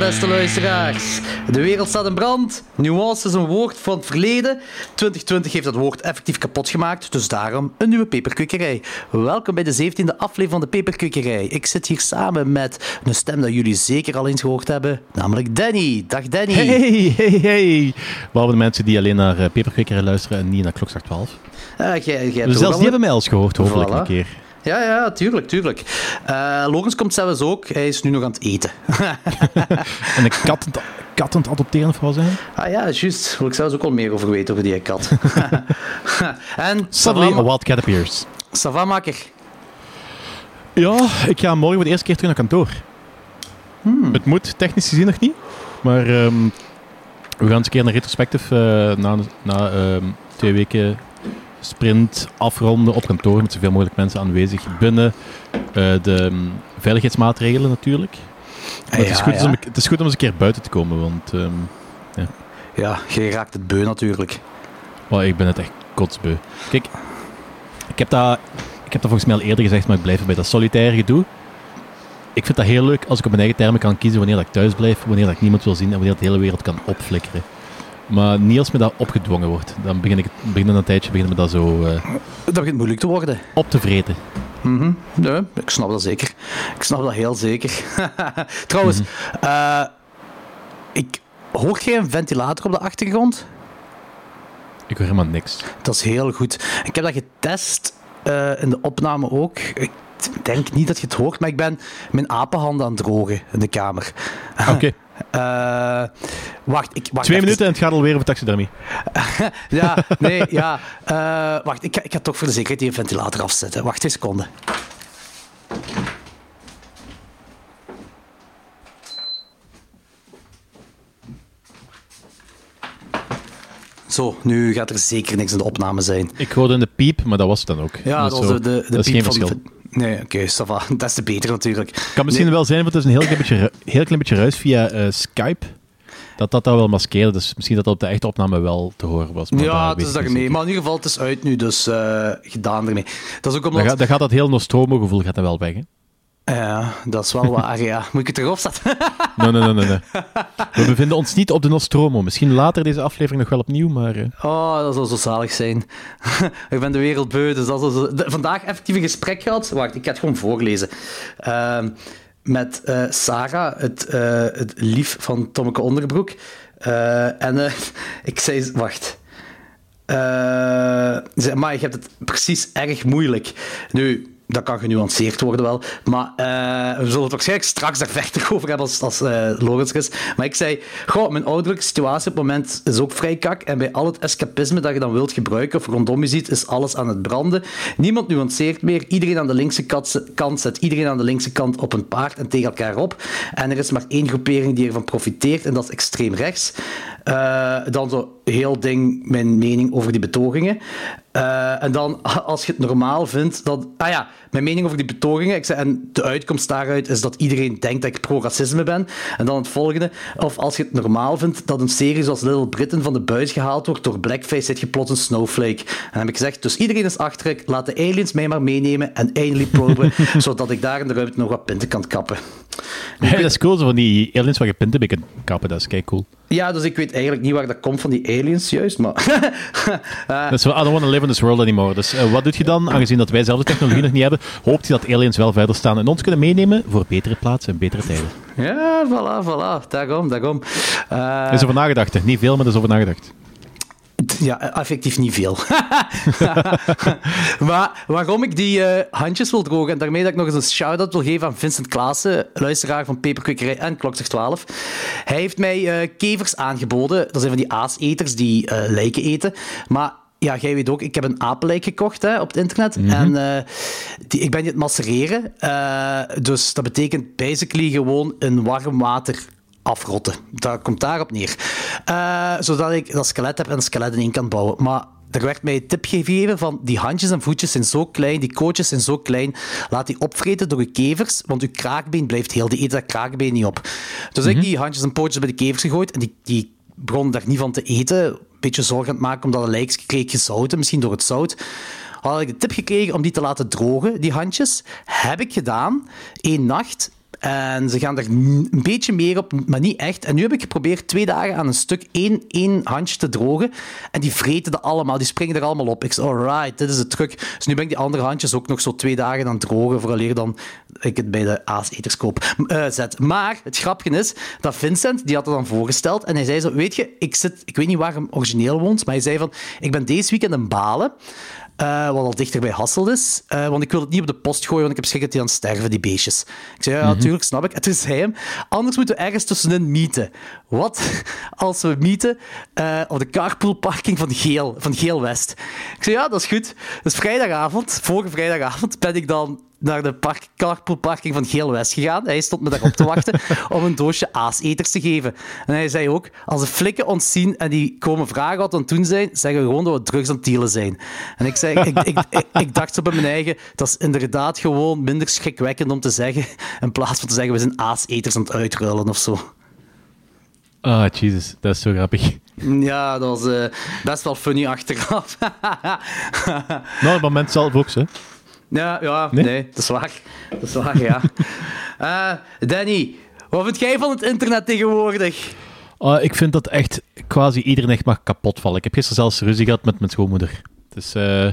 Beste luisteraars. De wereld staat in brand. Nuance is een woord van het verleden. 2020 heeft dat woord effectief kapot gemaakt, dus daarom een nieuwe peperkwekerij. Welkom bij de 17e aflevering van de peperkwekerij. Ik zit hier samen met een stem dat jullie zeker al eens gehoord hebben, namelijk Danny. Dag Danny. Hey, hey, hey. Behalve de mensen die alleen naar uh, peperkwekerij luisteren en niet naar klokslag 12. Uh, dus zelfs die hebben mij al eens gehoord, hopelijk voilà. een keer. Ja, ja, tuurlijk, tuurlijk. Uh, Logans komt zelfs ook. Hij is nu nog aan het eten. en een kat, kat aan het adopteren zijn? Ah ja, juist. Wil ik zelfs ook al meer over weten, over die kat. en... Suddenly a wild cat appears. Savamaker. Ja, ik ga morgen voor de eerste keer terug naar kantoor. Hmm. Het moet technisch gezien nog niet. Maar um, we gaan eens een keer een retrospective uh, na, na um, twee weken sprint afronden op kantoor met zoveel mogelijk mensen aanwezig binnen uh, de um, veiligheidsmaatregelen natuurlijk. Het, is goed ja. om, het, is goed om eens een keer buiten te komen, want um, ja. ja, je raakt het beu natuurlijk. Oh, ik ben het echt kotsbeu. Kijk, ik heb, dat, ik heb dat volgens mij al eerder gezegd, maar ik blijf bij dat solitaire gedoe. Ik vind dat heel leuk als ik op mijn eigen termen kan kiezen wanneer dat ik thuis blijf, wanneer dat ik niemand wil zien en wanneer de hele wereld kan opflikkeren. Maar niet als me dat opgedwongen wordt. Dan begin ik begin een tijdje begin me dat zo... Uh, dat begint moeilijk te worden. Op te vreten. Mm -hmm. Nee, ik snap dat zeker. Ik snap dat heel zeker. Trouwens, mm -hmm. uh, ik, hoor jij een ventilator op de achtergrond? Ik hoor helemaal niks. Dat is heel goed. Ik heb dat getest uh, in de opname ook. Ik denk niet dat je het hoort, maar ik ben mijn apenhanden aan het drogen in de kamer. Oké. Okay. Uh, wacht, ik, wacht. Twee even. minuten en het gaat alweer over taxidermie. ja, nee, ja. Uh, wacht, ik, ik ga toch voor de zekerheid die ventilator afzetten. Wacht een seconde. Zo, nu gaat er zeker niks in de opname zijn. Ik hoorde een piep, maar dat was het dan ook. Ja, dat, was de, de, de dat is geen verschil. Nee, oké, okay, Sava. Dat is te beter natuurlijk. Kan misschien nee. wel zijn, want het is een heel klein beetje, heel klein beetje ruis via uh, Skype. Dat dat dan wel maskeerde, dus misschien dat dat op de echte opname wel te horen was. Maar ja, het is dat mee. Maar in ieder geval, het is uit nu, dus uh, gedaan ermee. Dat is ook omdat... dan, gaat, dan gaat dat heel Nostromo-gevoel gaat er wel weg, hè? Ja, dat is wel waar, ja. Moet ik het erop zetten? nee, nee, nee, nee. We bevinden ons niet op de Nostromo. Misschien later deze aflevering nog wel opnieuw, maar... Uh... Oh, dat zou zo zalig zijn. ik ben de wereld beu, dus dat zo... vandaag effectief een gesprek gehad. Wacht, ik ga het gewoon voorlezen. Uh, met uh, Sarah, het, het lief van Tommeke Onderbroek. en ik zei... Wacht... zei, maar je hebt het precies erg moeilijk. Nu dat kan genuanceerd worden wel. Maar uh, we zullen het waarschijnlijk straks daar verder over hebben als, als uh, is. Maar ik zei, goh, mijn ouderlijke situatie op het moment is ook vrij kak. En bij al het escapisme dat je dan wilt gebruiken of rondom je ziet, is alles aan het branden. Niemand nuanceert meer. Iedereen aan de linkse kant zet iedereen aan de linkse kant op een paard en tegen elkaar op. En er is maar één groepering die ervan profiteert en dat is extreem rechts. Uh, dan zo heel ding, mijn mening over die betogingen. En dan, als je het normaal vindt, dat... Ah ja, mijn mening over die betogingen. Ik zei, en de uitkomst daaruit is dat iedereen denkt dat ik pro-racisme ben. En dan het volgende. Of als je het normaal vindt dat een serie zoals Little Britain van de buis gehaald wordt door blackface, zit je plots een snowflake. En dan heb ik gezegd, dus iedereen is achterik, laat de aliens mij maar meenemen en eindelijk proben, zodat ik daar in de ruimte nog wat pinten kan kappen. Ja, dat is cool, zo van die aliens waar je pinten bij kan kappen, dat is kei cool. Ja, dus ik weet eigenlijk niet waar dat komt van die aliens, juist, maar... uh, dus I don't want to live in this world anymore. Dus uh, wat doet je dan, aangezien dat wij zelf de technologie nog niet hebben, hoopt je dat aliens wel verder staan en ons kunnen meenemen voor betere plaatsen en betere tijden? Ja, voilà, voilà. Daarom, daarom. Uh, er is over nagedacht, Niet veel, maar er is over nagedacht. Ja, effectief niet veel. maar waarom ik die uh, handjes wil drogen, en daarmee dat ik nog eens een shout-out wil geven aan Vincent Klaassen, luisteraar van Peperkwekerij en Klokzeg 12. Hij heeft mij uh, kevers aangeboden. Dat zijn van die aaseters die uh, lijken eten. Maar ja, jij weet ook, ik heb een apenlijk gekocht hè, op het internet. Mm -hmm. En uh, die, ik ben die het macereren. Uh, dus dat betekent basically gewoon in warm water afrotten. Dat komt daarop neer. Uh, zodat ik dat skelet heb en een skelet in kan bouwen. Maar er werd mij een tip gegeven van die handjes en voetjes zijn zo klein, die kootjes zijn zo klein, laat die opvreten door je kevers, want je kraakbeen blijft heel, die eet dat kraakbeen niet op. Dus mm -hmm. ik Mhm. die handjes en pootjes bij de kevers gegooid en die, die begon daar niet van te eten. Een beetje zorg aan het maken omdat een lijk kreeg gezouten, misschien door het zout had ik de tip gekregen om die te laten drogen, die handjes. Heb ik gedaan. Eén nacht. En ze gaan er een beetje meer op, maar niet echt. En nu heb ik geprobeerd twee dagen aan een stuk één, één handje te drogen. En die vreten er allemaal, die springen er allemaal op. Ik zei, alright, dit is het truc. Dus nu ben ik die andere handjes ook nog zo twee dagen aan het drogen, vooraleer dan ik het bij de aaseters koop, uh, zet. Maar het grappige is dat Vincent, die had het dan voorgesteld. En hij zei zo, weet je, ik, zit, ik weet niet waar hem origineel woont, maar hij zei van, ik ben deze weekend in Balen. Uh, wat al dichter bij Hasselt is. Uh, want ik wil het niet op de post gooien, want ik heb schrik dat die aan het sterven, die beestjes. Ik zei, ja, mhm. natuurlijk, snap ik. En toen zei hij anders moeten we ergens tussenin mieten. Wat als we mieten uh, op de carpoolparking van Geel, van Geel West? Ik zei, ja, dat is goed. Dus vrijdagavond, vorige vrijdagavond, ben ik dan naar de park, carpoolparking van Geel West gegaan. Hij stond me daarop te wachten om een doosje aaseters te geven. En hij zei ook, als de flikken ons zien en die komen vragen wat we aan het doen zijn, zeggen we gewoon dat we drugs aan het dealen zijn. En ik, zei, ik, ik, ik, dacht zo bij mijn eigen, dat is inderdaad gewoon minder schrikwekkend om te zeggen, in plaats van te zeggen, we zijn aaseters aan het uitruilen of zo. Ah, oh, Jesus, dat is zo grappig. Ja, dat was uh, best wel funny achteraf. nou, op moment zelf ook, hè? Ja, ja nee? dat is waar. Dat is waar, ja. uh, Danny, wat vind jij van het internet tegenwoordig? Uh, ik vind dat echt quasi iedereen echt mag kapot vallen. Ik heb gisteren zelfs ruzie gehad met mijn schoonmoeder. Dus... Uh...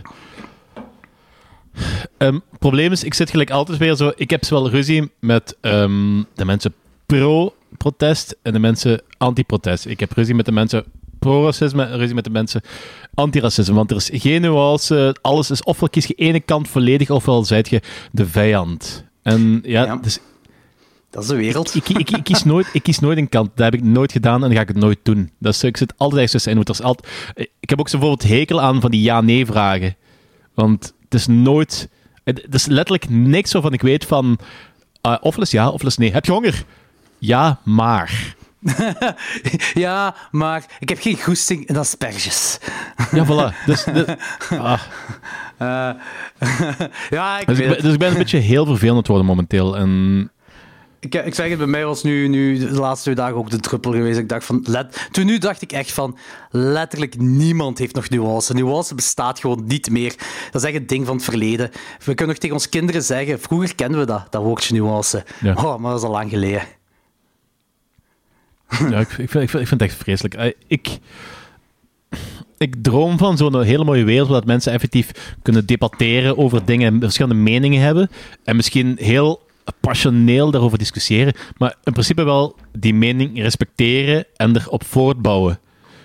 Um, probleem is, ik zit gelijk altijd weer zo... Ik heb wel ruzie met um, de mensen pro-protest en de mensen anti-protest. Ik heb ruzie met de mensen pro-racisme ruzie met de mensen antiracisme. Want er is geen nuance. Alles is ofwel kies je ene kant volledig, ofwel zijt je de vijand. En ja, Dus, dat is de wereld. Ik, ik, ik, kies nooit, ik kies nooit een kant. Dat heb ik nooit gedaan en dat ga ik het nooit doen. Dat is, ik zit altijd ergens tussenin. Er altijd, ik heb ook zo bijvoorbeeld hekel aan van die ja-nee-vragen. Want het is nooit... Het is letterlijk niks waarvan ik weet van... Uh, ofwel is ja, ofwel is nee. Heb je honger? Ja, maar... ja, maar ik heb geen goesting in asperges. ja, voilà. Dus, dus ah. uh, ja, ik dus, ik ben, dus ik ben een beetje heel vervelend worden momenteel. En... Ik, ik zeg het, bij mij was nu, nu de laatste twee dagen ook de druppel geweest. Ik dacht van, let, toen nu dacht ik echt van, letterlijk niemand heeft nog nuance. Nuance bestaat gewoon niet meer. Dat is echt een ding van het verleden. We kunnen nog tegen onze kinderen zeggen, vroeger kenden we dat, dat woordje nuance. Ja. Oh, maar dat is al lang geleden. Ja, ik, ik, vind, ik, vind, het echt vreselijk. Eh, ik, ik droom van zo'n hele mooie wereld waar mensen effectief kunnen debatteren over dingen en verschillende meningen hebben. En misschien heel passioneel daarover discussiëren. Maar in principe wel die mening respecteren en erop voortbouwen.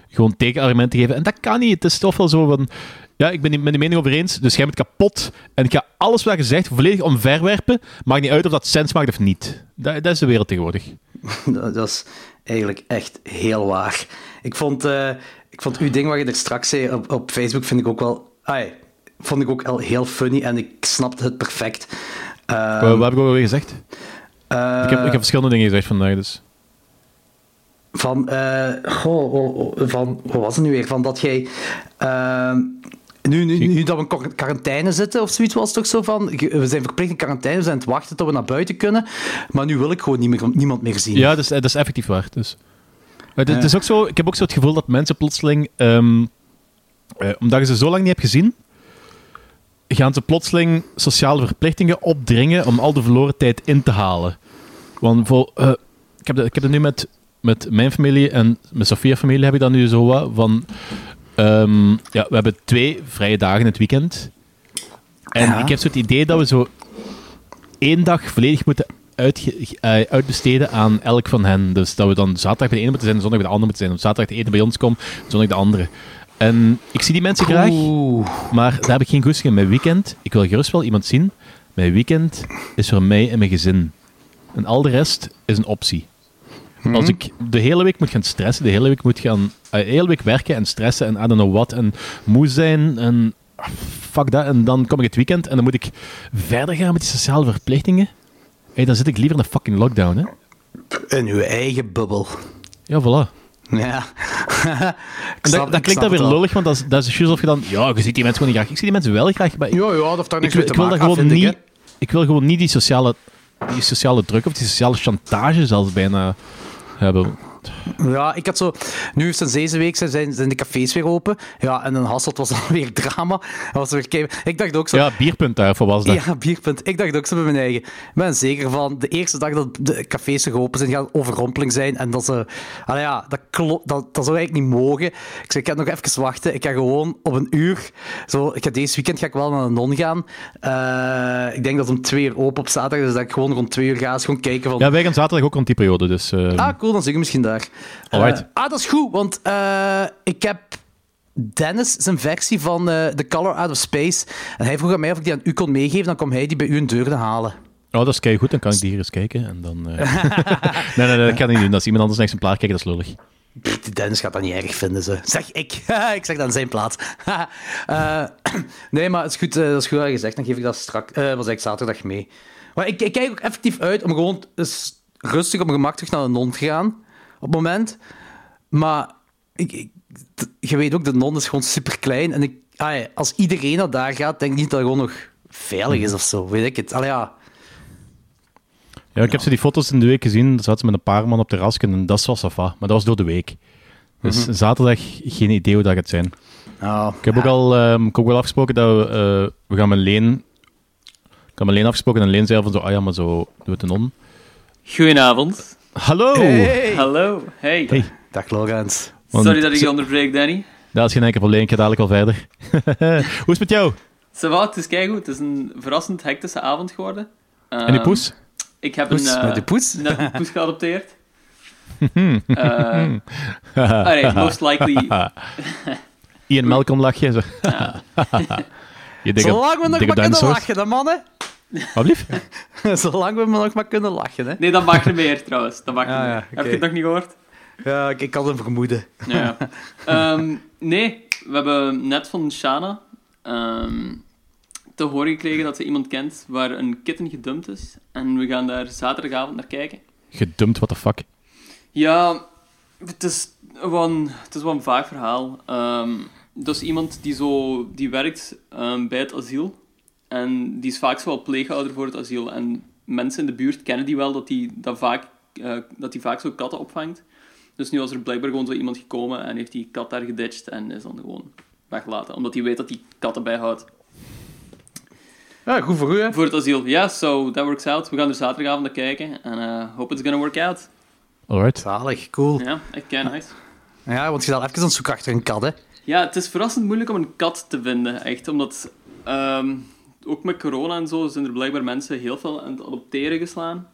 Gewoon tegenargumenten geven. En dat kan niet. Het is toch wel zo van. Ja, ik ben het met die mening over eens, dus jij bent kapot. En ik ga alles wat je zegt volledig omverwerpen. Maakt niet uit of dat sens maakt of niet. Dat, dat is de wereld tegenwoordig. Dat is eigenlijk echt heel waar. Ik vond, uh, ik vond uw ding wat je er straks zei op, op Facebook, vind ik ook wel... Ai, vond ik ook al heel funny en ik snapte het perfect. Uh, wat, heb ik ook alweer gezegd? Uh, ik, heb, ik heb verschillende dingen gezegd vandaag, dus... Van, uh, goh, oh, oh, van, hoe was het nu weer? Van dat jij... Ehm, nu, nu, nu, dat we in quarantaine zitten of zoiets was het toch zo van. We zijn verplicht in quarantaine, we zijn aan het wachten tot we naar buiten kunnen. Maar nu wil ik gewoon niet meer, niemand meer zien. Ja, dat is, dat is effectief waar. Dus. Het, het, is ook zo, ik heb ook zo het gevoel dat mensen plotseling, um, uh, omdat je ze zo lang niet hebt gezien, gaan ze plotseling sociale verplichtingen opdringen om al de verloren tijd in te halen. Want voor, uh, ik, heb dat, ik heb het nu met, met mijn familie en met Sofia familie heb ik dat nu zo wat van Um, ja, we hebben twee vrije dagen in het weekend. En ik heb zo het idee dat we zo één dag volledig moeten uitge, uh, uitbesteden aan elk van hen. Dus dat we dan zaterdag bij de ene moeten zijn en zondag bij de andere moeten zijn. Of zaterdag de ene bij ons komt, zondag de andere. En ik zie die mensen graag, maar daar heb ik geen goesting in. Mijn weekend, ik wil gerust wel iemand zien. Mijn weekend is voor mij en mijn gezin. En al de rest is een optie. Mhm. Als ik de hele week moet gaan stressen, de hele week moet gaan, uh, de hele week werken en stressen en I don't know what, en moe zijn en ah, fuck dat, en dan kom ik het weekend en dan moet ik verder gaan met die sociale verplichtingen. Hey, dan zit ik liever in een fucking lockdown, hè. In uw eigen bubbel. Ja, voilà. Ja. dat, klinkt dan weer lullig, want dat is, dat is juist of je dan... Ja, je ziet die mensen gewoon niet graag. Ik zie die mensen wel graag, maar... Ik, ja, ja, dat heeft niks ik, ik wil gewoon niet... Ik wil gewoon niet die sociale, die sociale druk of die sociale chantage zelfs bijna hebben. Ja, ik had zo... Nu sinds deze week zijn, zijn de cafés weer open. Ja, en in Hasselt was dan weer drama. Was weer kei- Ik dacht ook zo... Ja, bierpunt daarvoor was dat. Ja, bierpunt. Ik dacht ook zo bij mijn eigen. Ik ben zeker van de eerste dag dat de cafés weer open zijn, gaat overrompeling zijn. En dat ze. Allee, ja, dat, klo- dat, dat zou eigenlijk niet mogen. Ik zei, ik ga nog even wachten. Ik ga gewoon op een uur. Zo, ik ga deze weekend ga ik wel naar de non gaan. Eh, ik denk dat het om twee uur open op zaterdag. Dus dat ik gewoon rond twee uur ga. eens gewoon kijken van. Ja, wij gaan zaterdag ook rond die periode, dus... eh, Ah, cool, dan zing ik misschien daar. Alright. Eh, ah, dat is goed, want eh, ik heb Dennis zijn versie van eh, The Color Out of Space. En hij vroeg aan mij of ik die aan u kon meegeven, dan kwam hij die bij u een deur halen. Oh, dat is kei goed, dan kan ik die hier eens kijken. En dan, nee, nee, nee, dat kan ik niet doen. Als iemand anders een exemplaar kijkt, dat is lullig. Dennis gaat dat niet erg vinden, ze. Zeg ik. ik zeg dat aan zijn plaats. Nee, maar het is goed, dat is goed zegt. Dan geef ik dat straks, was ik zaterdag mee. Maar ik, ik kijk ook effectief uit om gewoon eens rustig op mijn gemak terug naar de non te gaan. Op het moment. Maar ik, ik- t- je weet ook, de non is gewoon super klein. En ik, ah ja, als iedereen dat daar gaat, denk ik niet dat het gewoon nog veilig is of zo. Weet ik het. Allee, ja. Ja, ik heb ze die foto's in de week gezien. Daar zaten ze met een paar man op de rasken en dat was safa. Maar dat was door de week. Dus zaterdag geen idee hoe dat gaat zijn. Oh, Ik heb ook al ehm, ik heb ook wel afgesproken dat we, eh, we gaan met Leen... Ik had met Leen afgesproken en Leen zei van zo, ah ja, maar zo doe het een non. Goedenavond. Hallo! Hey. Hallo. Hey. Hey. Dag. Want- Sorry dat ik je onderbreek, Danny. Dat is geen enkel probleem, ik ga dadelijk al verder. Hoe is het met jou? Ça va, het is keigoed. Het is een verrassend hectische avond geworden. En die Ehm, poes? Ik heb Poes, een, eh, met de poes? net een poes geadopteerd. Eh alright, most likely... Ian Malcolm lachje. Zo. Je dikke, Zolang we nog maar kunnen lachen, hè, mannen. Wat lief? Zolang we nog maar kunnen lachen, hè. Nee, dat mag er meer, trouwens. Dat mag Ah, meer. ja, Heb je het nog niet gehoord? Ja, ik, ik had een vermoeden. Ja. Ehm, nee, we hebben net van Shana ehm, te horen gekregen dat ze iemand kent waar een kitten gedumpt is. En we gaan daar zaterdagavond naar kijken. Gedumpt, what the fuck. Ja, het is wel een, het is wel een vaag verhaal. Ehm, dat is iemand die, zo, die werkt ehm, bij het asiel. En die is vaak zo wel pleegouder voor het asiel. En mensen in de buurt kennen die wel, dat die, dat vaak, eh, dat die vaak zo katten opvangt. Dus nu was er blijkbaar gewoon zo iemand gekomen en heeft die kat daar geditcht en is dan gewoon weggelaten. Omdat hij weet dat die katten bijhoudt. Ja, goed voor u, hè. Voor het asiel. Ja, so that works out. We gaan er zaterdagavond naar kijken. En eh hope it's gonna work out. Alright. Zalig, cool. Ja, echt kei nice. Ja, want je zal even aan het zoeken achter een kat, hè. Ja, het is verrassend moeilijk om een kat te vinden, echt. Omdat, ehm, ook met corona en zo, zijn er blijkbaar mensen heel veel aan het adopteren geslaan.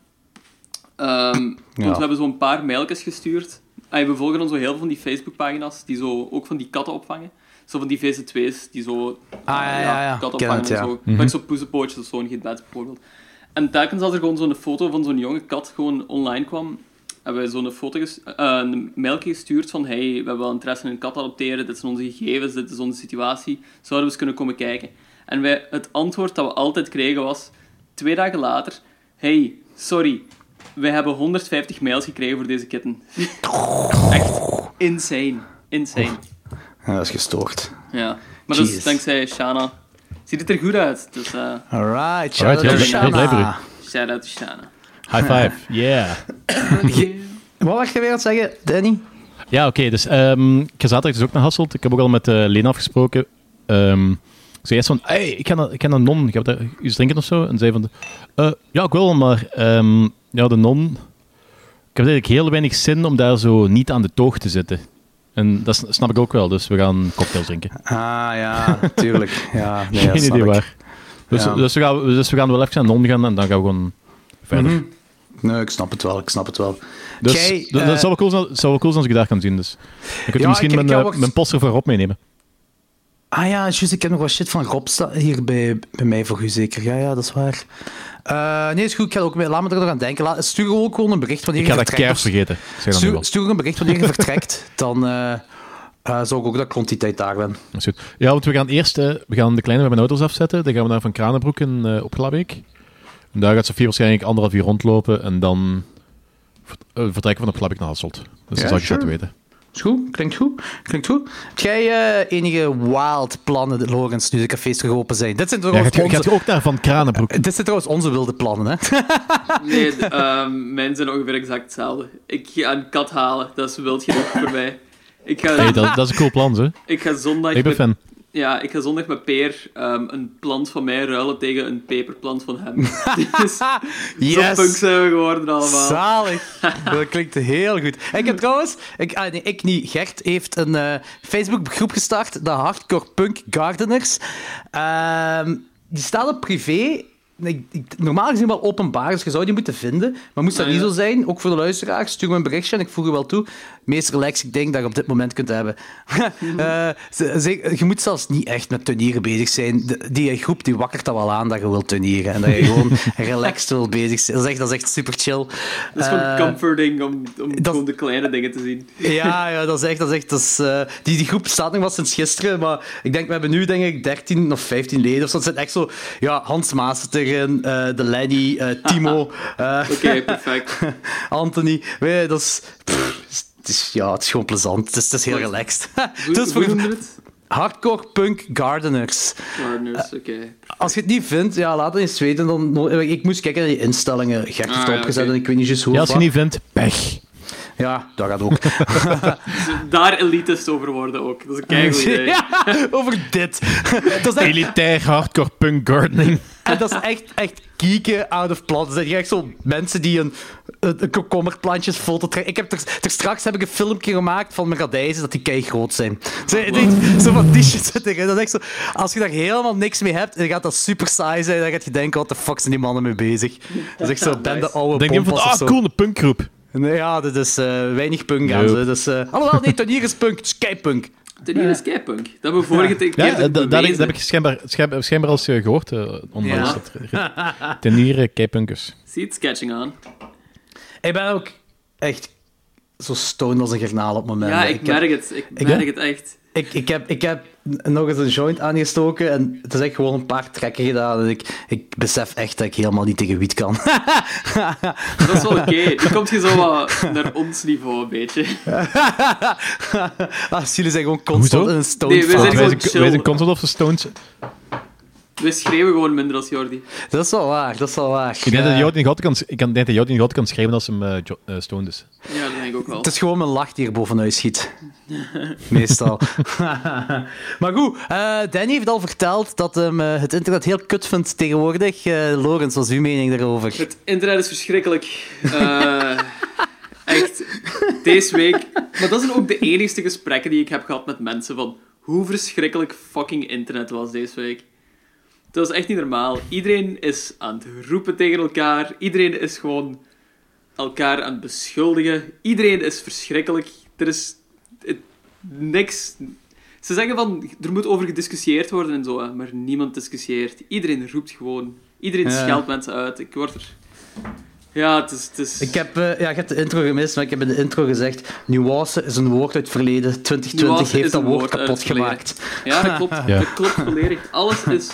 Ehm, Ja. Want we hebben zo'n paar mailtjes gestuurd. We volgen dan zo heel veel van die Facebookpagina's die zo ook van die katten opvangen. Zo van die VZ2's die zo Ah, ja, ja, ja. katten opvangen het, en zo. Met zo'n poezenpootjes of zo in bed bijvoorbeeld. En telkens als er gewoon zo'n foto van zo'n jonge kat gewoon online kwam, hebben we zo'n foto eh, een mailtje gestuurd van hey, we hebben wel interesse in een kat adopteren, dit zijn onze gegevens, dit is onze situatie, zouden we eens kunnen komen kijken? En wij, het antwoord dat we altijd kregen was, twee dagen later, hey, sorry, wij hebben 150 mails gekregen voor deze kitten. Echt insane. Insane. Ja, dat is gestoord. Ja. Maar dat is dankzij Shana. Ziet het er goed uit. Dus uh, Alright, shout Alright, out heel- to. Shana. shout out to Shana. High five. Yeah. Wat was je weer aan het zeggen, Danny? Ja, oké. dus ehm, ik ga zaterdag dus ook naar Hasselt. Ik heb ook al met uh, Lena afgesproken. Ehm, ik zei eerst van, hey, ik ga ik ga naar non. Ik heb daar iets drinken of zo. En zei van, eh, ja, ik wil, maar ehm, ja, de non... Ik heb eigenlijk heel weinig zin om daar zo niet aan de toog te zitten. En dat snap ik ook wel, dus we gaan cocktails drinken. Ah, ja, tuurlijk. Ja, nee, Geen idee ik. waar. Dus, Ja. dus, we gaan, dus we gaan wel even naar non gaan en dan gaan we gewoon verder. Mhm. Nee, ik snap het wel, ik snap het wel. Dus dat, eh, zou wel cool zijn, zou wel cool zijn als ik daar kan zien. Dus. Ik kunt Ja, misschien ik- ik mijn, eh, mijn poster van Rob meenemen. Ah ja, juist, ik heb nog wat shit van Rob sta- hier bij, bij mij voor u zeker. Ja, ja, dat is waar. Eh, nee, is goed, ik ga ook, laat me er nog aan denken. Laat, stuur ook gewoon een bericht wanneer Ik ga je dat vertrekt. vergeten. Ik Zeg dan nu Stuur, een bericht wanneer je vertrekt. Dan eh eh, zou ik ook dat ik rond die tijd daar ben. Dat is goed. Ja, want we gaan eerst we gaan de kleine met mijn auto's afzetten. Dan gaan we naar Van Kranenbroek in, eh, op Glabbeek. En daar gaat Sofie waarschijnlijk anderhalf uur rondlopen. En dan vert- vertrekken we van op Glabbeek naar Hasselt. Dus Ja, dat ik je sure. weten. Is goed, klinkt goed. Klinkt goed. Heb jij eh, enige wild plannen, Logans, nu de cafés terug open zijn? Dit zijn trouwens, gaat, gaat onze, je ook naar Van Kranenbroek? dit zijn trouwens onze wilde plannen, hè? Nee, ehm, mijn zijn ongeveer exact hetzelfde. Ik ga een kat halen, dat is wild genoeg voor mij. Ik ga, Hey, dat, dat is een cool plan, hè? ik ga zondag Ik ben met, fan. Ja, ik ga zondag met Peer ehm, een plant van mij ruilen tegen een peperplant van hem. dus zo punk Yes! zijn we geworden allemaal. Zalig. Dat klinkt heel goed. Ik heb trouwens, ik, ah, nee, ik niet, Gert heeft een eh Facebookgroep gestart, de Hardcore Punk Gardeners. Ehm, die staat op privé. Ik, ik- normaal gezien wel openbaar, dus je zou die moeten vinden. Maar moest dat Ah, niet zo zijn, ook voor de luisteraars, stuur me een berichtje en ik voeg je wel toe. Meest relaxed ding dat je op dit moment kunt hebben. Eh, je moet zelfs niet echt met tuinieren bezig zijn. De- die groep die wakkert dat wel aan dat je wilt tuinieren. En dat je gewoon relaxed wil bezig zijn. Dat is echt, dat is echt super chill. Dat is gewoon Eh, comforting om, om dat- de kleine dingen te zien. ja, ja, dat is echt... Dat is echt dat is, eh, die, die groep bestaat nog wel sinds gisteren, maar ik denk, we hebben nu denk ik 13 of 15 leden. Of zo. Het zijn echt zo... Ja, Hans Maas eh, de Lenny, Timo, Oké, perfect. Anthony. Weet je, dat is... pff, het is... Ja, het is gewoon plezant. Het is, het is heel relaxed. Hoe, het hoe voor noemde het? hardcore punk gardeners. Gardeners, oké. Als je het niet vindt, ja, laat het eens weten. Dan, ik moest kijken naar die instellingen. Gert heeft Ah, het ja, opgezet en ik weet niet juist hoe Ja, als je wat. niet vindt, pech. Ja, dat gaat ook. Dus daar elitist over worden ook. Dat is een keigoed idee. ja, over dit. dat is echt Elitair hardcore punk gardening. En dat is echt, echt kieken out of plot. Dat zijn echt zo mensen die een, een, een komkommerplantjes foto trekken. Ik heb er, er straks heb ik een filmpje gemaakt van mijn radijzen dat die kei groot zijn. Zo, denk, zo van die shit zit erin. Dat is echt zo, als je daar helemaal niks mee hebt, dan gaat dat super saai zijn. Dan gaat je denken, wat de fuck zijn die mannen mee bezig? Dat is echt zo, ben de oude Denk je van, ah, zo. cool, een punkgroep. Nee, ja, dat is eh, weinig punk aan ze. Dus, eh alhoewel, nee, Tonier is punk, het is keipunk. De nieuwe Skypunk. Dat hebben we vorige keer Ja, keer eh, dat, dat, heb ik- bewezen. dat heb ik schijnbaar, schijnbaar, schijnbaar als eh, gehoord. eh onlangs. Ja. Dat Tenieren, keipunkers. Het sketching aan. Ik ben ook echt zo stoned als een garnaal op het moment. Ja, ik, merk het. Ik ik- merk het echt. Ik, ik, heb, ik heb nog eens een joint aangestoken en het is echt gewoon een paar trekken gedaan. En ik, ik besef echt dat ik helemaal niet tegen wiet kan. Dat is wel oké. Nu komt je zo wat naar ons niveau een beetje. ah, jullie zijn gewoon constant in een stoned Nee, we fase. zijn Wij gewoon zijn, wij zijn constant of the Stones. We schreeuwen gewoon minder als Jordi. Dat is wel waar, dat is wel waar. Ik denk dat Ja. Jood niet goed kan, ik kan- denk dat Jood niet goed kan schrijven als hem eh, Jo- eh, stoned is. Ja, dat denk ik ook wel. Het is gewoon mijn lach die er bovenuit schiet. Meestal. maar goed, eh, Danny heeft al verteld dat hem eh, het internet heel kut vindt tegenwoordig. Eh Lorenz, wat is uw mening daarover? Het internet is verschrikkelijk. Eh, echt, deze week... Maar dat zijn ook de enigste gesprekken die ik heb gehad met mensen van hoe verschrikkelijk fucking internet was deze week. Dat is echt niet normaal. Iedereen is aan het roepen tegen elkaar. Iedereen is gewoon elkaar aan het beschuldigen. Iedereen is verschrikkelijk. Er is het- niks... Ze zeggen van, er moet over gediscussieerd worden en zo, maar niemand discussieert. Iedereen roept gewoon. Iedereen scheldt mensen uit. Ik word er... Ja, het is... Het is... Ik heb, eh, ja, ik heb de intro gemist, maar ik heb in de intro gezegd: nuance is een woord uit het verleden. 2020 Nuance heeft dat een woord kapot gemaakt. Ja, dat klopt. Ja. Dat klopt volledig. Alles is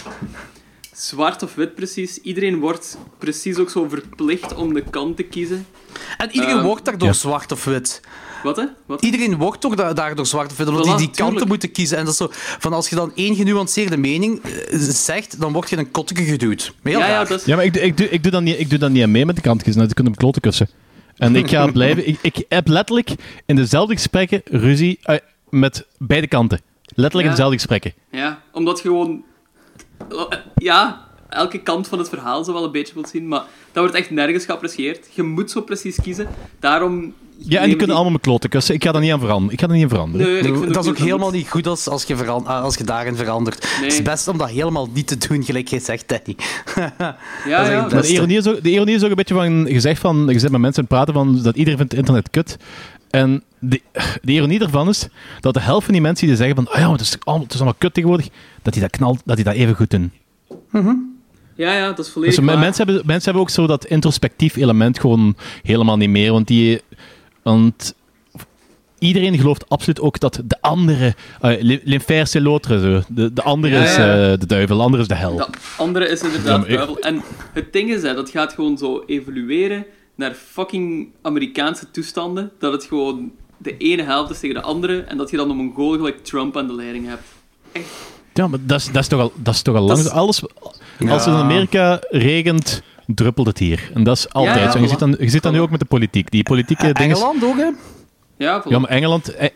zwart of wit precies. Iedereen wordt precies ook zo verplicht om de kant te kiezen. En iedereen Ehm, wordt daardoor ja. zwart of wit. Wat, hè? Wat? Iedereen wordt toch da- daardoor zwart of wit, omdat die die kanten tuurlijk. moeten kiezen. En dat is zo, van als je dan één genuanceerde mening eh, zegt, dan word je in een kotteke geduwd. Heel ja, ja, is... Ja, maar ik, doe- ik, doe, ik, doe dan niet, ik doe dan niet aan mee met de kantjes. Nou, die kunnen op kloten kussen. En ik ga blijven... Ik, ik heb letterlijk in dezelfde gesprekken ruzie eh, met beide kanten. Letterlijk in dezelfde gesprekken. Ja, omdat je gewoon... Ja, elke kant van het verhaal zo wel een beetje wilt zien, maar dat wordt echt nergens geapprecieerd. Je moet zo precies kiezen. Daarom... Ja, en die kunnen allemaal met kloten kussen. Ik ga daar niet aan veranderen. Ik ga er niet aan veranderen. Nee, ik vind dat is ook helemaal niet goed als, als, je veran- ah, als je daarin verandert. Het is best om dat helemaal niet te doen, gelijk jij zegt, Danny. Ja, ja. de ironie, is ook, de ironie is ook een beetje van... Je zegt van... Je zegt met mensen aan het praten van... Dat iedereen vindt het internet kut. En de, de ironie ervan is... Dat de helft van die mensen die zeggen van... Ah ja, maar het is, allemaal, het is allemaal kut tegenwoordig. Dat die dat knalt... Dat die dat even goed doen. Ja, ja, dat is volledig Dus mensen, hebben, mensen hebben ook zo dat introspectief element gewoon helemaal niet meer. Want die... Want iedereen gelooft absoluut ook dat de andere... Uh, L'enfer c'est l'autre. De, de andere Ja, is eh, de duivel. De andere is de hel. De andere is inderdaad ik- duivel. En het ding is, hè, dat gaat gewoon zo evolueren naar fucking Amerikaanse toestanden. Dat het gewoon de ene helft is tegen de andere en dat je dan een Mongool gelijk Trump aan de leiding hebt. Ja, maar dat is, dat is toch al, dat is toch al lang Dat is- Alles, Als het in Amerika regent, druppelt het hier. En dat is altijd ja, zo. Je ziet, dan, je ziet dat nu ook met de politiek. Die politieke dingen... Engeland ook, hè? Ja. Ja, maar Engeland... eh,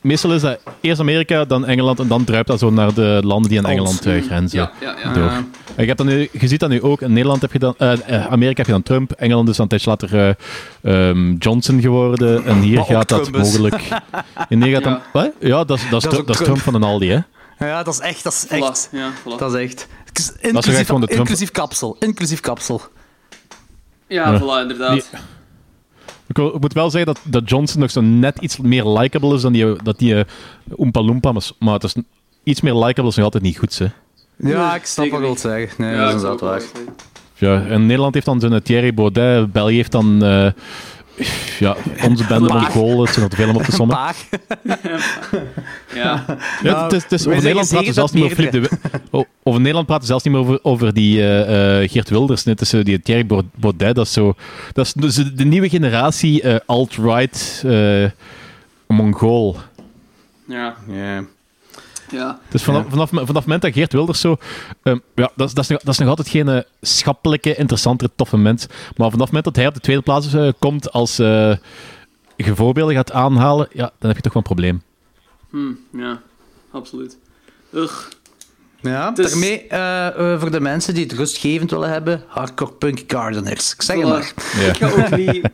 meestal is dat eerst Amerika, dan Engeland en dan druipt dat zo naar de landen die aan. Engeland eh, grenzen. ja, ja, ja. Door. En je, hebt dan nu, je ziet dat nu ook. In Nederland heb je dan... eh, Amerika heb je dan Trump. Engeland is dan een tijdje later eh, ehm, Johnson geworden. En hier Maar gaat dat Trump mogelijk... En hier gaat dan... Ja. Wat? Ja, dat is, dat is, is Trump, ook dat is Trump. Trump van een Aldi, hè. Ja, dat is echt. Dat is Voilà, echt. ja, voilà. Dat is echt. Inclusief, echt gewoon de Trump- inclusief kapsel. Inclusief kapsel. Ja, Ja. voilà, inderdaad. Die- Ik, wil- ik moet wel zeggen dat, dat Johnson nog zo net iets meer likable is dan die, dat die uh, Oompa Loompa. Maar, maar het is iets meer likable is nog altijd niet goed, hè. Ja, ik snap wat je wilt zeggen. Nee, ja, dat is inderdaad ook waar. Ja, en Nederland heeft dan zijn Thierry Baudet. België heeft dan... eh, ja, onze bende. Mongolen. Het zijn te veel om op te sommen. paar. Ja, Ja, het is, het is, wij over Nederland praten zelfs niet meer over zeker Philippe de Wi- o- Over Nederland praten zelfs niet meer over, over die eh, eh, Geert Wilders. Net is zo die Thierry Bau- Baudet. Dat is zo... Dat is dus de, nieuwe generatie eh, alt-right eh, Mongool. ja, Ja. Ja. Dus vanaf, vanaf, vanaf het moment dat Geert Wilders zo... ehm, ja, dat is, dat, is nog, dat is nog altijd geen eh, schappelijke, interessantere, toffe mens. Maar vanaf het moment dat hij op de tweede plaats eh, komt als eh, je voorbeelden gaat aanhalen, ja, dan heb je toch wel een probleem. Hm, ja, absoluut. Ugh. Ja, Dus- daarmee voor de mensen die het rustgevend willen hebben, hardcore punk gardeners. Ik zeg het maar. Ja. Ik ga ook niet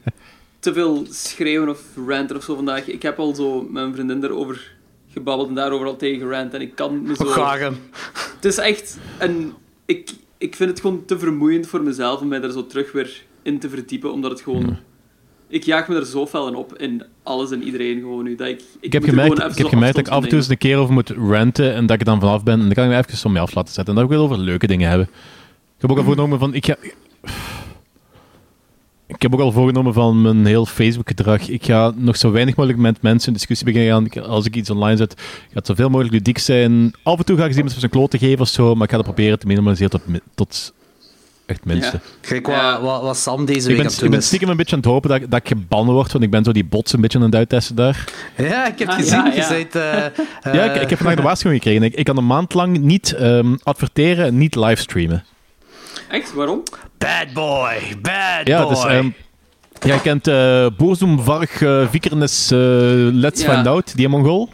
te veel schreeuwen of ranten of zo vandaag. Ik heb al zo met mijn vriendin daarover gebabbeld en daarover al tegen gerant. En ik kan me zo... Het is echt... En ik, ik vind het gewoon te vermoeiend voor mezelf om mij daar zo terug weer in te verdiepen. Omdat het gewoon... Ik jaag me er zo fel in op, in alles en iedereen gewoon nu. Dat ik, ik, Ik heb er gemerkt, ik heb zo gemerkt dat ik af en toe eens een keer over moet ranten en dat ik dan vanaf ben. En dan kan ik me even van mij af laten zetten. En dat ik wil over leuke dingen hebben. Ik heb ook al voorgenomen van... Ik, ga, ik heb ook al voorgenomen van mijn heel Facebook-gedrag. Ik ga nog zo weinig mogelijk met mensen in discussie beginnen gaan. Ik- Als ik iets online zet, gaat het zoveel mogelijk ludiek zijn. Af en toe ga ik eens iemand zijn kloot te geven of zo, maar ik ga dat proberen te minimaliseren tot, tot echt. Ja. Kijk wat, Ja. wat, wat Sam deze Ik week ben, aan het ik ben stiekem een beetje aan het hopen dat, ik- dat ik gebannen word, want ik ben zo die bots een beetje aan het uittesten daar. Ja, ik heb Ah, gezien. ja, Je ja. bent, eh, eh, Ja, ik, ik heb vandaag de waarschuwing gekregen. Ik, ik kan een maand lang niet ehm, adverteren en niet livestreamen. Echt? Waarom? Bad boy, bad Ja, boy. dus... ehm jij kent uh, Boerzum, Varg, uh, Vikernes, eh, Let's Ja. Find Out, die Mongool.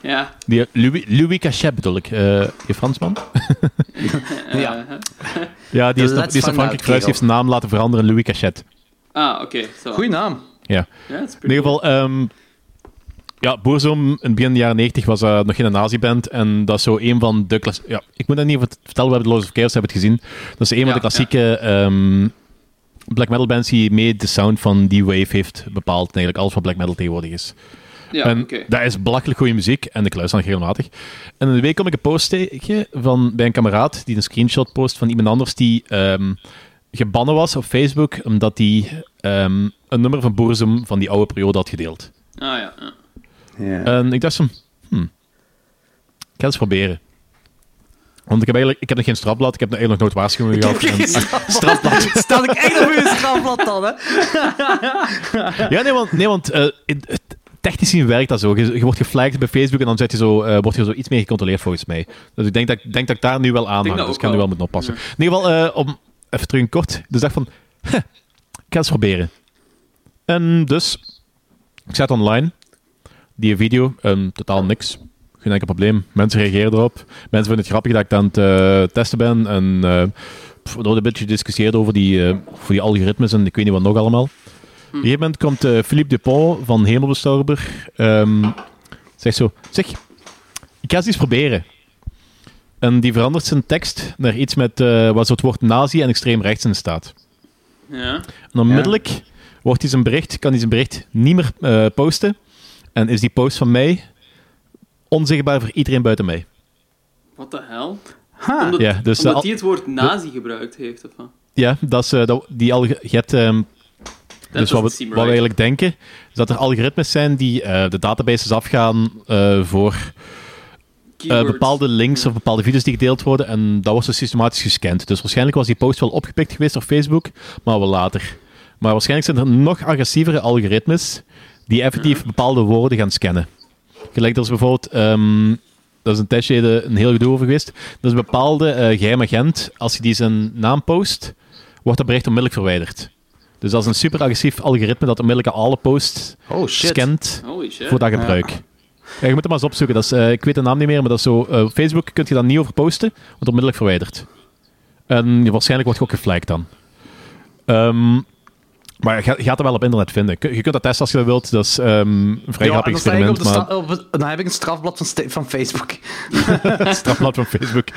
Ja. Die eh, Louis, Louis Cachet bedoel ik, eh die Fransman. Ja. Eh, Ja, die is, die is verhuisd, die heeft zijn naam laten veranderen in Louis Cachet. ah, oké. zo. Goeie naam. Ja. Ja, dat is In ieder geval, ehm ja, Boerzum in begin jaren 90 was eh, nog geen nazi-band. En dat is zo een van de... klas- Ja, ik moet dat niet vertellen, we hebben Lost of Chaos hebben het gezien. Dat is een van de klassieke ehm, black metal bands die mee de sound van die wave heeft bepaald. En eigenlijk alles wat black metal tegenwoordig is. Ja, en oké. dat is belachelijk goede muziek en ik luister nog regelmatig. En in de week kom ik een post tegen van, bij een kameraad die een screenshot post van iemand anders die ehm, gebannen was op Facebook omdat die ehm, een nummer van Boerzum van die oude periode had gedeeld. Ah, ja. ja. Ja. En ik dacht zo, hmm, ik ga het eens proberen. Want ik heb eigenlijk ik heb nog geen strafblad, ik heb nog eigenlijk nog nooit waarschuwingen gehad. En- strafblad. Stel ik echt op uw strafblad dan, hè? Ja, nee, want, nee, want eh, het- het- technisch gezien werkt dat zo. Je, je wordt geflagged bij Facebook en dan zet je zo, eh, word je zo iets meer gecontroleerd volgens mij. Dus ik denk dat, ik denk dat ik daar nu wel aan hang. dat Dus ik ga nu wel moeten oppassen. In ieder geval, eh, om even terug in kort. Dus ik dacht van, "Huh, ik ga het eens proberen. En dus, ik zet online die video, ehm, totaal niks. Geen enkel probleem. Mensen reageren erop. Mensen vinden het grappig dat ik aan het eh, testen ben. En pff, er wordt een beetje gediscussieerd over die, eh, over die algoritmes en ik weet niet wat nog allemaal. Op een gegeven moment komt Philippe Dupont van Hemelbestorber. ehm zegt zo: Zeg, ik ga eens iets proberen. En die verandert zijn tekst naar iets met wat zo het woord nazi en extreem rechts in staat. Ja. En onmiddellijk wordt hij zijn bericht, kan hij zijn bericht niet meer posten. En is die post van mij onzichtbaar voor iedereen buiten mij. What the hell? Ha. Omdat, Ja, dus, omdat hij het woord nazi gebruikt heeft, of wat? Ja, dat is, eh, dat, die je hebt, ehm, dus wat we, wat we eigenlijk denken, is dat er algoritmes zijn die eh, de databases afgaan eh, voor bepaalde links of bepaalde video's die gedeeld worden. En dat wordt zo systematisch gescand. Dus waarschijnlijk was die post wel opgepikt geweest op Facebook, maar wel later. Maar waarschijnlijk zijn er nog agressievere algoritmes die effectief bepaalde woorden gaan scannen. Gelijk, is bijvoorbeeld... ehm, dat is een tijdje een heel gedoe over geweest. Dat is een bepaalde geheim agent. Als je die zijn naam post, wordt dat bericht onmiddellijk verwijderd. Dus dat is een super agressief algoritme dat onmiddellijk alle posts Oh shit. scant voor dat gebruik. Ja, je moet het maar eens opzoeken. Dat is, eh, ik weet de naam niet meer, maar dat is zo... eh, Facebook kun je daar niet over posten, wordt onmiddellijk verwijderd. En waarschijnlijk wordt je ook geflagd dan. Ehm, maar je gaat, je gaat het wel op internet vinden. Je kunt dat testen als je dat wilt. Dat is ehm, een vrij Ja, grappig ik maar op dan heb ik een strafblad van, van Facebook. strafblad van Facebook.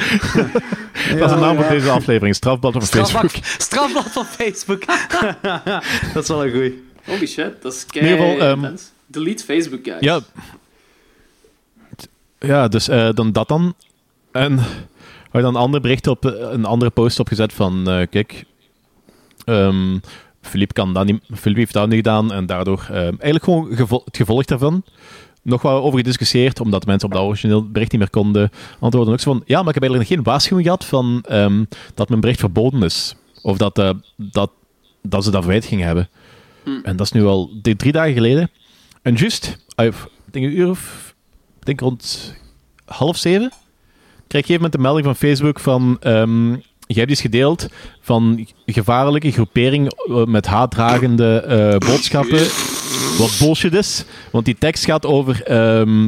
dat is de naam van deze aflevering. Strafblad van Facebook. Strafblad, van Facebook. dat is wel een goeie. Holy shit, dat is kei ehm. Delete Facebook, guys. Ja. Ja, dus eh, dan dat dan. En had je dan een ander bericht op, een andere post opgezet van, eh, kijk, ehm Philippe, kan dat niet, Philippe heeft dat niet gedaan en daardoor ehm, eigenlijk gewoon het gevolg daarvan. Nog wel over gediscussieerd, omdat mensen op dat origineel bericht niet meer konden antwoorden. Ook zo van, ja, maar ik heb eigenlijk geen waarschuwing gehad van ehm, dat mijn bericht verboden is. Of dat, eh, dat, dat ze dat verwijt gingen hebben. En dat is nu al drie dagen geleden. En juist, ah, ik denk een uur of, ik denk rond half zeven, kreeg ik op een moment een melding van Facebook van, ehm jij hebt iets gedeeld van gevaarlijke groepering eh, met haatdragende eh, boodschappen, wat bullshit is. Want die tekst gaat over ehm,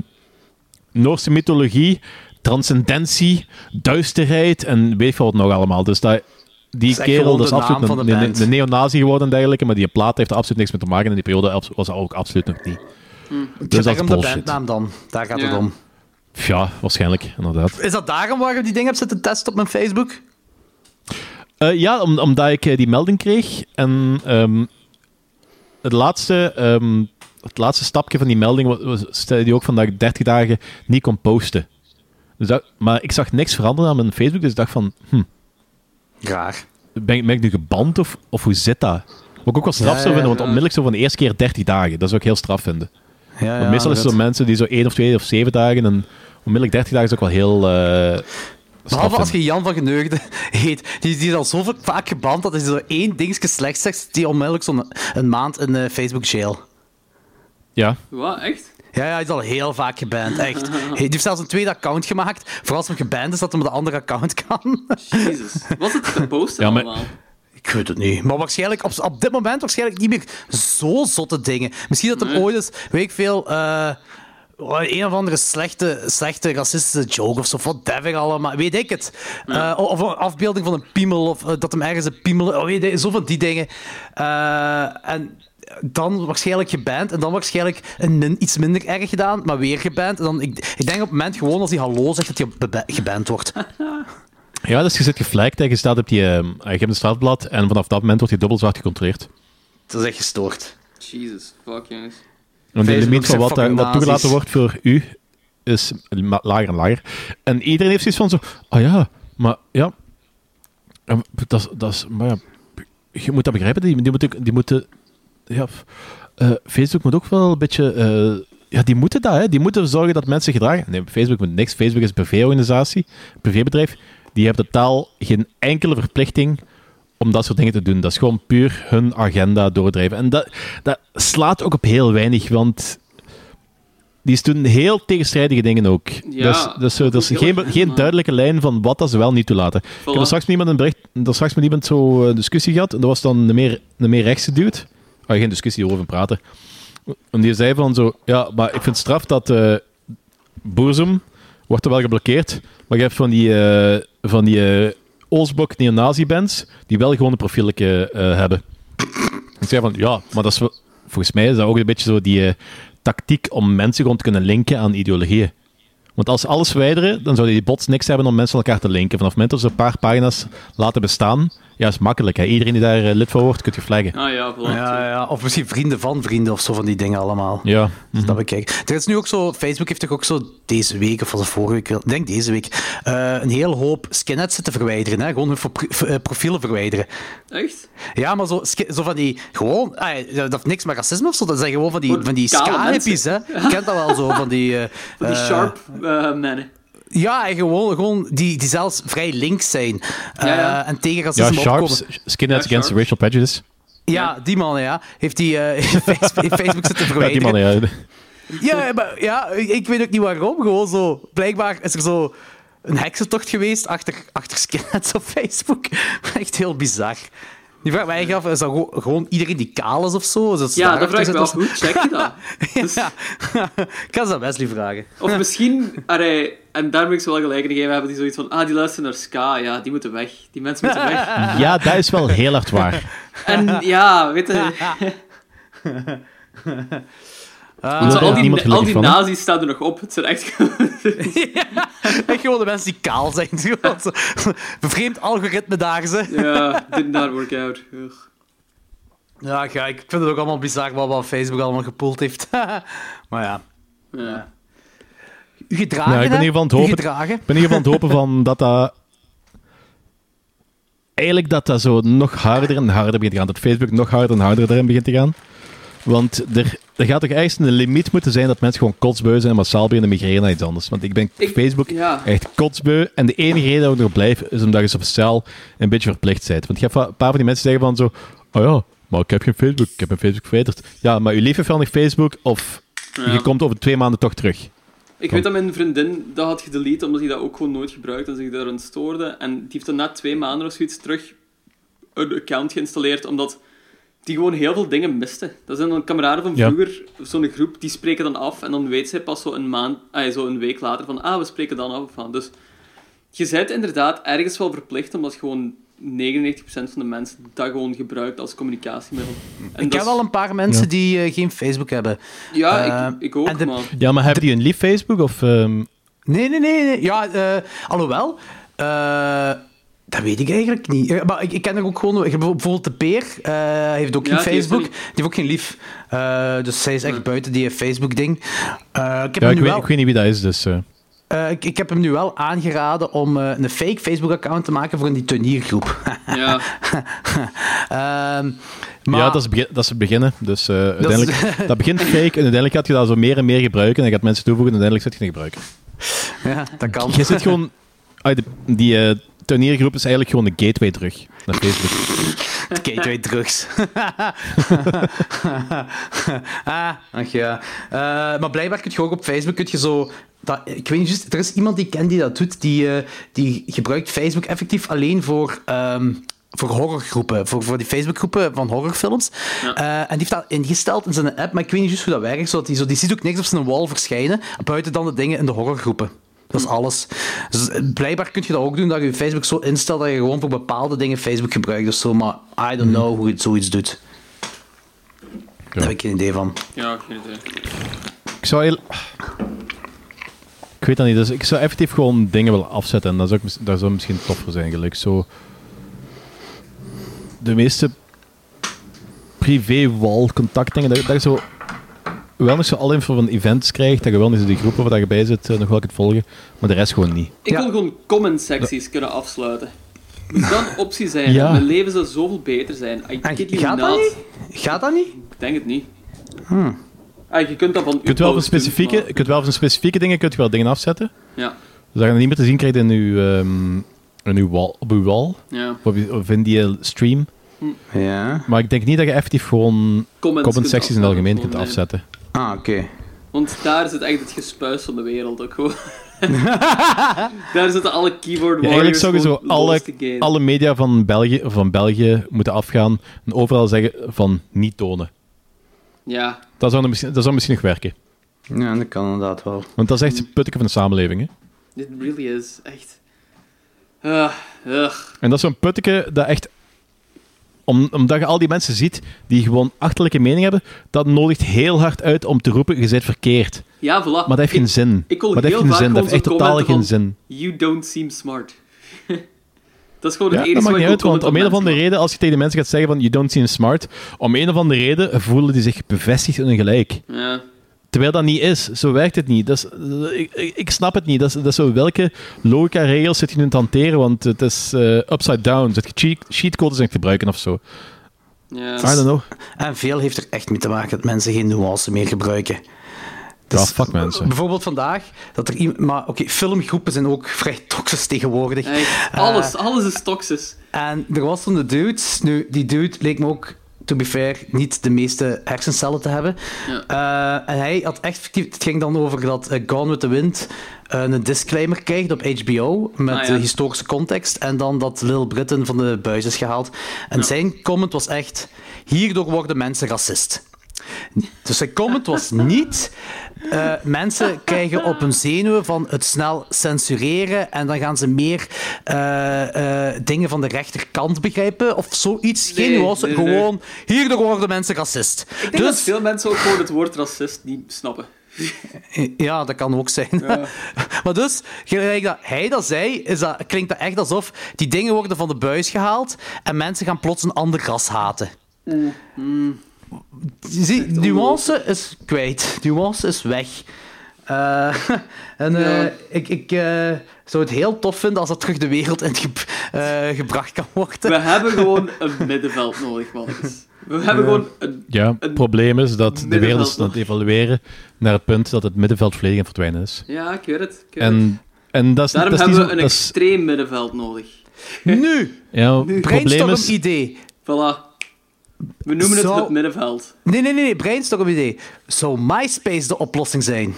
Noorse mythologie, transcendentie, duisterheid en weet ik veel wat nog allemaal. Dus dat, die is kerel dat is absoluut van een, neonazi geworden en dergelijke, maar die plaat heeft er absoluut niks mee te maken en die periode was dat ook absoluut nog niet. Dus dat is daarom de bullshit. bandnaam dan. Daar gaat Ja. het om. Ja, waarschijnlijk, inderdaad. Is dat daarom waarom je die dingen hebt zitten testen op mijn Facebook? Eh, ja, om, omdat ik eh, die melding kreeg. En ehm, het, laatste, ehm, het laatste stapje van die melding was, was, stelde die ook van dat ik 30 dagen niet kon posten. Dus dat, maar ik zag niks veranderen aan mijn Facebook, dus ik dacht van, hm, Raar. ben, ik- ben ik nu geband of, of hoe zit dat? Wat ik ook wel straf Ja, zou ja, vinden, want onmiddellijk zo van de eerste keer 30 dagen. Dat zou ik heel straf vinden. Ja, Want meestal is het zo mensen die zo één of twee of zeven dagen en onmiddellijk 30 dagen is ook wel heel eh Behalve als je Jan van Geneugde heet. Die, die is al zo vaak geband dat hij zo één dingetje slecht zegt, die onmiddellijk zo'n een maand in eh, Facebook jail. Ja, Wat, echt? Ja, ja, hij is al heel vaak geband, echt. Hij heeft zelfs een tweede account gemaakt. Vooral als hij geband is, dat hij met een andere account kan. Jezus. Wat is het te posten Ja, maar- allemaal? Ik weet het niet. Maar waarschijnlijk, op, op dit moment waarschijnlijk niet meer zo zotte dingen. Misschien dat Nee. ooit eens, weet ik veel, eh, een of andere slechte, slechte racistische joke of zo, whatever allemaal, weet ik het. Eh, of een afbeelding van een piemel, of eh, dat hem ergens een piemel, oh, weet je, zo van die dingen. Eh, en dan waarschijnlijk geband, en dan waarschijnlijk een min- iets minder erg gedaan, maar weer geband. En dan, ik, ik denk op het moment gewoon als hij hallo zegt, dat hij geband wordt. Ja, dus je zit geflagd en je staat op die... eh, je hebt een strafblad en vanaf dat moment wordt je dubbel zwart gecontroleerd. Dat is echt gestoord. Jesus, fuck jongens. Want de limiet van zijn wat, daar- fucking wat toegelaten wordt voor u is lager en lager. En iedereen heeft zoiets van zo... Ah ja, maar ja... eh, Dat, dat is... Maar ja, je moet dat begrijpen. Die, die moeten... Die moeten ja, eh, Facebook moet ook wel een beetje... eh, ja, die moeten dat, hè. Die moeten zorgen dat mensen gedragen... Nee, Facebook moet niks. Facebook is een privéorganisatie, een privébedrijf. Die hebben totaal geen enkele verplichting om dat soort dingen te doen. Dat is gewoon puur hun agenda doordrijven. En dat, dat slaat ook op heel weinig, want die doen heel tegenstrijdige dingen ook. Ja, dus, dus zo, er is heel geen, geen duidelijke lijn van wat dat ze wel niet toelaten. Ik heb er straks met iemand een bericht, er straks met iemand zo een discussie gehad, en dat was dan een meer, een meer rechtse dude. Ah, geen discussie over praten. En die zei van zo, ja, maar ik vind het straf dat eh Boersum wordt er wel geblokkeerd, maar je hebt van die, eh van die eh Oostblok neonazi-bands die wel gewoon een profieletje eh, hebben. Ik zei van, ja, maar dat is volgens mij is dat ook een beetje zo die eh, tactiek om mensen gewoon te kunnen linken aan ideologieën. Want als ze alles verwijderen, dan zouden die bots niks hebben om mensen aan elkaar te linken. Vanaf het moment dat ze een paar pagina's laten bestaan, ja, is makkelijk. Hè. Iedereen die daar eh, lid van wordt, kunt je flaggen. Ah ja. Ja, ja, of misschien vrienden van vrienden of zo van die dingen allemaal. Ja. Dus dat bekijk. Er is nu ook zo, Facebook heeft toch ook zo deze week, of was het vorige week, ik denk deze week, eh, een heel hoop skinheads zitten verwijderen. Hè? Gewoon hun eh, profielen verwijderen. Echt? Ja, maar zo, zo van die, gewoon, ah, dat heeft niks met racisme of zo, dat zijn gewoon van die, van die ska-hippies, hè. Je kent dat wel zo, van die... eh, Van die sharp eh, mannen. Ja, en gewoon, gewoon die, die zelfs vrij links zijn. eh, Ja, ja. En tegen Ja, racisme Sharps, opkomen. Skinheads Ja, Against. Racial Prejudice. Ja, die man, ja. Heeft die eh, Facebook, in Facebook zitten Ja, die man, ja. Ja, maar ja, ik weet ook niet waarom. Gewoon zo. Blijkbaar is er zo een heksentocht geweest achter, achter skinheads op Facebook. Echt heel bizar. Die vraag mij af, is dat gewoon- gewoon iedereen die kaal is of zo? Is dat Ja, dat vraag ik me af. Hoe check je dat? zit? Dus- Ja. ik kan ze aan Wesley vragen. Of misschien, allee, en daar ben ik zo wel gelijk in gegeven, hebben die zoiets van, ah, die luisteren naar ska, ja, die moeten weg. Die mensen moeten weg. ja, dat is wel heel hard waar. En ja, weet je, Ah, want zo, al die, al die van, nazi's staan er nog op. Het zijn echt... echt gewoon de mensen die kaal zijn. Bevreemd algoritme daar, ze. ja, did not work out. Ugh. Ja, ja, ik vind het ook allemaal bizar wat, wat Facebook allemaal gepoeld heeft. maar ja. Ja. U gedragen, ik ben geval aan het hopen- gedragen. Ik ben in ieder geval aan het hopen van dat dat... Eigenlijk dat dat zo nog harder en harder begint te gaan. Dat Facebook nog harder en harder erin begint te gaan. Want er, er gaat toch ergens een limiet moeten zijn dat mensen gewoon kotsbeu zijn en massaal beginnen migreren naar iets anders. Want ik ben Facebook Ja. echt kotsbeu. En de enige reden dat ik nog blijf, is omdat je sociaal een beetje verplicht bent. Want je hebt een paar van die mensen zeggen van zo... Oh ja, maar ik heb geen Facebook. Ik heb mijn Facebook verwijderd. Ja, maar je lief heeft wel nog Facebook of Ja. je komt over twee maanden toch terug. Ik weet dat mijn vriendin dat had gedelete, omdat hij dat ook gewoon nooit gebruikte en zich daarin stoorde. En die heeft dan na twee maanden of zoiets terug een account geïnstalleerd, omdat die gewoon heel veel dingen miste. Dat zijn dan kameraden van Ja. vroeger, zo'n groep, die spreken dan af en dan weet zij pas zo een, maand, ah, zo een week later van, ah, we spreken dan af. Van. Dus je bent inderdaad ergens wel verplicht, omdat gewoon 99% van de mensen dat gewoon gebruikt als communicatiemiddel. En Ik ken wel een paar mensen Ja. die eh, geen Facebook hebben. Ja, Eh, ik, ik ook, de- maar... Ja, maar hebben die een lief Facebook? Of, ehm, Nee, nee, nee. nee. Ja, eh alhoewel. Dat weet ik eigenlijk niet. Maar ik, ik ken er ook gewoon... ik heb Bijvoorbeeld de Peer eh, heeft ook Ja, geen die heeft Facebook. Die heeft ook geen lief. Eh, dus zij is echt Nee. buiten die Facebook-ding. Eh, ik, heb ja, hem ik nu weet, wel, ik weet niet wie dat is, dus... eh. eh, ik, ik heb hem nu wel aangeraden om eh, een fake Facebook-account te maken voor die tuiniergroep. Ja, Ehm, maar, Ja, dat is, begin, dat is het beginnen. Dus eh, is- uiteindelijk, dat begint fake en uiteindelijk gaat je dat zo meer en meer gebruiken. En je gaat mensen toevoegen en uiteindelijk zit je het gebruiken. Ja, dat kan. Je zit gewoon... ah, die eh tuiniergroep is eigenlijk gewoon de gateway terug naar Facebook. Gateway drugs. ah, ach ja. Eh, maar blijkbaar kun je ook op Facebook kun je zo... Dat, ik weet niet juist, er is iemand die ik ken die dat doet, die, eh, die gebruikt Facebook effectief alleen voor... ehm, voor horrorgroepen, voor, voor die Facebookgroepen van horrorfilms. Ja. Eh, en die heeft dat ingesteld in zijn app, maar ik weet niet juist hoe dat werkt. Zodat die, zo, die ziet ook niks op zijn wall verschijnen, buiten dan de dingen in de horrorgroepen. Dat is alles. Dus eh, blijkbaar kun je dat ook doen, dat je Facebook zo instelt dat je gewoon voor bepaalde dingen Facebook gebruikt of zo. Maar I don't know hoe je zoiets doet. Daar heb ik geen idee van. ja, geen idee. Ik zou heel... Ik weet dat niet. Dus ik zou effectief gewoon dingen willen afzetten. En dat zou, ik, mis- dat zou misschien toffer zijn. Gelijk zo... De meeste privé-wall contactdingen, dat, zo wel nog zo alle info van events krijgt, dat je wel niet zo die groepen waar je bij zit eh, nog wel kunt volgen, maar de rest gewoon niet. Ik Ja. wil gewoon comment-secties kunnen afsluiten. Moet dat een optie zijn? Ja. Mijn leven zou zoveel beter zijn. I En gaat dat niet? Gaat dat niet? Ik denk het niet. Ah, je kunt dat van Je kunt wel van doen, specifieke, maar- kunt wel van specifieke dingen kunt je wel dingen afzetten, Ja, zodat je het niet meer te zien krijgt in uw, ehm, in uw wall, op uw wall, ja. of, in die eh, stream. Ja. Maar ik denk niet dat je effectief gewoon Comments comment secties in het algemeen kunt afzetten, nee. afzetten. Ah, oké. Want daar zit echt het gespuis van de wereld ook gewoon. daar zitten alle keyboard Ja, warriors eigenlijk zou je zo gewoon alle, alle media van België, van België moeten afgaan en overal zeggen van niet tonen. Ja, Dat zou, dan misschien, dat zou misschien nog werken. Ja, dat kan inderdaad wel. Want dat is echt het putteke van de samenleving. Hè? dit really is echt... Ah, ugh. En dat is zo'n putteke dat echt... Om, omdat je al die mensen ziet die gewoon achterlijke mening hebben, dat nodigt heel hard uit om te roepen, je bent verkeerd. Ja, voilà. Maar dat heeft geen zin. ik maar dat heeft geen zin. Dat heeft echt totaal geen zin. You don't seem smart. dat is gewoon Ja, het dat enige maakt wat niet uit, want om een of andere reden, als je tegen de mensen gaat zeggen van you don't seem smart, om een of andere reden voelen die zich bevestigd hun gelijk. Ja. Terwijl dat niet is. Zo werkt het niet. Dat is, ik, ik, snap het niet. Dat is, dat is zo, welke logica-regels zit je nu aan het hanteren? Want het is eh, upside down. Zit je cheat, cheatcodes het gebruiken of zo? Ja. I don't know. En veel heeft er echt mee te maken dat mensen geen nuance meer gebruiken. Ja, Dus, fuck mensen. Bijvoorbeeld vandaag, dat er iemand... Maar oké, filmgroepen zijn ook vrij toxisch tegenwoordig. Echt, alles, alles is toxisch. En er was zo'n dude, nu, die dude leek me ook to be fair, niet de meeste hersencellen te hebben. Ja. Eh, en hij had echt. Het ging dan over dat eh, Gone with the Wind eh, een disclaimer krijgt op HBO met Ah, ja. de historische context en dan dat Little Britain van de buis is gehaald. En Ja. zijn comment was echt... Hierdoor worden mensen racist. Dus zijn comment was niet... eh, mensen krijgen op hun zenuwen van het snel censureren en dan gaan ze meer eh, eh, dingen van de rechterkant begrijpen of zoiets. Geen Nee, nuance, nee, nee. gewoon hierdoor worden mensen racist. Ik denk dat Dus, veel mensen ook gewoon het woord racist niet snappen. ja, dat kan ook zijn. Ja. maar dus, gelijk dat hij dat zei, is dat, klinkt dat echt alsof die dingen worden van de buis gehaald en mensen gaan plots een ander ras haten. Je ziet, nuance is kwijt. Nuance is weg. Eh, en eh, Ja. ik, ik eh, zou het heel tof vinden als dat terug de wereld in ge- eh, gebracht kan worden. We hebben gewoon een middenveld nodig, mannetjes. We hebben gewoon een... Ja, het probleem is dat de wereld is aan het evalueren naar het punt dat het middenveld volledig aan het verdwijnen is. Ja, ik weet het. Ik weet het. En, en dat is, Daarom dat is hebben niet we een extreem middenveld nodig. Nu, ja, het probleem brainstorm is... idee. Voilà. We noemen het het middenveld. Nee, nee, nee, nee, brainstorm idee. Zou MySpace de oplossing zijn?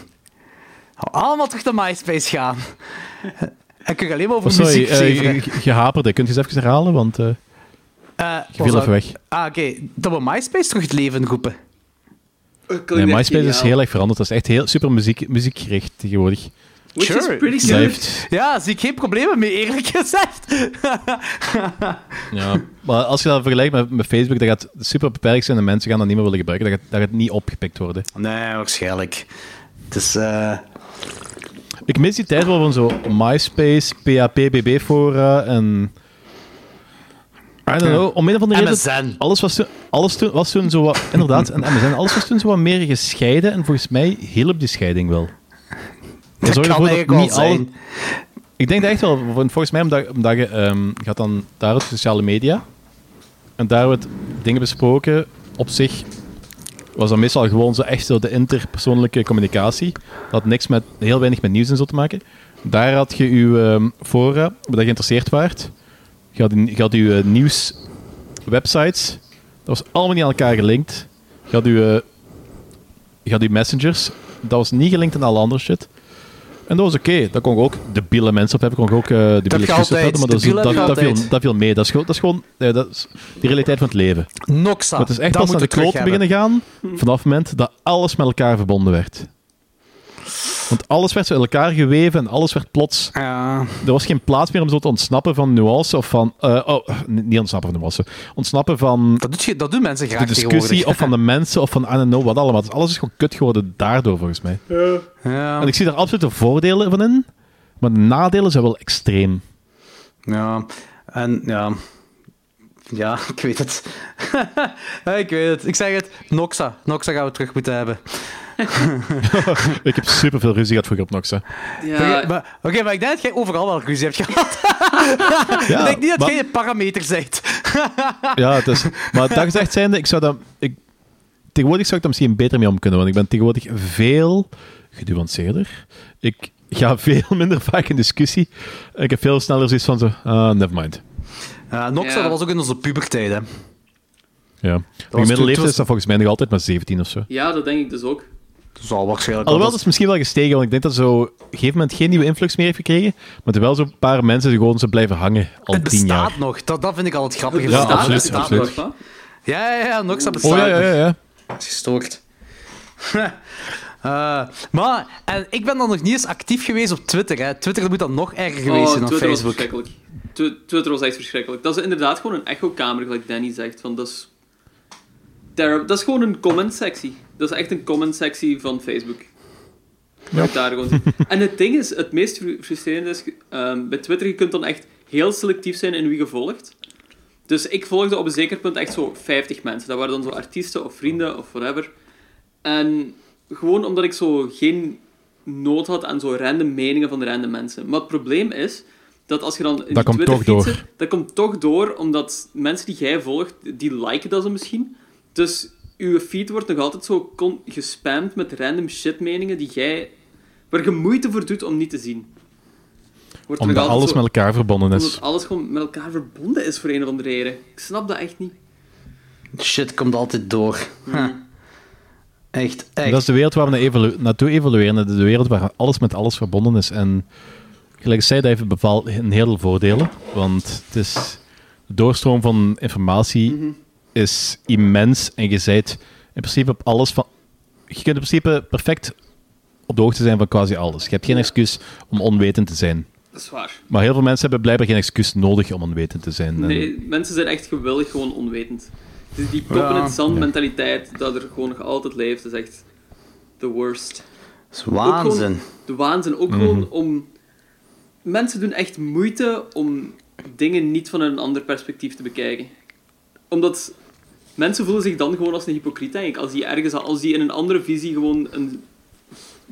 Allemaal terug naar MySpace gaan. En kun je alleen maar over Oh, sorry, muziek eh, je- je haperde. Kunt je eens even herhalen? Want eh, Eh, je viel even weg. Ah, oké. Dat we MySpace terug het leven roepen. Nee, MySpace is heel erg veranderd. Dat is echt heel super muziek, muziekgericht tegenwoordig. Which Sure. is pretty Dat good. heeft... Ja, zie ik geen problemen mee, eerlijk gezegd. Ja, maar als je dat vergelijkt met, met Facebook, dat gaat super beperkt zijn en mensen gaan dat niet meer willen gebruiken. Dat gaat, dat gaat niet opgepikt worden. Nee, waarschijnlijk. Het is... eh, Ik mis die tijd wel van zo MySpace, PHP, BB-fora en... I don't know, om een of andere reden... Alles was toen, alles toen, was toen zo wat... Inderdaad, en MSN, alles was toen zo wat meer gescheiden en volgens mij hielp die scheiding wel. Dat kan eigenlijk niet zijn. Ik denk dat echt wel, volgens mij, omdat, omdat je ehm, gaat dan daar op sociale media en daar wordt dingen besproken op zich, was dan meestal gewoon zo echt zo de interpersoonlijke communicatie. Dat had niks met, heel weinig met nieuws en zo te maken. Daar had je je ehm, fora, waar je geïnteresseerd waart. Je had, je had je eh, nieuwswebsites. Dat was allemaal niet aan elkaar gelinkt. Je had je, eh, je had je messengers. Dat was niet gelinkt aan alle andere shit. En dat was oké. Dat kon ik ook debiele mensen op hebben. Kon ik ook eh debiele discussies op hebben. Maar dat, is- dat, dat, viel, dat viel mee. Dat is, gewoon- dat is gewoon ja, dat is de realiteit van het leven. Noxa. Maar het is echt dat pas naar de kloot beginnen gaan vanaf het moment dat alles met elkaar verbonden werd. Want alles werd zo in elkaar geweven en alles werd plots... Ja. Er was geen plaats meer om zo te ontsnappen van nuance of van... eh, oh, niet ontsnappen van nuance. Ontsnappen van Dat, doet je, dat doen mensen graag de discussie of van de mensen of van I don't know wat allemaal. Dus alles is gewoon kut geworden daardoor, volgens mij. Ja. En ik zie daar absoluut de voordelen van in, maar de nadelen zijn wel extreem. Ja, en ja. Ja, ik weet het. Ik weet het. Ik zeg het. Noxa. Noxa gaan we terug moeten hebben. Ik heb superveel ruzie gehad vroeger op Noxa. Ja, Oké, maar, ik denk dat jij overal wel ruzie hebt gehad. Ja, ik denk niet dat maar- jij een parameter zegt. Ja, het is, maar dat gezegd zijnde, ik zou dat... Ik, tegenwoordig zou ik daar misschien beter mee om kunnen, want ik ben tegenwoordig veel genuanceerder. Ik ga veel minder vaak in discussie. Ik heb veel sneller zoiets van zo, ah, never mind. Ja, Noxa, Ja. dat was ook in onze puberteit, hè. Ja. middelleeftijd toen was- is dat volgens mij nog altijd maar 17 of zo. ja, dat denk ik dus ook. Dat zal waarschijnlijk Alhoewel, wel- dat is misschien wel gestegen, want ik denk dat zo op een gegeven moment geen nieuwe influx meer heeft gekregen, maar er wel zo'n paar mensen die gewoon zo blijven hangen al Het tien bestaat jaar. nog. Dat, dat vind ik altijd grappig. Het Ja, bestaat, absoluut, het bestaat absoluut. nog, hè? Ja, ja, ja. Noxa bestaat Oh ja, ja, nog. ja. ja. Dat is gestoord. Eh, maar, en ik ben dan nog niet eens actief geweest op Twitter. Hè. Twitter moet dan nog erger geweest Oh, zijn dan Twitter was Facebook. verschrikkelijk. Twi- Twitter was echt verschrikkelijk. Dat is inderdaad gewoon een echo-kamer, gelijk Danny zegt. Van, dat, is dat is gewoon een comment-sectie. Dat is echt een comment-sectie van Facebook. Ja. Daar gewoon en het ding is, het meest fru- frustrerende is, ehm, bij Twitter, je kunt dan echt heel selectief zijn in wie je volgt. Dus ik volgde op een zeker punt echt zo 50 mensen. Dat waren dan zo artiesten of vrienden of whatever. En gewoon omdat ik zo geen nood had aan zo random meningen van random mensen. Maar het probleem is dat als je dan in Dat komt Twitter toch zit, dat komt toch door omdat mensen die jij volgt, die liken dat zo misschien. Dus uw feed wordt nog altijd zo gespamd met random shitmeningen die jij, waar je moeite voor doet om niet te zien. Wordt er Omdat altijd alles zo- met elkaar verbonden is. omdat alles gewoon met elkaar verbonden is voor een of andere reden. Ik snap dat echt niet. Shit komt altijd door. Huh. Echt, echt. Dat is de wereld waar we naar evolu naartoe evolueren. De wereld waar alles met alles verbonden is. En gelijk zei, dat heeft bepaald een heel veel voordelen. Want het is, de doorstroom van informatie is immens. En je in principe op alles van... Je kunt in principe perfect op de hoogte zijn van quasi alles. Je hebt geen Ja. excuus om onwetend te zijn. Dat is waar. Maar heel veel mensen hebben blijkbaar geen excuus nodig om onwetend te zijn. En- Nee, mensen zijn echt gewillig gewoon onwetend. Dus die kop in het zand mentaliteit dat er gewoon nog altijd leeft, is echt the worst. Dat is waanzin. De waanzin. Ook Mhm. gewoon om... Mensen doen echt moeite om dingen niet vanuit een ander perspectief te bekijken. Omdat mensen voelen zich dan gewoon als een hypocriet, denk ik. Als die ergens, als die in een andere visie gewoon een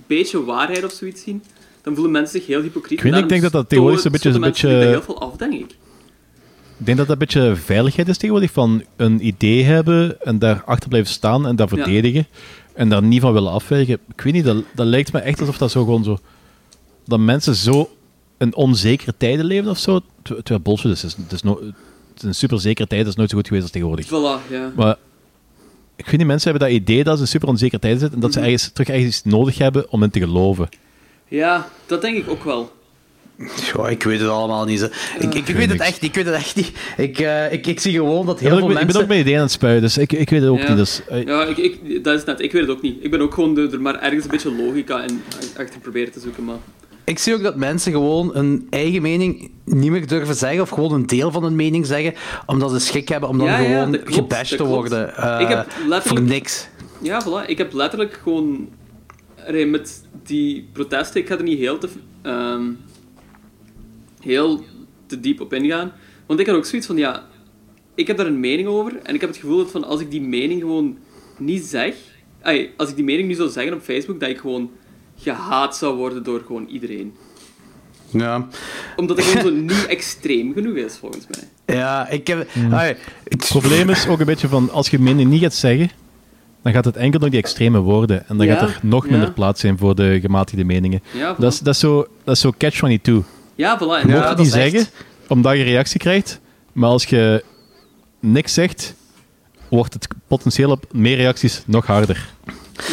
beetje waarheid of zoiets zien, dan voelen mensen zich heel hypocriet. Ik weet ik denk dat dat theoretisch een beetje- een een beetje... heel veel af, denk ik. Ik denk dat dat een beetje veiligheid is tegenwoordig, van een idee hebben en daarachter blijven staan en dat Ja. verdedigen en daar niet van willen afwijken. Ik weet niet, dat, dat lijkt me echt alsof dat zo gewoon zo... Dat mensen zo in onzekere tijden leven of zo, ter- terwijl bullshit is. Het is, het is, no- een super zekere tijd, dat is nooit zo goed geweest als tegenwoordig. Voilà, ja. Maar ik vind die mensen hebben dat idee dat ze in super onzekere tijden zitten en dat ze Mhm. ergens, terug ergens iets nodig hebben om in te geloven. Ja, dat denk ik ook wel. Ja, ik weet het allemaal niet. Zo. Ik, ik, ik weet het echt niet. Ik weet het echt niet. Ik, eh, ik, ik zie gewoon dat heel veel ook, ik ben mensen... ook mijn ideeën aan het spuien, dus ik, ik weet het ook Ja. niet. Dus, eh, Ja, ik, ik, dat is net. Ik weet het ook niet. Ik ben ook gewoon er er maar ergens een beetje logica in achter proberen te zoeken, maar... Ik zie ook dat mensen gewoon hun eigen mening niet meer durven zeggen, of gewoon een deel van hun mening zeggen, omdat ze schik hebben om dan Ja, ja, gewoon dat klopt, gebashed dat te worden. eh, Ik heb letterlijk- Voor niks. Ja, voilà. Ik heb letterlijk gewoon... Met die protesten, ik ga er niet heel te... ehm, heel te diep op ingaan. Want ik had ook zoiets van, ja... Ik heb daar een mening over. En ik heb het gevoel dat van, als ik die mening gewoon niet zeg... als ik die mening nu zou zeggen op Facebook, dat ik gewoon gehaat zou worden door gewoon iedereen. Ja. Omdat het gewoon zo niet extreem genoeg is, volgens mij. Ja, ik heb... Ai, ik- Het probleem is ook een beetje van, als je mening niet gaat zeggen, dan gaat het enkel door die extreme woorden. En dan Ja, gaat er nog ja. minder plaats zijn voor de gematigde meningen. Ja. Dat is, dat is zo, dat is zo catch-22. Je ja, voilà. Ja, mocht het niet echt- zeggen, omdat je reactie krijgt. Maar als je niks zegt, wordt het potentieel op meer reacties nog harder.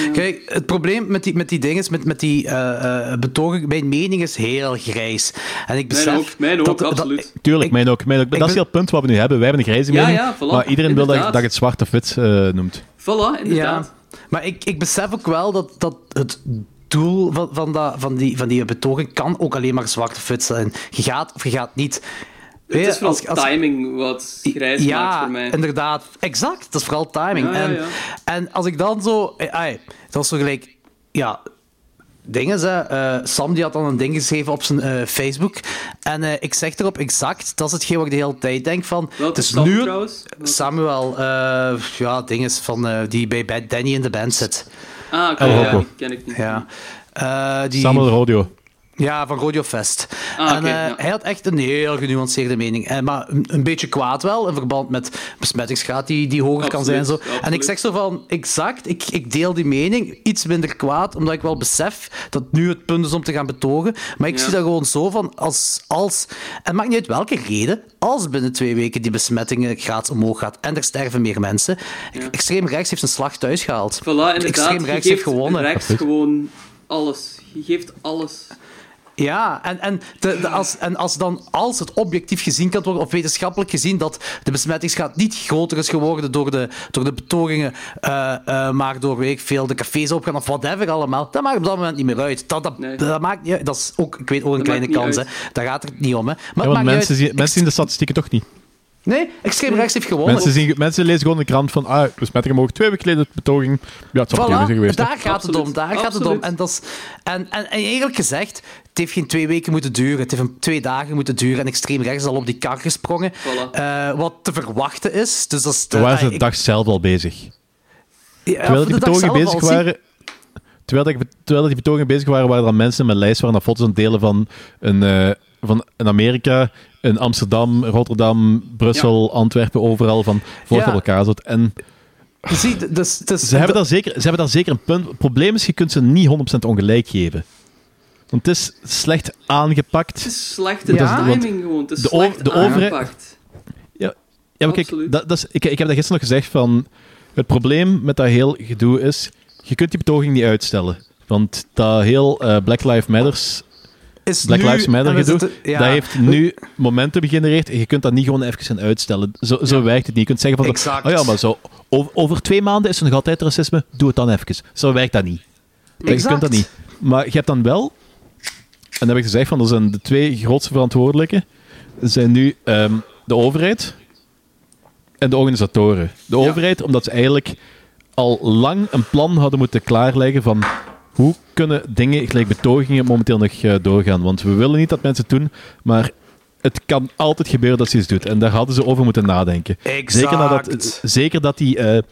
Ja. Kijk, het probleem met die, met die dingen, is, met, met die eh eh betoging, mijn mening is heel grijs. En ik besef... Mijn ook, mijn ook, dat- dat- absoluut. Tuurlijk, Ik- mijn ook. Mijn ook. Dat is ben- heel het punt wat we nu hebben. Wij hebben een grijze Ja, mening, ja, voilà. maar iedereen wil dat, dat je het zwart of wit eh, noemt. Voilà, inderdaad. Ja, maar ik, ik besef ook wel dat, dat het doel van, van, dat, van, die, van die betoging kan ook alleen maar zwart of wit zijn. Je gaat of je gaat niet. Het is vooral als- als- timing wat grijs ja, maakt voor mij. inderdaad. Exact. Dat is vooral timing. Ja, en, ja. en als ik dan zo... eh, ai, dat was zo gelijk... Ja, dingen, hè. Eh, Sam die had dan een ding geschreven op zijn eh, Facebook. En eh, ik zeg erop exact, dat is hetgeen wat ik de hele tijd denk van... Welke het is Sam nu trouwens? Welke- Samuel, eh, ja, dinges van, eh, die bij, bij Danny in de band zit. Ah, oké, El ja, die ken ik niet. Ja. Eh, die, Samuel Rodeo. Ja, van Rodeo Fest. Ah, en oké, eh, ja. hij had echt een heel genuanceerde mening. Eh, maar een, een beetje kwaad wel, in verband met besmettingsgraad die, die hoger kan zijn. Absoluut, Zo. En ik zeg zo van, exact, ik, ik deel die mening, iets minder kwaad, omdat ik wel besef dat nu het punt is om te gaan betogen. Maar ik Ja. zie dat gewoon zo van, als, als... En het maakt niet uit welke reden, als binnen twee weken die besmettingengraad omhoog gaat en er sterven meer mensen, Ja. extreem rechts heeft zijn slag thuis gehaald. Voilà, inderdaad. Extreem rechts heeft gewonnen. rechts gewoon alles. Je geeft alles. Ja, en, en, de, de, als, en als dan als het objectief gezien kan worden, of wetenschappelijk gezien, dat de besmettingsgraad niet groter is geworden door de, door de betogingen, eh, eh, maar door weet ik veel, de cafés opgaan of whatever allemaal, dat maakt op dat moment niet meer uit. Dat, dat, Nee. dat maakt niet uit. Dat is ook, ik weet, ook een Dat kleine kans. Hè. Daar gaat het niet om. Hè. Maar Ja, want mensen, zien, mensen zien de statistieken toch niet. Nee, extreem rechts heeft gewonnen. Mensen, zien, mensen lezen gewoon de krant van, ah, besmettingen mogen twee weken geleden betoging. Ja, het zal Voilà, geweest. hè. daar gaat het om. Absoluut, Daar gaat het om. En, dat is, en, en, en eerlijk gezegd, het heeft geen twee weken moeten duren. Het heeft een twee dagen moeten duren. En extreem rechts is al op die kar gesprongen. Voilà. Eh, wat te verwachten is. Dus dat is Toen waren ze ah, de ik- dag zelf al bezig. ja, Terwijl die de zelf bezig zie- waren... Terwijl, dat, terwijl die betogingen bezig waren, waren er mensen met lijst waren dat foto's aan het delen van een, eh, van een Amerika, in Amsterdam, Rotterdam, Brussel, Antwerpen, overal van voor Ja. dat elkaar zat. En Je ziet, dus, dus, ze hebben, daar zeker, ze hebben daar zeker een punt. Het probleem is, je kunt ze niet 100% ongelijk geven. Want het is slecht Het aangepakt. is slechte Ja. timing gewoon. Het is De slecht de aangepakt. Ja, maar kijk, dat, dat is, ik, ik heb dat gisteren nog gezegd van... Het probleem met dat heel gedoe is... Je kunt die betoging niet uitstellen. Want dat heel eh, Black Lives Matters... Is Black nu- Lives Matter gedoe, ja. dat heeft nu momentum gegenereerd en je kunt dat niet gewoon even gaan uitstellen. Zo, zo werkt het niet. Je kunt zeggen van... Exact. Oh ja, maar zo, over, over twee maanden is er nog altijd racisme. Doe het dan even. Zo werkt dat niet. Je kunt dat niet. Maar je hebt dan wel... En dat heb ik gezegd, van, dat zijn de twee grootste verantwoordelijken. zijn nu ehm, de overheid en de organisatoren. De Ja. overheid, omdat ze eigenlijk al lang een plan hadden moeten klaarleggen van hoe kunnen dingen, gelijk betogingen, momenteel nog eh, doorgaan. Want we willen niet dat mensen het doen, maar het kan altijd gebeuren dat ze iets doet. En daar hadden ze over moeten nadenken. Exact. Zeker, nadat, zeker dat die... eh,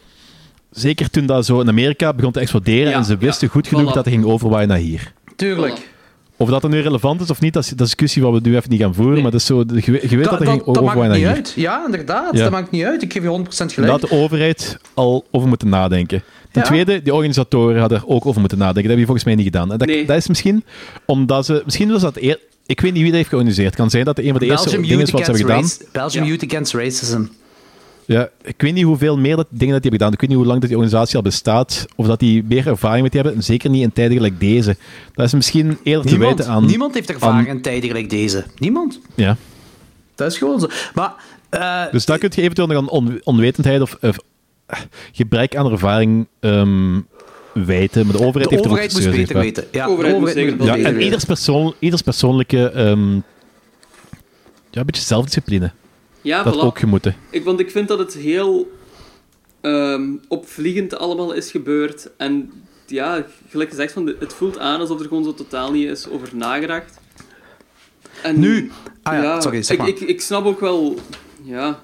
zeker toen dat zo in Amerika begon te exploderen Ja, en ze wisten ja, goed genoeg voilà. dat het ging overwaaien naar hier. Tuurlijk. Of dat er nu relevant is of niet, dat is, dat een discussie wat we nu even niet gaan voeren. Nee. Maar dat is zo, je, weet- je weet dat, er ging dat, dat maakt niet uit. Ja, inderdaad. Ja. Dat maakt niet uit. Ik geef je 100% Daar gelijk. had de overheid al over moeten nadenken. Ten Ja. tweede, die organisatoren hadden er ook over moeten nadenken. Dat hebben die volgens mij niet gedaan. En dat, Nee. dat is misschien omdat ze... Misschien was dat... Eer, ik weet niet wie dat heeft georganiseerd. Het kan zijn dat het een van de eerste dingen is wat ze hebben gedaan. Belgium Ja. Youth Against Racism. Ja, ik weet niet hoeveel meer dat, dingen dat die hebben gedaan. Ik weet niet hoe lang dat die organisatie al bestaat. Of dat die meer ervaring met die hebben. En zeker niet in tijden gelijk deze. Dat is misschien eerder te Niemand, wijten aan... niemand heeft ervaring in tijden gelijk deze. Niemand. Ja. Dat is gewoon zo. Maar... eh, Dus daar kun je eventueel nog aan on- onwetendheid of, eh, gebrek aan ervaring ehm, wijten. Maar de overheid de heeft overheid er moest serieus beter weten. Ja, De overheid de moest zeker moest Ja, beter en weten. ieders, persoon, ieders persoonlijke... ehm, ja, een beetje zelfdiscipline. Ja, dat voilà. ook gemoeten. Ik, want ik vind dat het heel ehm, opvliegend allemaal is gebeurd. En ja, gelijk gezegd, van de, het voelt aan alsof er gewoon zo totaal niet is over nagedacht. En, Nu- ah ja, sorry, zeg ik, maar. ik, ik snap ook wel... Ja,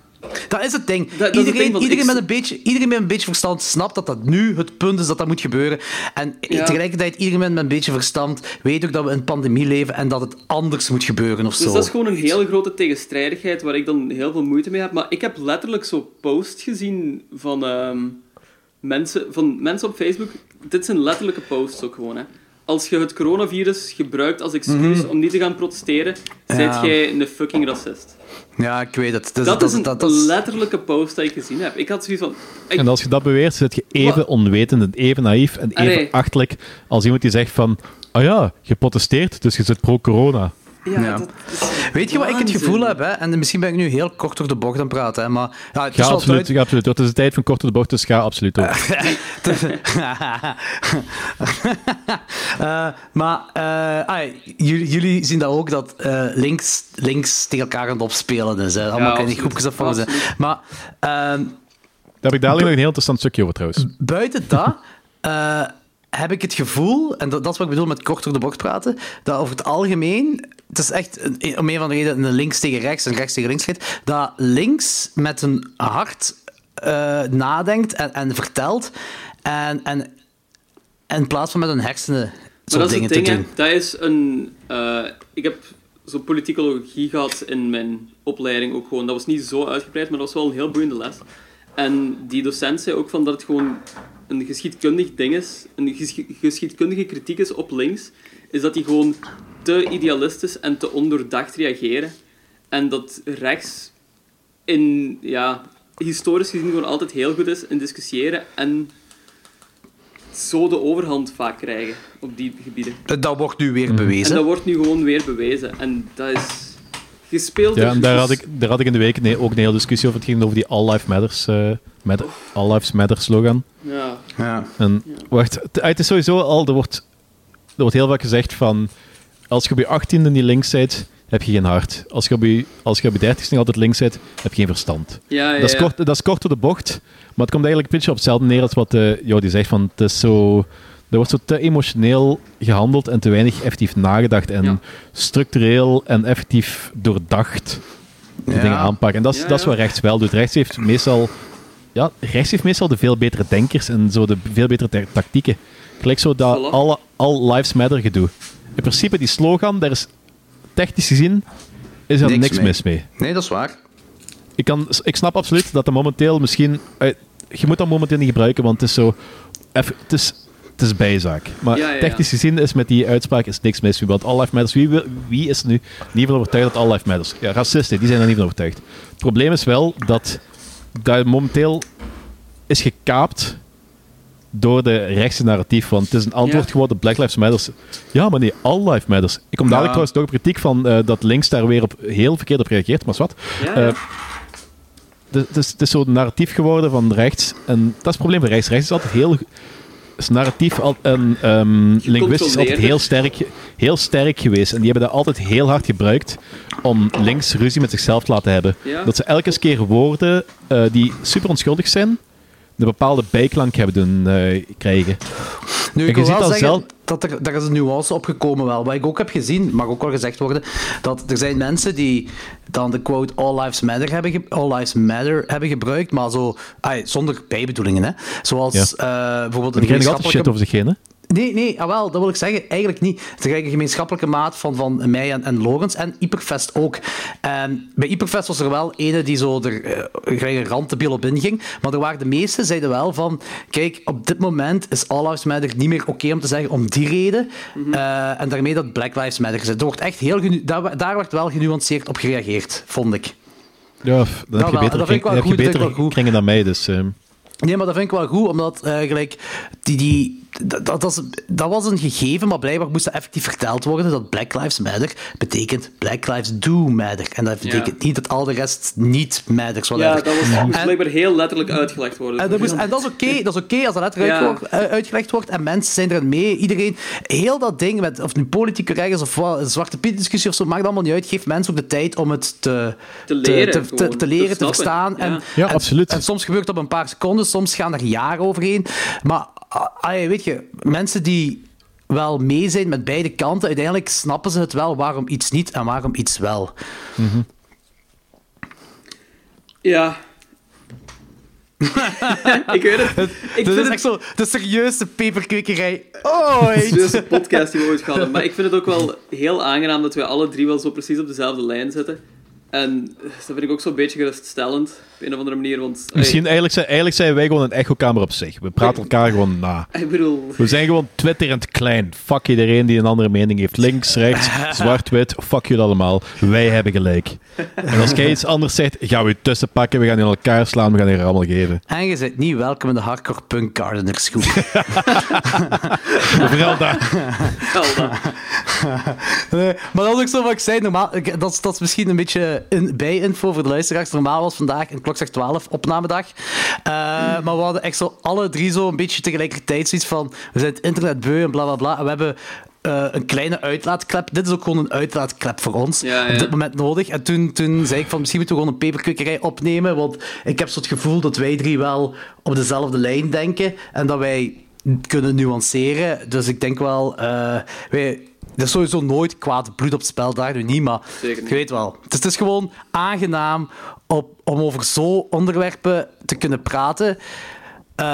Dat is het ding. Dat- dat iedereen, ding, want iedereen, ik- met een beetje, iedereen met een beetje verstand snapt dat dat nu het punt is dat dat moet gebeuren. En Ja. tegelijkertijd, iedereen met een beetje verstand weet ook dat we in een pandemie leven en dat het anders moet gebeuren of dus zo. dat is gewoon een hele grote tegenstrijdigheid waar ik dan heel veel moeite mee heb. Maar ik heb letterlijk zo posts gezien van, ehm, mensen, van mensen op Facebook. Dit zijn letterlijke posts ook gewoon, hè. Als je het coronavirus gebruikt als excuus om niet te gaan protesteren, Ja. zijt jij een fucking racist. Ja, ik weet het. Dus Dat, is een dat, dat is- letterlijke post dat ik gezien heb. Ik had zoiets van... Ik, En als je dat beweert, zit je even Wat? onwetend en even naïef en even Allee. achterlijk als iemand die zegt van ah ja, je protesteert, dus je zit pro-corona. Ja, Ja. dat is Weet je wat ik het gevoel heb? Hè? En misschien ben ik nu heel kort door de bocht aan het praten. Hè? Maar ja, het is absoluut, absoluut. Het is de tijd van korte de bocht, dus ga absoluut door. Eh, maar eh, ah, jullie, jullie zien dat ook, dat eh, links, links tegen elkaar aan het opspelen is. Hè? Allemaal kleine absoluut. groepjes. Absoluut. Maar ehm, Daar heb ik dadelijk nog een heel interessant stukje over trouwens. buiten dat eh, heb ik het gevoel, en dat, dat is wat ik bedoel met kort door de bocht praten, dat over het algemeen, het is echt een- om een van de redenen een links tegen rechts en rechts tegen links gaat, dat links met een hart eh, nadenkt en, en vertelt en, en, en in plaats van met hun hersenen zo'n dingen het ding, te doen. Dat is een... eh, ik heb zo politicologie gehad in mijn opleiding ook gewoon. Dat was niet zo uitgebreid, maar dat was wel een heel boeiende les. En die docent zei ook van dat het gewoon een geschiedkundig ding is, een geschi- geschiedkundige kritiek is op links, is dat die gewoon te idealistisch en te ondoordacht reageren. En dat rechts in, ja, historisch gezien gewoon altijd heel goed is in discussiëren en zo de overhand vaak krijgen op die gebieden. Dat wordt nu weer En bewezen. dat wordt nu gewoon weer bewezen. En dat is gespeeld. Ja, en daar had ik, daar had ik in de week nee, ook een hele discussie over. Het ging over die All Life Matters, eh, met, All Lives Matter slogan. Ja, Ja. En wacht, het, het is sowieso al, er wordt, er wordt heel vaak gezegd van, als je op je 18e niet links bent, heb je geen hart. Als je op je, als je op je 30ste nog altijd links bent, heb je geen verstand. ja, ja. Dat, is ja. kort, dat is kort door de bocht, maar het komt eigenlijk een beetje op hetzelfde neer als wat uh, Jody zegt. Van, het is zo, er wordt zo te emotioneel gehandeld en te weinig effectief nagedacht en Ja. structureel en effectief doordacht de Ja. dingen aanpakken. En dat is, Ja, dat is wat rechts wel doet. Rechts heeft meestal, ja, rechts heeft meestal de veel betere denkers en zo de veel betere ta- tactieken. Gelijk zo dat Voilà. alle, all lives matter gedoe. In principe, die slogan, daar is technisch gezien is er Niks niks, mee. mis mee. Nee, dat is waar. Ik, kan, ik snap absoluut dat er momenteel misschien... eh, je moet dat momenteel niet gebruiken, want het is zo... eff- het, is, het is bijzaak. Maar Ja, ja, ja. technisch gezien is met die uitspraak is niks mis mee. Want all life matters... Wie is nu niet van overtuigd dat all life matters? Ja, racisten, die zijn er niet van overtuigd. Het probleem is wel dat dat momenteel is gekaapt door de rechtse narratief. Want het is een antwoord Ja. geworden, Black Lives Matters. Ja, maar nee, all life matters. Ik kom dadelijk Ja. trouwens nog op kritiek van eh, dat links daar weer op heel verkeerd op reageert, maar wat. Ja, Eh. Het is, het is zo'n narratief geworden van rechts. En dat is het probleem van rechts. Rechts is altijd heel... Is narratief en ehm linguistisch altijd heel sterk, heel sterk geweest. En die hebben dat altijd heel hard gebruikt om links ruzie met zichzelf te laten hebben. Ja. Dat ze elke keer woorden eh, die super onschuldig zijn, een bepaalde bijklank hebben doen eh, krijgen. Nu, ik je wil wel zeggen zelf- dat er, daar is een nuance opgekomen wel. Wat ik ook heb gezien, mag ook wel gezegd worden, dat er zijn mensen die dan de quote All Lives Matter hebben, All Lives Matter hebben gebruikt, maar zo, zonder bijbedoelingen. Hè. Zoals Ja. eh, bijvoorbeeld een krijgen altijd shit gemeenschappelijke... over zich heen, hè? Nee, nee, ah, wel, dat wil ik zeggen. Eigenlijk niet. Het is een gemeenschappelijke maat van, van mij en, en Logans en Hyperfest ook. En bij Hyperfest was er wel ene die zo er gelijk een randdebiel op inging. Maar er waren de meeste zeiden wel van... Kijk, op dit moment is All Lives Matter niet meer oké om te zeggen om die reden. Eh, en daarmee dat Black Lives Matter gezet. Wordt echt heel daar, daar wordt wel genuanceerd op gereageerd, vond ik. Ja, dan heb je betere, dat vind ik wel heb goed, goed. kringen dan mij, dus... ehm, Nee, maar dat vind ik wel goed, omdat eh, gelijk, die, die, dat, dat, is- dat was een gegeven, maar blijkbaar moest dat effectief verteld worden dat Black Lives Matter betekent Black Lives Do Matter. En dat betekent niet dat al de rest niet matters. ja, whatever. dat was, moest blijkbaar heel letterlijk uitgelegd worden. en dat, moest- en dat is oké dat is oké als dat letterlijk Ja. wordt- eh, uitgelegd wordt en mensen zijn er mee. Iedereen, heel dat ding, met, of nu politiek correct is of wat, een zwarte piet discussie of zo, maakt allemaal niet uit. Geef mensen ook de tijd om het te, Te leren, te, te, gewoon, te leren, te te, verstaan. En, Ja, en- absoluut. En soms gebeurt dat op een paar seconden, soms gaan er jaren overheen. Maar weet je, mensen die wel mee zijn met beide kanten, uiteindelijk snappen ze het wel waarom iets niet en waarom iets wel. Ja. ik weet het. Ik Dit vind is het echt zo de serieuze peperkwekerij ooit. De podcast die we ooit hadden. Maar ik vind het ook wel heel aangenaam dat we alle drie wel zo precies op dezelfde lijn zitten. En dat vind ik ook zo'n beetje geruststellend, op een of andere manier. Want, Misschien eigenlijk zijn, eigenlijk zijn wij gewoon een echokamer op zich. We praten elkaar gewoon na. ik bedoel... We zijn gewoon twitterend klein. Fuck iedereen die een andere mening heeft. Links, rechts, zwart, wit. Fuck jullie allemaal. Wij hebben gelijk. En als jij iets anders zegt, gaan we je tussen pakken. We gaan in elkaar slaan. We gaan je rammel geven. En je bent niet welkom in de hardcore punk gardeners groep. Vooral dat. Zelda. Nee, maar dat is ook zo wat ik zei. Normaal, dat, is, dat is misschien een beetje een bijinfo voor de luisteraars. Normaal was vandaag een klokslag 12 opnamedag. Eh, Maar we hadden echt zo alle drie zo een beetje tegelijkertijd zoiets van... We zijn het internet beu en bla bla bla. En we hebben eh, een kleine uitlaatklep. Dit is ook gewoon een uitlaatklep voor ons. Ja, ja. Op dit moment nodig. En toen, toen zei ik van misschien moeten we gewoon een peperkwekerij opnemen. Want ik heb zo het gevoel dat wij drie wel op dezelfde lijn denken. En dat wij kunnen nuanceren. Dus ik denk wel... eh, wij, er is sowieso nooit kwaad bloed op het spel, daar nu niet, maar Zeker niet. je weet wel. Het is, het is gewoon aangenaam op, om over zo onderwerpen te kunnen praten eh,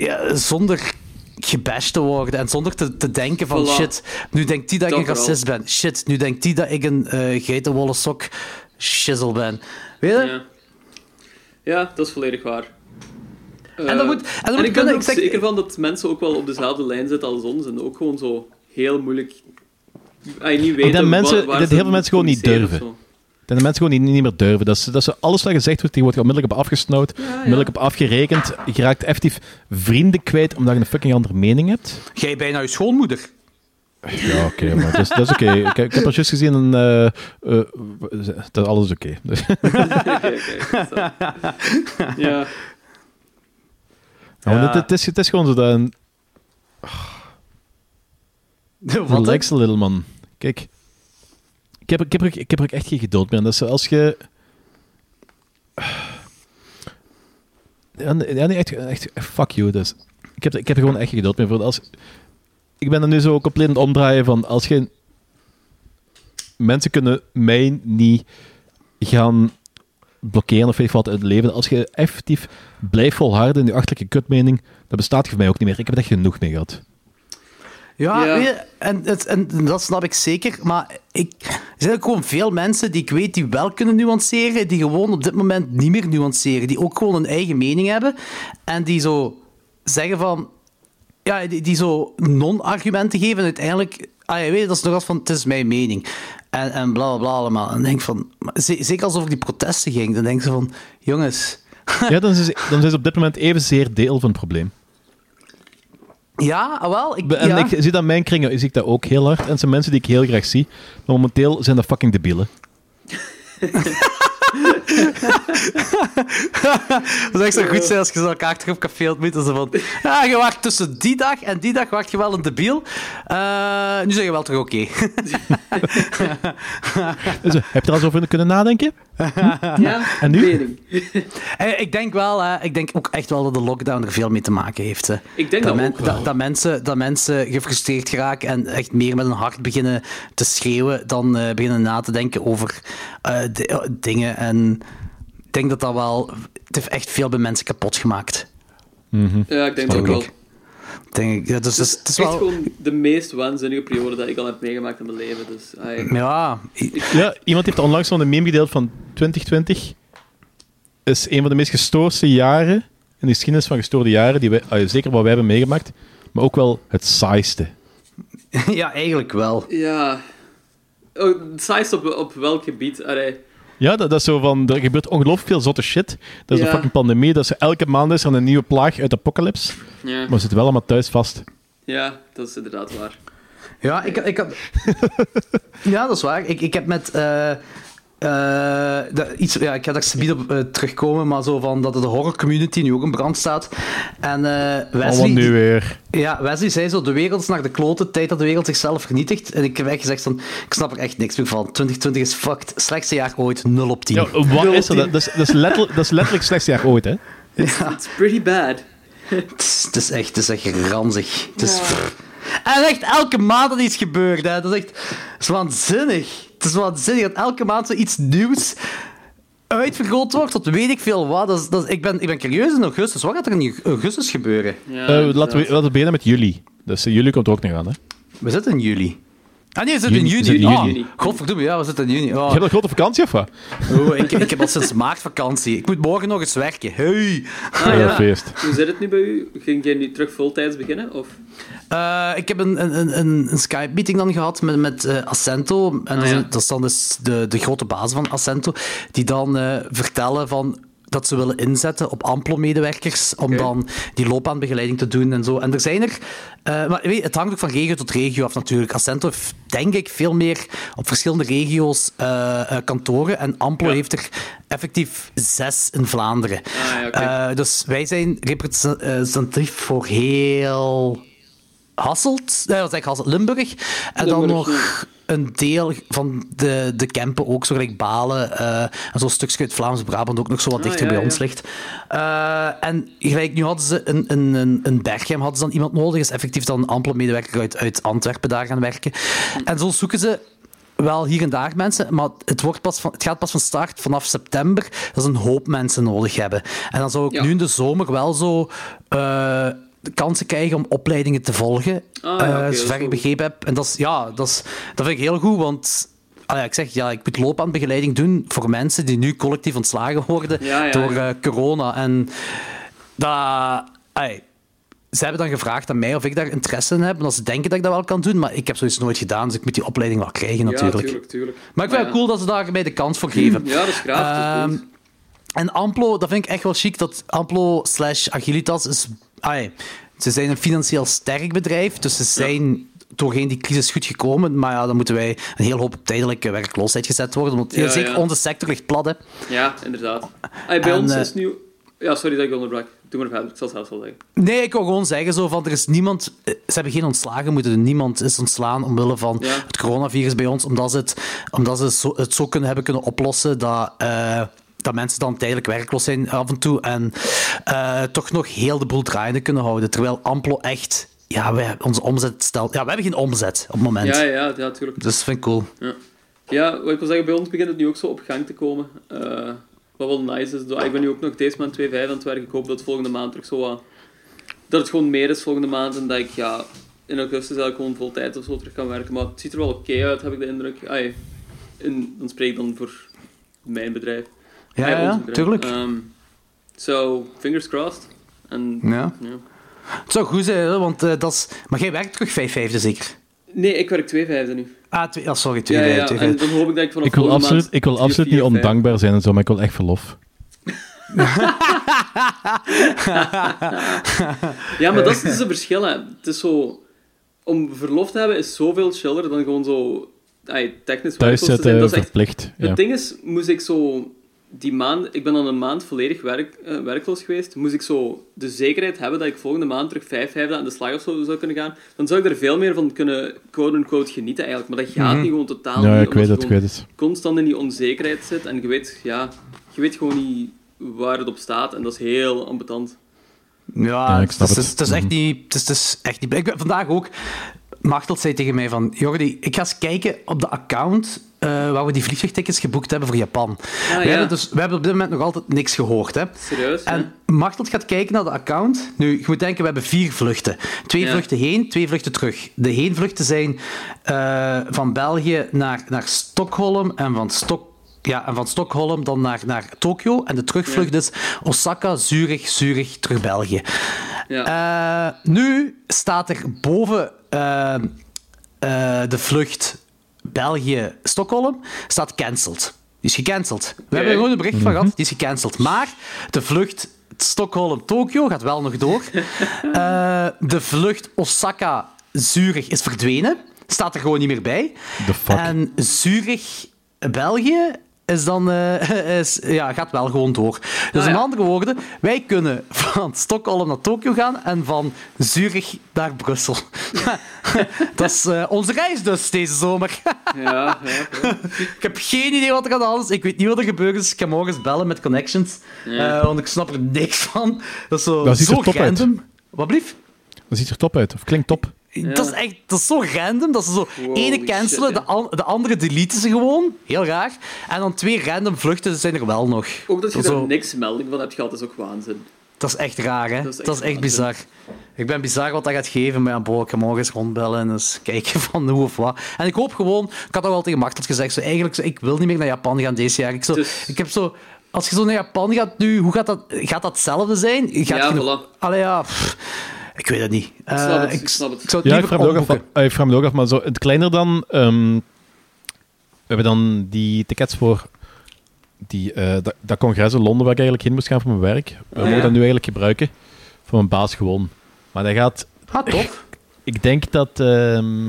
ja, zonder gebashed te worden en zonder te, te denken van Voilà. shit, nu denkt die dat ik Dat een racist ben. Shit, nu denkt die dat ik een eh geitenwolle sok shizzle ben. Weet je? Ja. ja, dat is volledig waar. En dat Eh, moet- en dat moet ik ben er ook ik zeg- zeker van dat mensen ook wel op dezelfde lijn zitten als ons en ook gewoon zo heel moeilijk... Ah, niet weten denk mensen- waar- waar dat heel veel mensen gewoon niet durven. Dat de mensen gewoon niet, niet meer durven. Dat, ze, dat ze alles wat gezegd wordt, die wordt onmiddellijk op afgesnauwd. Onmiddellijk op afgerekend. Je raakt effectief vrienden kwijt omdat je een fucking andere mening hebt. Jij bijna je schoonmoeder. Ja, oké, maar dat is, dat is oké. Ik, ik heb al juist gezien een... eh, eh, dat alles is oké. Zo. Ja, Ja, want het, het, is, het is gewoon zo dat een Wat? relax little man. Kijk, ik heb, ik, heb er, ik heb ook echt geen geduld meer. Dat is als je... Ja, nee, echt, echt, fuck you. Dus. Ik, heb, ik heb er gewoon echt geen geduld meer voor. Als, ik ben er nu zo compleet aan het omdraaien van... Als je... Mensen kunnen mij niet gaan blokkeren of weet wat het leven. Als je effectief blijft volharden in je achterlijke kutmening, dat bestaat voor mij ook niet meer. Ik heb er echt genoeg mee gehad. Ja, Ja. weet je, en, het- en dat snap ik zeker. Maar ik, er zijn ook gewoon veel mensen die ik weet die wel kunnen nuanceren, die gewoon op dit moment niet meer nuanceren. Die ook gewoon een eigen mening hebben. En die zo zeggen van... Ja, die, die zo non-argumenten geven en uiteindelijk... Ah, je weet, dat is nog als van, het is mijn mening. En, en bla, bla, bla allemaal. En dan denk van... ze- Zeker als het over die protesten ging, dan denk ze van... Jongens, Ja, dan is, dan is op dit moment evenzeer deel van het probleem. Ja, ah, wel. Ik, En ja. ik zie dat in mijn kringen zie ik dat ook heel hard. En het zijn mensen die ik heel graag zie. Maar momenteel zijn dat fucking debielen. Dat zou echt zo goed zijn als je zo elkaar terug op café ontmoet. en Zo van, ja, je wacht tussen die dag en die dag wacht je wel een debiel. Eh, nu zeg je wel terug oké. Dus, eh, heb je er al eens over kunnen nadenken? Ja, En nu? Eh, ik denk wel, hè, ik denk ook echt wel dat de lockdown er veel mee te maken heeft. Hè. Ik denk dat, men- ook wel. dat, dat mensen, dat mensen gefrustreerd geraken en echt meer met hun hart beginnen te schreeuwen dan eh, beginnen na te denken over eh, eh, dingen. En ik denk dat dat wel... Het heeft echt veel bij mensen kapot gemaakt. Ja, ik denk dat ook wel. Denk ik. Ja, dus, dus, het is Echt wel... gewoon de meest waanzinnige periode dat ik al heb meegemaakt in mijn leven. Dus. Ja, Ja, iemand heeft onlangs zo'n meme gedeeld van 2020. Is een van de meest gestoorde jaren in de geschiedenis van gestoorde jaren, die wij, ah, zeker wat wij hebben meegemaakt, maar ook wel het saaiste. ja, eigenlijk wel. Ja. Oh, het saaiste op, op welk gebied? Allee. Ja, dat, dat is zo van, er gebeurt ongelooflijk veel zotte shit. Dat is Ja. een fucking pandemie, dat is elke maand is er een nieuwe plaag uit de apocalypse. Ja. Maar we zitten wel allemaal thuis vast. ja, dat is inderdaad waar. Ja, ik, ik had... ja, dat is waar. Ik, ik heb met... eh, eh, dat- iets, ja, ik ga daar subiet op eh, terugkomen, maar zo van dat de horror community nu ook in brand staat. En eh Allemaal Wesley, nu weer. ja, Wesley zei zo, de wereld is naar de klote, tijd dat de wereld zichzelf vernietigt. En ik heb echt gezegd van, ik snap er echt niks meer van. 2020 is fucked. Slechtste jaar ooit, 0 op 10. Ja, wat is er? Dat, dat, is, dat, is letterlijk, dat is letterlijk het slechtste jaar ooit, hè? It's pretty bad. Het is, het is echt, het is echt ranzig. Het is, En echt elke maand dat iets gebeurt. Hè. Dat is echt dat is waanzinnig. Het is waanzinnig dat elke maand zoiets nieuws uitvergroot wordt tot weet ik veel wat. Dat is, dat is- ik, ben, ik ben curieus in augustus. Wat gaat er in augustus gebeuren? Ja, Eh, laten, we, laten we beginnen met juli. Dus uh, juli komt er ook nog aan, hè? We zitten in juli. Ah nee, we zitten in Juni- juni. Ah, juni. godverdomme, ja, we zitten in juni. Je Oh. hebt een grote vakantie, of wat? Oh, ik, ik heb al sinds maart vakantie. Ik moet morgen nog eens werken. Hey. Ah, ja. feest. Hoe zit het nu bij u? Ging jij nu terug voltijds beginnen? Of? Eh, ik heb een, een, een, een Skype-meeting dan gehad met, met eh, Accento. En dat, is, ja. dat is dan dus de, de grote baas van Accento. Die dan eh, vertellen van dat ze willen inzetten op Amplo-medewerkers om dan die loopbaanbegeleiding te doen en zo. En er zijn er... eh, maar weet, je, het hangt ook van regio tot regio af natuurlijk. Accento heeft, denk ik, veel meer op verschillende regio's eh, eh, kantoren. En Amplo Ja. heeft er effectief zes in Vlaanderen. Ah, ja, dus wij zijn representatief voor heel Hasselt, nee, dat is eigenlijk Hasselt, Limburg. En dan nog een deel van de, de Kempen ook, zo gelijk Balen. eh, en zo'n stukje uit Vlaams-Brabant ook nog zo wat Ah, dichter ja, bij ja. ons ligt. Eh, en gelijk, nu hadden ze een, een, een, een Berchem, hadden ze dan iemand nodig, is effectief dan een ampele medewerker uit, uit Antwerpen daar gaan werken. En zo zoeken ze wel hier en daar mensen, maar het, wordt pas van, het gaat pas van start vanaf september dat ze een hoop mensen nodig hebben. En dan zou ik Ja. nu in de zomer wel zo eh, de kansen krijgen om opleidingen te volgen, Ah, ja, eh, zover ik begrepen heb. En dat, is, ja, dat, is, dat vind ik heel goed, want ah ja, ik zeg, ja, ik moet loopbaanbegeleiding doen voor mensen die nu collectief ontslagen worden Ja, ja, door eh, corona. En dat... ze hebben dan gevraagd aan mij of ik daar interesse in heb. En als ze denken dat ik dat wel kan doen, maar ik heb zoiets nooit gedaan, dus ik moet die opleiding wel krijgen natuurlijk. Ja, tuurlijk, tuurlijk. Maar ik vind het cool dat ze daar mij de kans voor geven. Ja, dat is graag. goed. En Amplo, dat vind ik echt wel chic, dat Amplo slash Agilitas is... ai, ze zijn een financieel sterk bedrijf, dus ze zijn doorheen die crisis goed gekomen. Maar ja, dan moeten wij een heel hoop op tijdelijke werkloosheid gezet worden. Want Ja, zeker ja. onze sector ligt plat, hè. Ja, inderdaad. Bij En, ons eh, is nu... Ja, sorry dat ik onderbrak. Doe maar verder, ik zal het zelfs wel zeggen. Nee, ik wil gewoon zeggen zo van, er is niemand... eh, Ze hebben geen ontslagen moeten. Niemand is ontslaan omwille van Ja. het coronavirus bij ons, omdat ze het, omdat ze zo, het zo kunnen hebben kunnen oplossen dat... eh, dat mensen dan tijdelijk werkloos zijn af en toe en eh, toch nog heel de boel draaiende kunnen houden. Terwijl Amplo echt... Ja, wij, onze omzet stelt... Ja, we hebben geen omzet op het moment. Ja, ja, ja, tuurlijk. Dus dat vind ik cool. Ja. ja, wat ik wil zeggen, bij ons begint het nu ook zo op gang te komen. Eh, wat wel nice is. Ik ben nu ook nog deze maand 2,5 aan het werken. Ik hoop dat volgende maand terug zo wat... Dat het gewoon meer is volgende maand en dat ik ja, in augustus eigenlijk gewoon vol tijd of zo terug kan werken. Maar het ziet er wel oké uit, heb ik de indruk. Ai, in, dan spreek ik dan voor mijn bedrijf. Ja, ja, tuurlijk. Ehm, so, fingers crossed. En, Ja. ja. Het zou goed zijn, hè, want eh, dat is... Maar jij werkt terug 5 vijfde zeker? Nee, ik werk 2 vijfde nu. Ah, twee, ah sorry, 2 Ja, vijfde. ja. twee En vijfde. dan hoop ik dat ik vanaf Ik wil absoluut, maand ik wil absoluut niet vijf- ondankbaar zijn en zo, maar ik wil echt verlof. Ja, maar dat is dus een verschil. Hè. Het is zo... Om verlof te hebben is zoveel chiller dan gewoon zo... ay, technisch Thuis zitten, Dat is echt verplicht. Ja. Het ding is, moest ik zo die maand, ik ben dan een maand volledig werk, eh, werkloos geweest, moest ik zo de zekerheid hebben dat ik volgende maand terug vijf vijfde aan de slag of zo zou kunnen gaan, dan zou ik er veel meer van kunnen quote-unquote genieten eigenlijk. Maar dat gaat Mhm. niet gewoon totaal Ja, niet, ik weet het, je ik weet het. constant in die onzekerheid zit en je weet, ja, je weet gewoon niet waar het op staat en dat is heel ambetant. Ja, Ja, ik het, snap is, het. het is echt niet... Het is, het is echt niet... Ik ben vandaag ook... Machteld zei tegen mij van... Jordi, ik ga eens kijken op de account eh, waar we die vliegtuigtickets geboekt hebben voor Japan. we, Ah, ja. hebben dus, we hebben op dit moment nog altijd niks gehoord. Hè. Serieus? En Machteld gaat kijken naar de account. Nu, je moet denken, we hebben vier vluchten. Twee Ja. vluchten heen, twee vluchten terug. De heenvluchten zijn eh, van België naar, naar Stockholm en van Stok ja, en van Stockholm dan naar, naar Tokio. En de terugvlucht is Osaka, Zurich, Zurich, terug België. Ja. Eh, nu staat er boven eh, eh, de vlucht België-Stockholm staat cancelled. Die is gecanceld. We hebben er gewoon een bericht van gehad, die is gecanceld. Maar de vlucht Stockholm-Tokio gaat wel nog door. De vlucht Osaka-Zurich is verdwenen. Staat er gewoon niet meer bij. En Zurich-België is dan, eh, is, ja, gaat wel gewoon door. Dus Ah, in ja. andere woorden, wij kunnen van Stockholm naar Tokio gaan en van Zurich naar Brussel. dat is eh, onze reis dus deze zomer. ja, ja, ja. ik heb geen idee wat er aan de hand is. Ik weet niet wat er gebeurd is. Ik ga morgen eens bellen met Connections. Ja. Eh, want ik snap er niks van. Dat is zo, Dat ziet er top uit. random. Wat blief? Dat ziet er top uit, of klinkt top. Dat is echt dat is zo random. Dat ze zo Wow, ene cancelen, de, an- de andere deleten ze gewoon. Heel raar. En dan twee random vluchten zijn er wel nog. Ook dat je er niks melding van hebt gehad, is ook waanzin. Dat is echt raar, hè? Dat is Dat echt is echt, waanzin. bizar. Ik ben bizar wat dat gaat geven, maar ja, ik ga morgen eens rondbellen en eens kijken van hoe of wat. En ik hoop gewoon... Ik had al tegen Machteld gezegd, zo, eigenlijk, zo, ik wil niet meer naar Japan gaan deze jaar. Ik, zo, Dus- ik heb zo... Als je zo naar Japan gaat nu, hoe gaat dat... Gaat dat hetzelfde zijn? Gaat Ja, je nog- voilà. Allee, ja... pff, ik weet het niet. Eh, snap het, ik snap het. Ik zou het Ja, ik liever vraag, me ook af, omboeken. eh, ik vraag me ook af, maar zo, het kleiner dan... ehm, we hebben dan die tickets voor die, eh, dat, dat congres in Londen waar ik eigenlijk heen moest gaan voor mijn werk. We Ja. mogen dat nu eigenlijk gebruiken voor mijn baas gewoon. Maar dat gaat... Ah, tof. Ik denk dat ehm,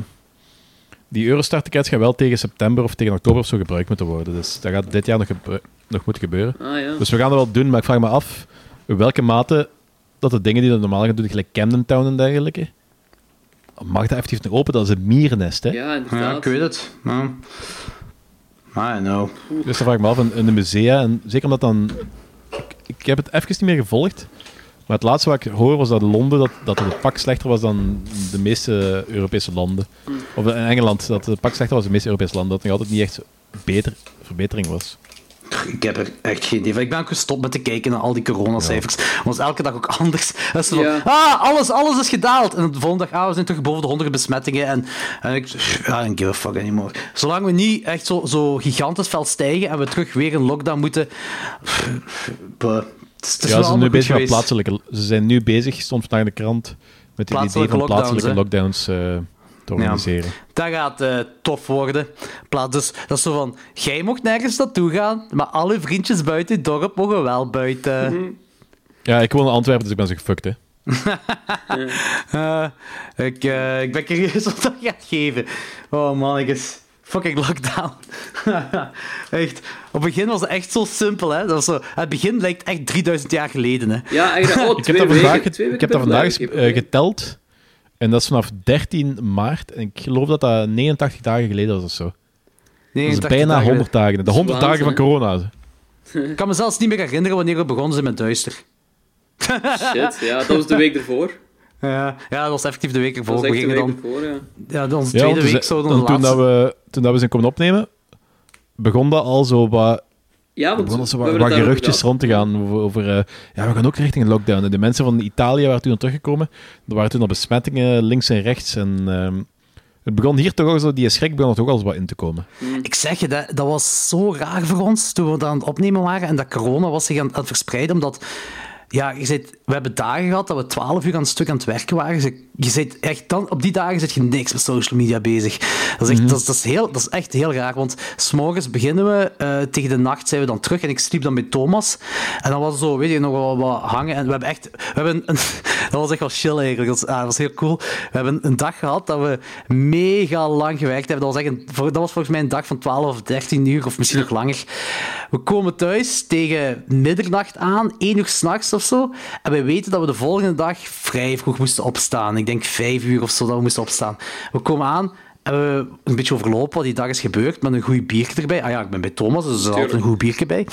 die Eurostar-tickets gaan wel tegen september of tegen oktober of zo gebruikt moeten worden. Dus dat gaat dit jaar nog, nog moeten gebeuren. Ah ja. Dus we gaan dat wel doen, maar ik vraag me af in welke mate dat de dingen die we normaal gaan doen, gelijk Camden Town en dergelijke, mag dat effectief nog open? Dat is een mierennest, hè? Ja, inderdaad. Ja, ik weet het. Ja. I know. Dus dan vraag ik me af, in, in de musea, en zeker omdat dan... Ik, ik heb het even niet meer gevolgd, maar het laatste wat ik hoor was dat Londen, dat, dat het een pak slechter was dan de meeste Europese landen. Of in Engeland, dat het pak slechter was dan de meeste Europese landen, dat het nog altijd niet echt beter, verbetering was. Ik heb er echt geen idee van. Ik ben ook gestopt met te kijken naar al die coronacijfers. Want elke dag ook anders. Is zo van, Ja. ah, alles, alles is gedaald. En de volgende dag, ah, we zijn terug boven de 100 besmettingen. En, en ik, I don't give a fuck anymore. Zolang we niet echt zo, zo gigantisch fel stijgen en we terug weer in lockdown moeten... Buh. Het is, het is ja, ze zijn nu bezig met plaatselijke... Ze zijn nu bezig, stond vandaag in de krant, met het idee van plaatselijke lockdowns, te organiseren. Dat gaat eh, tof worden. Dus dat is zo van, jij mocht nergens naartoe gaan, maar alle vriendjes buiten het dorp mogen wel buiten. Ja, ik woon in Antwerpen, dus ik ben zo gefucked, hè. Eh, ik, eh, ik ben curieus wat dat gaat geven. Oh man, ik is fucking lockdown. echt. Op het begin was het echt zo simpel, hè. Dat was zo, het begin lijkt echt 3000 jaar geleden, hè. Ja, eigenlijk. Oh, Ik heb dat weken, vandaag, ik heb dat geteld. En dat is vanaf 13 maart. En ik geloof dat dat 89 dagen geleden was of zo. Dat is 89 bijna dagen. 100 dagen. De is 100 dagen van corona. Ik kan me zelfs niet meer herinneren wanneer we begonnen zijn met duister. Shit, ja, dat was de week ervoor. Ja, ja, dat was effectief de week Dat ervoor. was We echt de gingen week dan... ervoor, ja. Ja, onze tweede week zouden dan toen, dat laatste... we, toen dat we zijn komen opnemen, begon dat al zo wat, Ja, want begonnen zo we wat, geruchtjes rond te gaan over, over, eh, ja, we gaan ook richting een lockdown. En de mensen van Italië waren toen al teruggekomen. Er waren toen al besmettingen links en rechts. En ehm, het begon hier toch al zo, die schrik begon er toch al eens wat in te komen. Ik zeg je, dat, dat was zo raar voor ons toen we dat aan het opnemen waren en dat corona was zich aan, aan het verspreiden, omdat ja, je zei, we hebben dagen gehad dat we 12 uur aan het stuk aan het werken waren. Je je zit echt dan, op die dagen zit je niks met social media bezig. Dat is echt, dat, is, dat is heel, dat is echt heel raar, want s'morgens beginnen we, eh, tegen de nacht zijn we dan terug en ik sliep dan met Thomas. En dan was het zo, weet je, nog wel wat hangen. En we hebben echt, we hebben een, dat was echt wel chill eigenlijk. Dat was, ah, dat was heel cool. We hebben een dag gehad dat we mega lang gewerkt hebben. Dat was, echt een, dat was volgens mij een dag van 12 of 13 uur, of misschien nog langer. We komen thuis tegen middernacht aan, 1 uur s'nachts of zo. En we weten dat we de volgende dag vrij vroeg moesten opstaan. Ik denk 5 uur of zo dat we moesten opstaan. We komen aan we een beetje overlopen wat die dag is gebeurd, met een goed biertje erbij. Ah ja, ik ben bij Thomas, dus er altijd een goed biertje bij.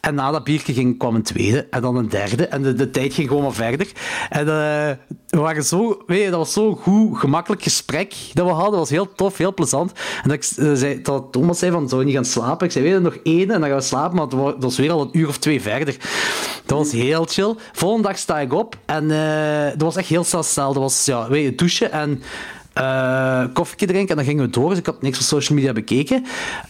En na dat biertje ging, kwam een tweede, en dan een derde, en de, de tijd ging gewoon maar verder. En uh, we waren zo, weet je, dat was zo'n goed, gemakkelijk gesprek dat we hadden. Dat was heel tof, heel plezant. En ik, uh, zei, dat Thomas zei van, zou je niet gaan slapen? Ik zei, weet je, nog één, en dan gaan we slapen, maar dat was weer al een uur of twee verder. Dat was heel chill. Volgende dag sta ik op, en uh, dat was echt heel snel. Dat was, ja, weet je, douchen, en uh, koffie drinken en dan gingen we door. Dus ik had niks van social media bekeken.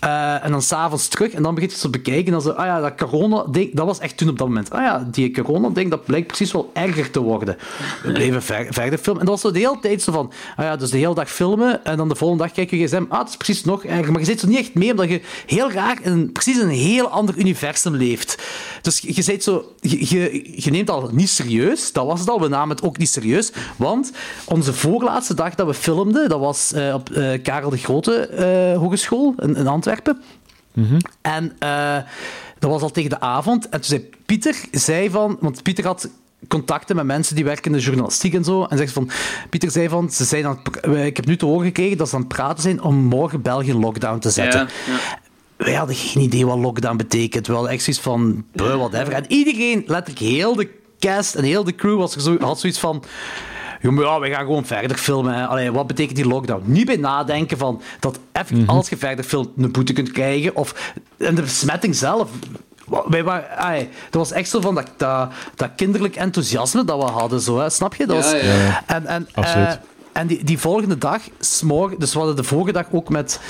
Uh, en dan s'avonds terug en dan begint je te bekijken. En ah ja, dat corona-ding, dat was echt toen op dat moment. Ah ja, die corona-ding, dat blijkt precies wel erger te worden. We bleven ver, verder filmen. En dat was zo de hele tijd zo van, ah ja, dus de hele dag filmen en dan de volgende dag kijk je gsm. Ah, het is precies nog erger. Maar je zit zo niet echt mee, omdat je heel raar in precies een heel ander universum leeft. Dus je, zit zo, je, je, je neemt al niet serieus. Dat was het al. We namen het ook niet serieus. Want onze voorlaatste dag dat we filmen dat was uh, op uh, Karel de Grote uh, Hogeschool in, in Antwerpen. Mm -hmm. En dat was al tegen de avond. En toen zei Pieter, zei van... Want Pieter had contacten met mensen die werken in de journalistiek en zo. En zegt van... Pieter zei van... Ze zijn aan, ik heb nu te horen gekregen dat ze aan het praten zijn om morgen België lockdown te zetten. Ja, ja wij hadden geen idee wat lockdown betekent. Wel echt zoiets van, whatever. En iedereen, letterlijk heel de cast en heel de crew was er zo, had zoiets van ja, we gaan gewoon verder filmen. Allee, wat betekent die lockdown? Niet bij nadenken van dat even, mm als je verder filmt een boete kunt krijgen. Of en de besmetting zelf. Wij waren, ay, dat was echt zo van dat, dat, dat, kinderlijk enthousiasme dat we hadden, zo, hè, snap je? Dat was, ja, ja. En, en, uh, en die, die volgende dag, smorgen, dus we hadden de vorige dag ook met,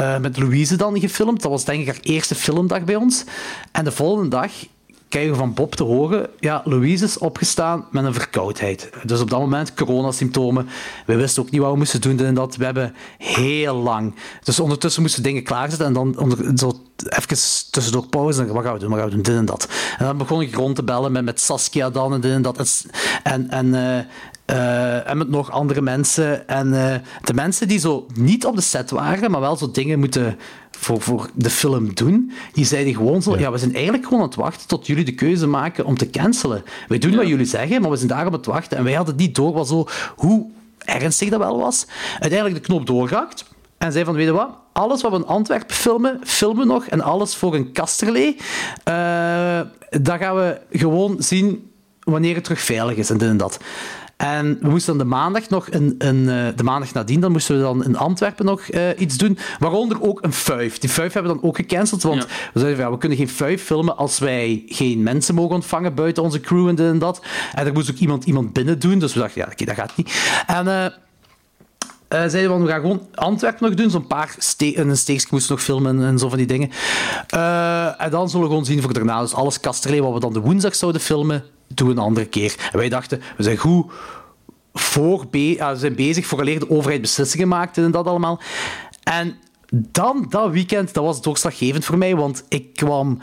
uh, met Louise dan gefilmd. Dat was denk ik haar eerste filmdag bij ons. En de volgende dag krijgen van Bob te horen, ja, Louise is opgestaan met een verkoudheid. Dus op dat moment coronasymptomen. We wisten ook niet wat we moesten doen en dat. We hebben heel lang. Dus ondertussen moesten dingen klaarzetten en dan zo even tussendoor pauze. En wat gaan we doen? Wat gaan we doen? Dit en dat. En dan begon ik rond te bellen met, met Saskia dan en dit en dat. En, en, uh, uh, en met nog andere mensen. En uh, de mensen die zo niet op de set waren, maar wel zo dingen moeten voor, voor de film doen, die zeiden gewoon zo, ja. we zijn eigenlijk gewoon aan het wachten tot jullie de keuze maken om te cancelen. Wij doen wat jullie zeggen, maar we zijn daar op het wachten. En wij hadden niet door wat zo, hoe ernstig dat wel was. Uiteindelijk de knop doorgehakt. En zei van, weet je wat, alles wat we in Antwerpen filmen, filmen nog. En alles voor een kasterlee. Uh, dat gaan we gewoon zien wanneer het terug veilig is en dit en dat. En we moesten dan de maandag nog, een, een, eh, de maandag nadien, dan moesten we dan in Antwerpen nog uh, iets doen. Waaronder ook een fuif. Die fuif hebben we dan ook gecanceld, want we zeiden ja, we kunnen geen fuif filmen als wij geen mensen mogen ontvangen buiten onze crew en dit en dat. En er moest ook iemand, iemand binnen doen, dus we dachten, ja, oké, okay, dat gaat niet. En... Uh, uh, zeiden van, we gaan gewoon Antwerpen nog doen. Zo'n paar ste een steekje moesten nog filmen en zo van die dingen. Uh, en dan zullen we gewoon zien voor daarna. Dus alles Kasterlee, wat we dan de woensdag zouden filmen, doen we een andere keer. En wij dachten, we zijn goed voor be zijn bezig vooraleer de overheid beslissingen maakt en dat allemaal. En dan, dat weekend, dat was doorslaggevend voor mij, want ik kwam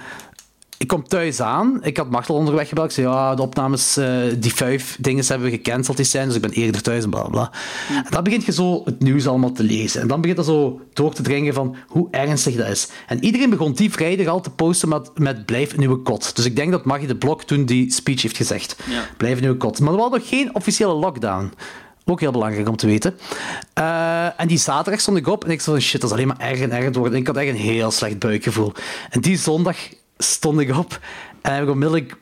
ik kom thuis aan. Ik had Martel onderweg gebeld. Ik zei, ja, de opnames, uh, die vijf dingen hebben we gecanceld die zijn, dus ik ben eerder thuis en bla bla. En dan begint je zo het nieuws allemaal te lezen. En dan begint dat zo door te dringen van hoe ernstig dat is. En iedereen begon die vrijdag al te posten met, met blijf in uw kot. Dus ik denk dat Maggie de Blok toen die speech heeft gezegd. Ja. Blijf in uw kot. Maar er was nog geen officiële lockdown. Ook heel belangrijk om te weten. Uh, en die zaterdag stond ik op en ik zei: shit, dat is alleen maar erger en erger worden. En ik had echt een heel slecht buikgevoel. En die zondag stond ik op en heb ik onmiddellijk,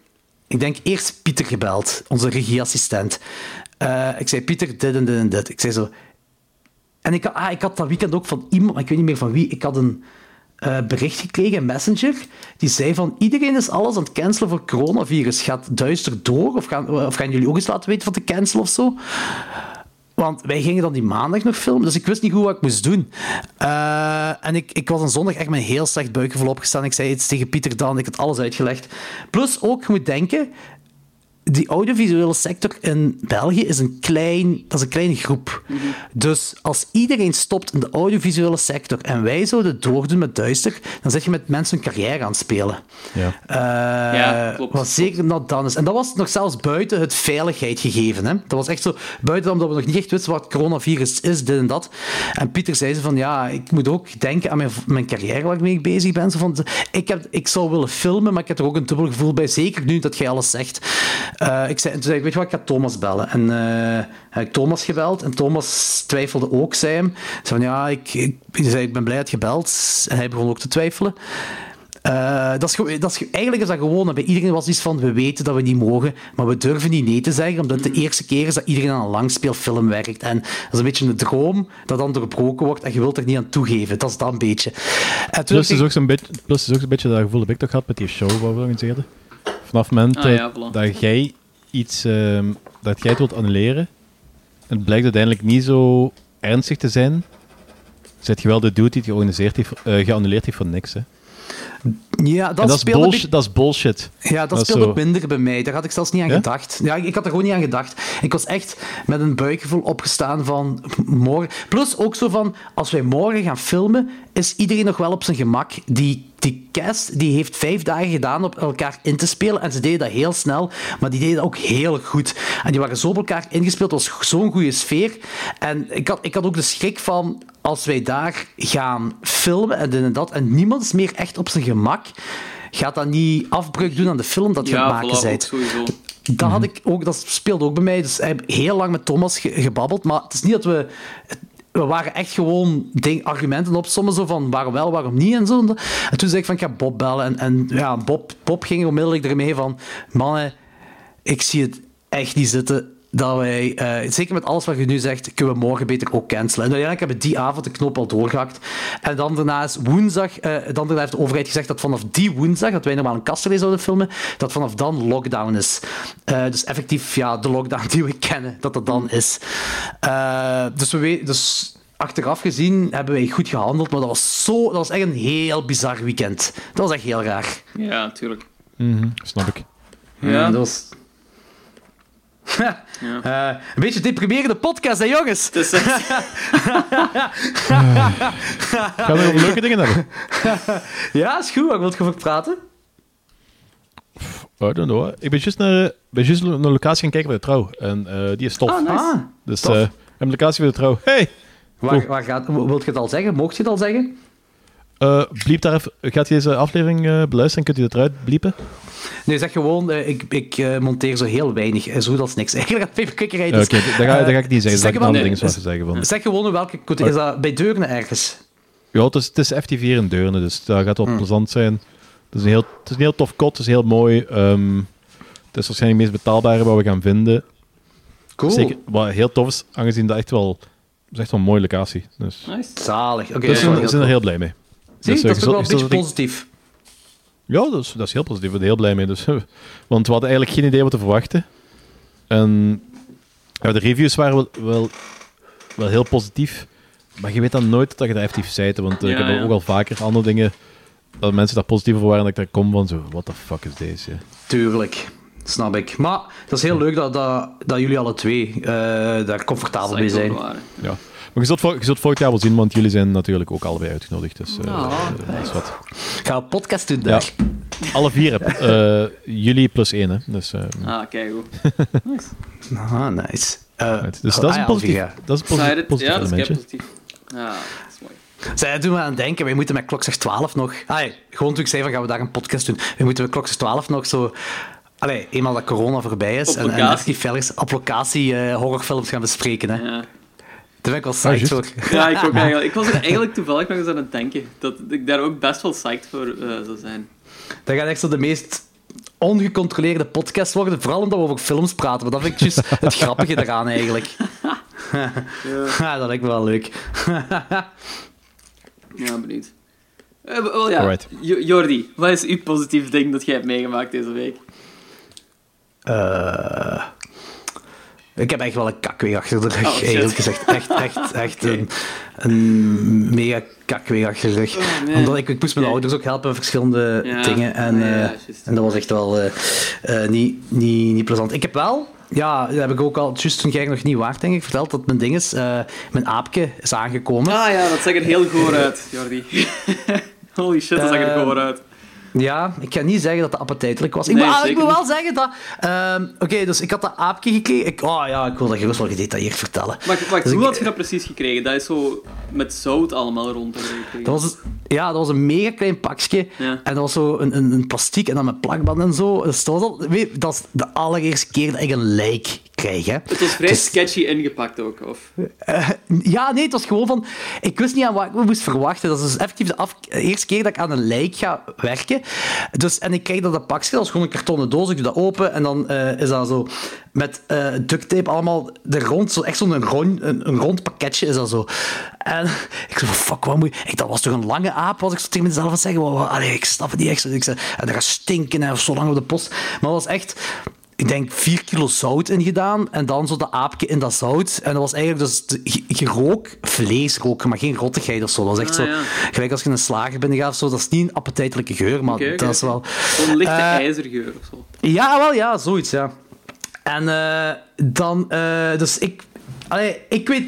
ik denk eerst Pieter gebeld, onze regieassistent. Uh, ik zei, Pieter, dit en dit en dit. Ik zei zo... En ik, ah, ik had dat weekend ook van iemand, maar ik weet niet meer van wie, ik had een uh, bericht gekregen, een messenger, die zei van iedereen is alles aan het cancelen voor coronavirus. Gaat duister door? Of gaan, of gaan jullie ook eens laten weten van te cancelen of zo? Want wij gingen dan die maandag nog filmen, dus ik wist niet goed wat ik moest doen. Uh, en ik, ik was een zondag echt met een heel slecht buikgevoel opgestaan. Ik zei iets tegen Pieter dan, ik had alles uitgelegd. Plus ook, je moet denken, die audiovisuele sector in België is een, klein, dat is een kleine groep. Dus als iedereen stopt in de audiovisuele sector en wij zouden doordoen met duister, dan zit je met mensen een carrière aan het spelen. Ja. Eh, Ja, klopt. Wat zeker dat dan is. En dat was nog zelfs buiten het veiligheid gegeven. Hè? Dat was echt zo, buiten omdat we nog niet echt wisten wat coronavirus is, dit en dat. En Pieter zei ze van, ja, ik moet ook denken aan mijn, mijn carrière waarmee ik bezig ben. Zo van, ik, heb, ik zou willen filmen, maar ik heb er ook een dubbel gevoel bij. Zeker nu dat jij alles zegt. Eh, ik zei, en toen zei ik, weet je wat, ik ga Thomas bellen. En eh, heb ik Thomas gebeld. En Thomas twijfelde ook, zei hem. Zei van, ja, ik, zei, ik ben blij dat je gebeld. En hij begon ook te twijfelen. Eh, dat is, dat is, eigenlijk is dat gewoon, bij iedereen was iets van, we weten dat we niet mogen, maar we durven niet nee te zeggen, omdat het de eerste keer is dat iedereen aan een langspeelfilm werkt. En dat is een beetje een droom dat dan doorbroken wordt en je wilt er niet aan toegeven. Dat is dat een beetje. En Plus is, ik- ook zo'n beetje, plus is ook een beetje dat gevoel dat ik toch had met die show waar we eerder. Vanaf het moment Ah, dat- ja, voilà. dat jij iets ehm, dat jij het wilt annuleren, en het blijkt uiteindelijk niet zo ernstig te zijn, zet je wel de dude die het georganiseerd heeft, eh, geannuleerd heeft voor niks. Hè. ja, dat, dat is, bullshit, dat is bullshit. Ja, dat, Dat speelde zo. minder bij mij. Daar had ik zelfs niet aan Ja? gedacht. Ja, ik had er gewoon niet aan gedacht. Ik was echt met een buikgevoel opgestaan van morgen. Plus ook zo van, als wij morgen gaan filmen, is iedereen nog wel op zijn gemak. Die, die cast die heeft vijf dagen gedaan op elkaar in te spelen. En ze deden dat heel snel, maar die deden dat ook heel goed. En die waren zo op elkaar ingespeeld. Het was zo'n goede sfeer. En ik had, ik had ook de schrik van, als wij daar gaan filmen en dit en dat, en niemand is meer echt op zijn gemak, gaat dat niet afbreuk doen aan de film dat je aan Ja, het maken bent. sowieso. Dat, had ik ook, dat speelde ook bij mij. Dus ik heb heel lang met Thomas ge- gebabbeld. Maar het is niet dat we... We waren echt gewoon ding, argumenten opsommen, zo van waarom wel, waarom niet en zo. En toen zei ik van, ik ga Bob bellen. En, en ja, Bob, Bob ging onmiddellijk ermee van, mannen, ik zie het echt niet zitten dat wij, eh, zeker met alles wat je nu zegt, kunnen we morgen beter ook cancelen. En uiteindelijk hebben we die avond de knop al doorgehakt. En dan daarna is woensdag, eh, dan daarna heeft de overheid gezegd dat vanaf die woensdag, dat wij normaal een Casterlee zouden filmen, dat vanaf dan lockdown is. Eh, dus effectief, ja, de lockdown die we kennen, dat dat dan is. Eh, dus we weten, dus achteraf gezien hebben wij goed gehandeld, maar dat was zo, dat was echt een heel bizar weekend. Dat was echt heel raar. Ja, natuurlijk. Mhm, snap ik. Ja. dat was... Eh, een beetje deprimerende podcast, hè jongens? Het is echt- Gaan we over leuke dingen hebben? Ja, is goed. Waar wil je over praten? I don't know. Ik ben juist naar, ben juist naar een locatie gaan kijken bij de trouw. En eh, die is tof. Ah, nice. Ah, dus tof. eh, een locatie bij de trouw. Hey! waar, waar gaat, wilt je het al zeggen? Mocht je het al zeggen? Eh bliep daar even, gaat je deze aflevering eh, beluisteren? Kunt u dat eruit bliepen? Nee, zeg gewoon, eh, ik, ik monteer zo heel weinig. zo goed als niks. Eigenlijk. Oké, Dus, dat, ga, dat ga ik niet zeggen. zeg Dat nee, is- zeggen. Van. Zeg gewoon welke... Is dat bij Deurne ergens? Ja, het is, het is FT4 in Deurne, dus dat gaat wel Hmm. plezant zijn. Het is, een heel, het is een heel tof kot, het is heel mooi. Ehm, het is waarschijnlijk het meest betaalbare wat we gaan vinden. Cool. Zeker, wat heel tof is, aangezien dat echt wel... Is echt wel een mooie locatie. Dus, Nice. Zalig. Oké, dus we zijn er heel blij mee. Zie, Dus, dat eh, is toch wel een beetje positief. Ja, dat is, dat is heel positief. Ik ben er heel blij mee. Dus, want we hadden eigenlijk geen idee wat te verwachten. En ja, de reviews waren wel, wel, wel heel positief. Maar je weet dan nooit dat je daar effectief bent. Want eh, ik heb ja. ook al vaker andere dingen... Dat mensen daar positief over waren. Dat ik daar kom van zo... What the fuck is deze? Tuurlijk. Snap ik. Maar dat is heel leuk dat, dat, dat jullie alle twee eh, daar comfortabel mee zijn. Ja. Maar je zult, vol- je zult volgend jaar wel zien, want jullie zijn natuurlijk ook allebei uitgenodigd. Dus eh, Ah, eh, dat is wat. Ga een podcast doen Ja. daar. Alle vier. heb- eh, jullie plus één, hè. Dus, eh, Ah, kijk goed. Nice. Ah, nice. Eh, right. dus ah, dat is ja, een positief, ja. dat is een positief Ja, dat is positief. Ja, dat is mooi. Zij doen me aan het denken, wij moeten met klokslag 12 nog... Allee, gewoon toen ik zei van gaan we daar een podcast doen. We moeten met klokslag 12 nog zo... Allee, eenmaal dat corona voorbij is Op en, en verder is, op locatie eh, horrorfilms gaan bespreken. Hè. Ja. Daar ben ik wel psyched juist. voor. ja, ik ook eigenlijk. Ik was er eigenlijk toevallig nog eens aan het denken. Dat ik daar ook best wel psyched voor eh, zou zijn. Dat gaat echt zo de meest ongecontroleerde podcast worden, vooral omdat we over films praten. Maar dat vind ik juist het grappige eraan eigenlijk. Ja, dat lijkt me wel leuk. Ja, benieuwd. Eh, wel ja, Alright. Jordi, wat is uw positief ding dat jij hebt meegemaakt deze week? Eh, Ik heb echt wel een kakweeg achter de rug, Oh, eigenlijk gezegd. Echt, echt, echt een, een mega kakweeg achter de rug. Oh. Omdat ik, ik moest mijn ouders ook helpen met verschillende Ja. dingen. En, ja, eh, en dat was echt wel eh, eh, niet, niet, niet plezant. Ik heb wel... Ja, dat heb ik ook al, juist toen jij nog niet waard, denk ik, verteld dat mijn ding is, mijn aapje is aangekomen. Ah ja, dat zag er heel goor uit, Jordi. Holy shit, dat zag er goor uit. Ja, ik ga niet zeggen dat het appetijtelijk was. Ik, Nee, moet, ah, ik moet wel zeggen dat... ehm, Oké, dus ik had dat aapje gekregen. Ik, oh ja, ik wil dat gerust wel gedetailleerd vertellen. Wacht, wacht Dus hoe ik- had je dat precies gekregen? Dat is zo met zout allemaal rond. Dat was, ja, dat was een mega klein pakje. Ja. En dat was zo een, een, een plastiek en dan met plakband en zo. Dus dat, was al, weet, dat is de allereerste keer dat ik een lijk krijg. Hè. Het was vrij Dus- sketchy ingepakt ook, of? Eh, ja, nee, het was gewoon van... Ik wist niet aan wat ik moest verwachten. Dat is dus effectief de, af, de eerste keer dat ik aan een lijk ga werken. Dus, en ik krijg dat dat pakje, dat is gewoon een kartonnen doos. Ik doe dat open en dan eh, is dat zo met eh duct tape allemaal er rond. Zo, echt zo'n rond, een, een rond pakketje is dat zo. En ik zei fuck, wat moet je... Ik, dat was toch een lange aap, was ik zo tegen mezelf aan zeggen. Wat- Allee, ik snap het niet echt. Ik zei, en dat gaat stinken en zo lang op de post. Maar dat was echt ik denk 4 kilo zout in gedaan en dan zo dat aapje in dat zout. En dat was eigenlijk dus de- ge- gerook, vlees roken, maar geen rottigheid of zo. Dat was echt Ah, zo, ja. gelijk als je in een slager binnen gaat of zo, dat is niet een appetijtelijke geur, maar dat is wel... Zo'n lichte Eh, ijzergeur of zo. Ja, wel, ja, zoiets, ja. En eh, dan, eh, dus ik, allee, ik weet,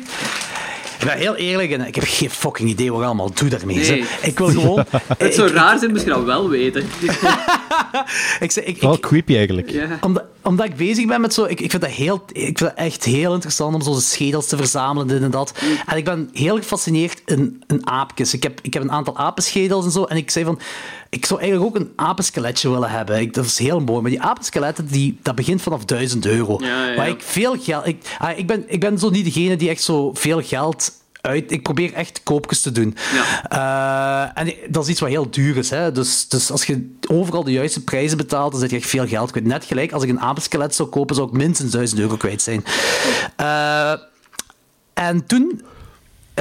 ik ben heel eerlijk en ik heb geen fucking idee wat ik allemaal doe daarmee. Nee. Ik wil gewoon, Het zou raar zijn, misschien al wel weten. ik, zeg, ik, Wel ik, creepy eigenlijk. omdat, omdat ik bezig ben met zo... Ik, ik, vind dat heel, ik vind dat echt heel interessant om zo de schedels te verzamelen, dit en dat. En ik ben heel gefascineerd in, in aapjes. Ik heb, ik heb een aantal apenschedels en zo. En ik zei van... Ik zou eigenlijk ook een apenskeletje willen hebben. Ik, dat is heel mooi. Maar die apenskeletten, die, dat begint vanaf 1000 euro. Ja, ja. Maar ik veel geld... Ik, ah, ik, ben, ik ben zo niet degene die echt zo veel geld... Uit, ik probeer echt koopjes te doen. Ja. Eh, en dat is iets wat heel duur is. Hè? Dus, dus als je overal de juiste prijzen betaalt, dan zet je echt veel geld kwijt. Net gelijk, als ik een apenskelet zou kopen, zou ik minstens 1000 euro kwijt zijn. Eh, en toen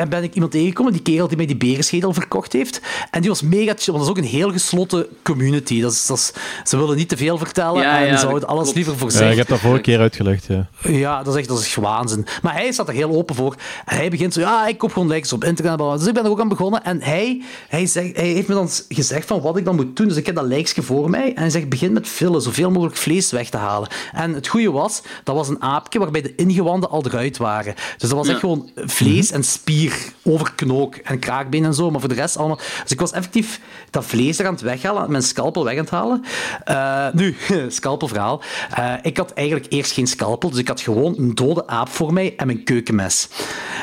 ben ik iemand tegengekomen, die kerel die mij die berenschedel verkocht heeft. En die was mega chill, want dat is ook een heel gesloten community. Dat is, dat is, ze willen niet te veel vertellen Ja, en ja, zouden dat alles klopt. liever voor Ja, zich. ik heb dat vorige keer uitgelegd, ja. Ja, dat is echt dat is waanzin. Maar hij staat er heel open voor. En hij begint zo, ja, ik koop gewoon likes op internet. Dus ik ben er ook aan begonnen. En hij, hij, zegt, hij heeft me dan gezegd van wat ik dan moet doen. Dus ik heb dat likesje voor mij. En hij zegt, begin met vullen, zoveel mogelijk vlees weg te halen. En het goede was, dat was een aapje waarbij de ingewanden al eruit waren. Dus dat was echt Ja. gewoon vlees en spier over knook en kraakbeen en zo. Maar voor de rest allemaal... Dus ik was effectief dat vlees er aan het weghalen, mijn scalpel weg aan het halen. Eh, nu, scalpelverhaal. Eh, ik had eigenlijk eerst geen scalpel, dus ik had gewoon een dode aap voor mij en mijn keukenmes.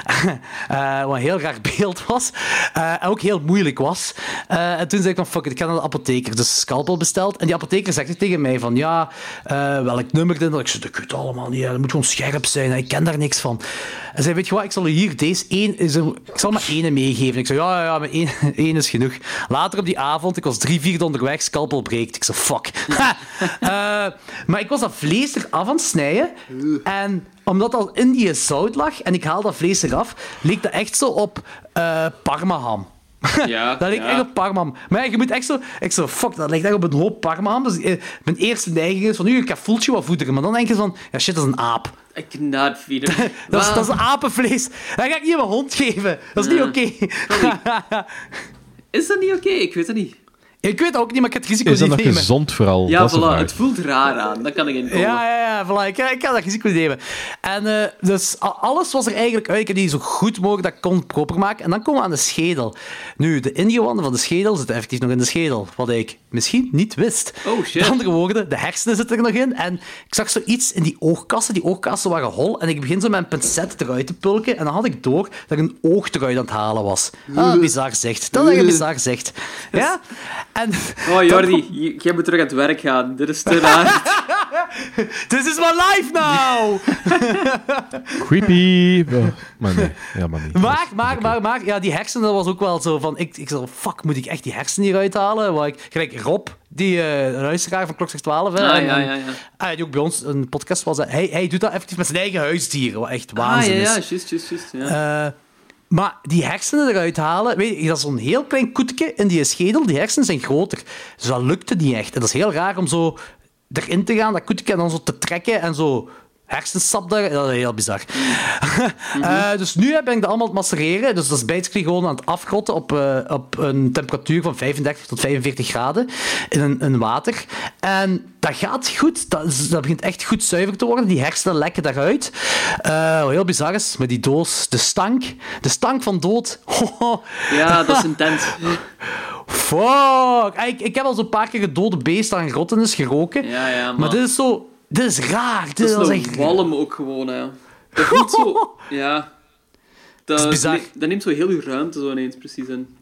Eh, wat een heel raar beeld was. en ook heel moeilijk was. En toen zei ik van, fuck it, ik ga naar de apotheker. Dus scalpel besteld. En die apotheker zegt tegen mij van, ja, welk nummer dit? Ik zei, dat weet allemaal niet. Dat moet gewoon scherp zijn. Ik ken daar niks van. En zei, weet je wat, ik zal u hier deze één... Is er, ik zal maar één meegeven. Ik zei, ja, ja, ja, maar één, één is genoeg. Later op die avond, ik was drie vierde onderweg, scalpel breekt. Ik zei, fuck. Eh, maar ik was dat vlees eraf aan het snijden. En omdat dat al in die zout lag en ik haal dat vlees eraf, leek dat echt zo op eh parmaham. Ja, dat lijkt ja. echt op parmaham. Maar ja, je moet echt zo... Ik zo, fuck, dat lijkt echt op een hoop parmaham. Dus eh, mijn eerste neiging is van, nu, ik ga voeltje wat voederen. Maar dan denk je van, ja shit, dat is een aap. I cannot feed. Dat is, dat is apenvlees. Dat ga ik niet aan mijn hond geven. Dat is niet oké. Is dat niet oké? Ik weet het niet. Ik weet ook niet, maar ik ga het risico Is dat nog gezond vooral? Ja, voilà. Het voelt raar aan. Dat kan ik inkomen. Ja, ja, ja, voilà. Ik, ik kan dat risico niet nemen. En eh, dus alles was er eigenlijk uit. Ik heb die zo goed mogelijk dat ik kon proper maken. En dan komen we aan de schedel. Nu, de ingewanden van de schedel zitten effectief nog in de schedel. Wat ik misschien niet wist. Oh, shit. Met andere woorden, de hersenen zitten er nog in. En ik zag zoiets in die oogkassen. Die oogkassen waren hol. En ik begin zo met een pincet eruit te pulken. En dan had ik door dat ik een oog eruit aan het halen was. Ah, bizar zegt. Dat is echt bizar zegt. Ja? En Oh, Jordi, j- jij moet terug aan het werk gaan. Dit is te raar. This is my life now! Creepy. Ja, maar nee, helemaal niet. Maar, maar, maar, maar, ja, die hersenen, dat was ook wel zo van... Ik, ik zo, fuck, moet ik echt die hersenen hieruit halen? Waar ik, gelijk Rob, die eh luisteraar van Klokslag 12, hè, Ah, en- ja, ja, ja. ah, die ook bij ons een podcast was, hij, hij doet dat effectief met zijn eigen huisdieren, wat echt Ah, waanzin ja, is. ja, juist, juist, juist. Maar die hersenen eruit halen, weet je, dat is zo'n heel klein koetje in die schedel. Die hersenen zijn groter. Dus dat lukte niet echt. En dat is heel raar om zo erin te gaan, dat koetje, en dan zo te trekken en zo hersensap daar. Dat is heel bizar. Eh, dus nu ben ik dat allemaal aan het macereren. Dus dat is basically gewoon aan het afgrotten op, eh, op een temperatuur van 35 tot 45 graden in een, een water. En dat gaat goed. Dat, is- dat begint echt goed zuiver te worden. Die hersenen lekken daaruit. Eh, wat heel bizar is, met die doos, de stank. De stank van dood. Ja, dat is intens. Fuck! Ik, ik heb al zo'n paar keer gedode beest aan grottenis geroken. Ja, ja, maar... dit is zo... Dit is raar. Dit Dat is een echt... walm ook gewoon, hè. Dat voelt zo... Ja. Dat, is bizar. dat neemt zo heel je ruimte zo ineens precies in.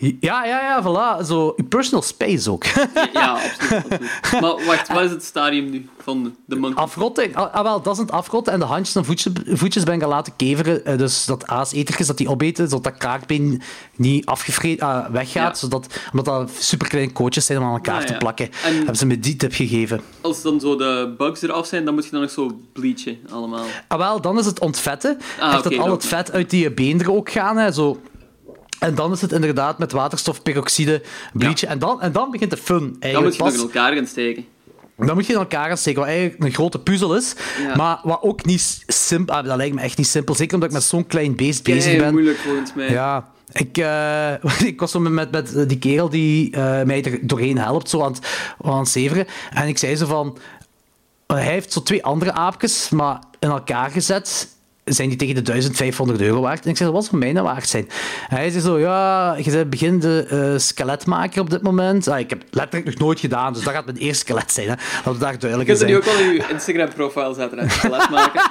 Ja, ja, ja, voilà. Zo, je personal space ook. Ja, absoluut, absoluut. Maar wacht, wat is het stadium nu van de monkey? Afrotten. Ah, ah, wel, dat is het afrotten. En de handjes en voetjes, voetjes ben ik al laten keveren. Eh, dus dat aasetertjes dat die opeten, zodat dat kraakbeen niet afgevreten ah, weggaat. Ja. Zodat, omdat dat superkleine kootjes zijn om aan elkaar Ah, te plakken. En- Hebben ze me die tip gegeven. Als dan zo de bugs eraf zijn, dan moet je dan nog zo bleachen, allemaal. Ah, wel, dan is het ontvetten. Ah, Echt dat al het vet uit die been er ook gaan. Hè, zo. En dan is het inderdaad met waterstofperoxide bleachen. En, dan, en dan begint de fun. Dan Eigenlijk moet je nog pas. in elkaar gaan steken. Dan moet je in elkaar gaan steken, wat eigenlijk een grote puzzel is. Ja. Maar wat ook niet simpel... Ah, dat lijkt me echt niet simpel. Zeker omdat ik met zo'n klein beest bezig ben. moeilijk volgens mij. Ja. Ik, eh, ik was zo met, met, met die kerel die eh, mij er doorheen helpt, zo aan het, aan het zeveren. En ik zei zo van... Hij heeft zo twee andere aapjes, maar in elkaar gezet zijn die tegen de 1500 euro waard. En ik zei, wat zou mij nou waard zijn? En hij zei zo, ja, je bent beginnende eh, skeletmaker op dit moment. Ah, ik heb letterlijk nog nooit gedaan, dus dat gaat mijn eerste skelet zijn. Hè. Dat we daar duidelijk Je in kunt zijn. nu ook wel in je Instagram-profiel zetten en skelet maken.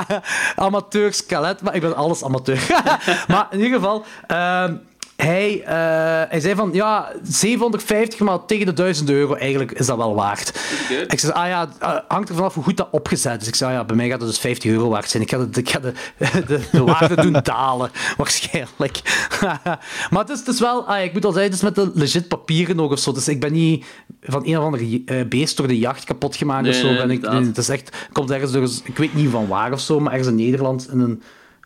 amateur skelet, maar ik ben alles amateur. maar in ieder geval, ehm, hij, eh, hij zei van ja, 750, maar tegen de 1000 euro eigenlijk is dat wel waard. Ik zei, ah ja, eh, hangt er vanaf hoe goed dat opgezet is. Ik zei, ah ja, bij mij gaat het dus 50 euro waard zijn. Ik ga de, ik ga de, de, de waarde doen dalen, waarschijnlijk. maar het is, het is wel, ah, ik moet al zeggen, het is met de legit papieren nog of zo. Dus ik ben niet van een of andere eh, beest door de jacht kapot gemaakt of zo. ben ik, nee, het is echt, komt ergens door, ik weet niet van waar of zo, maar ergens in Nederland in een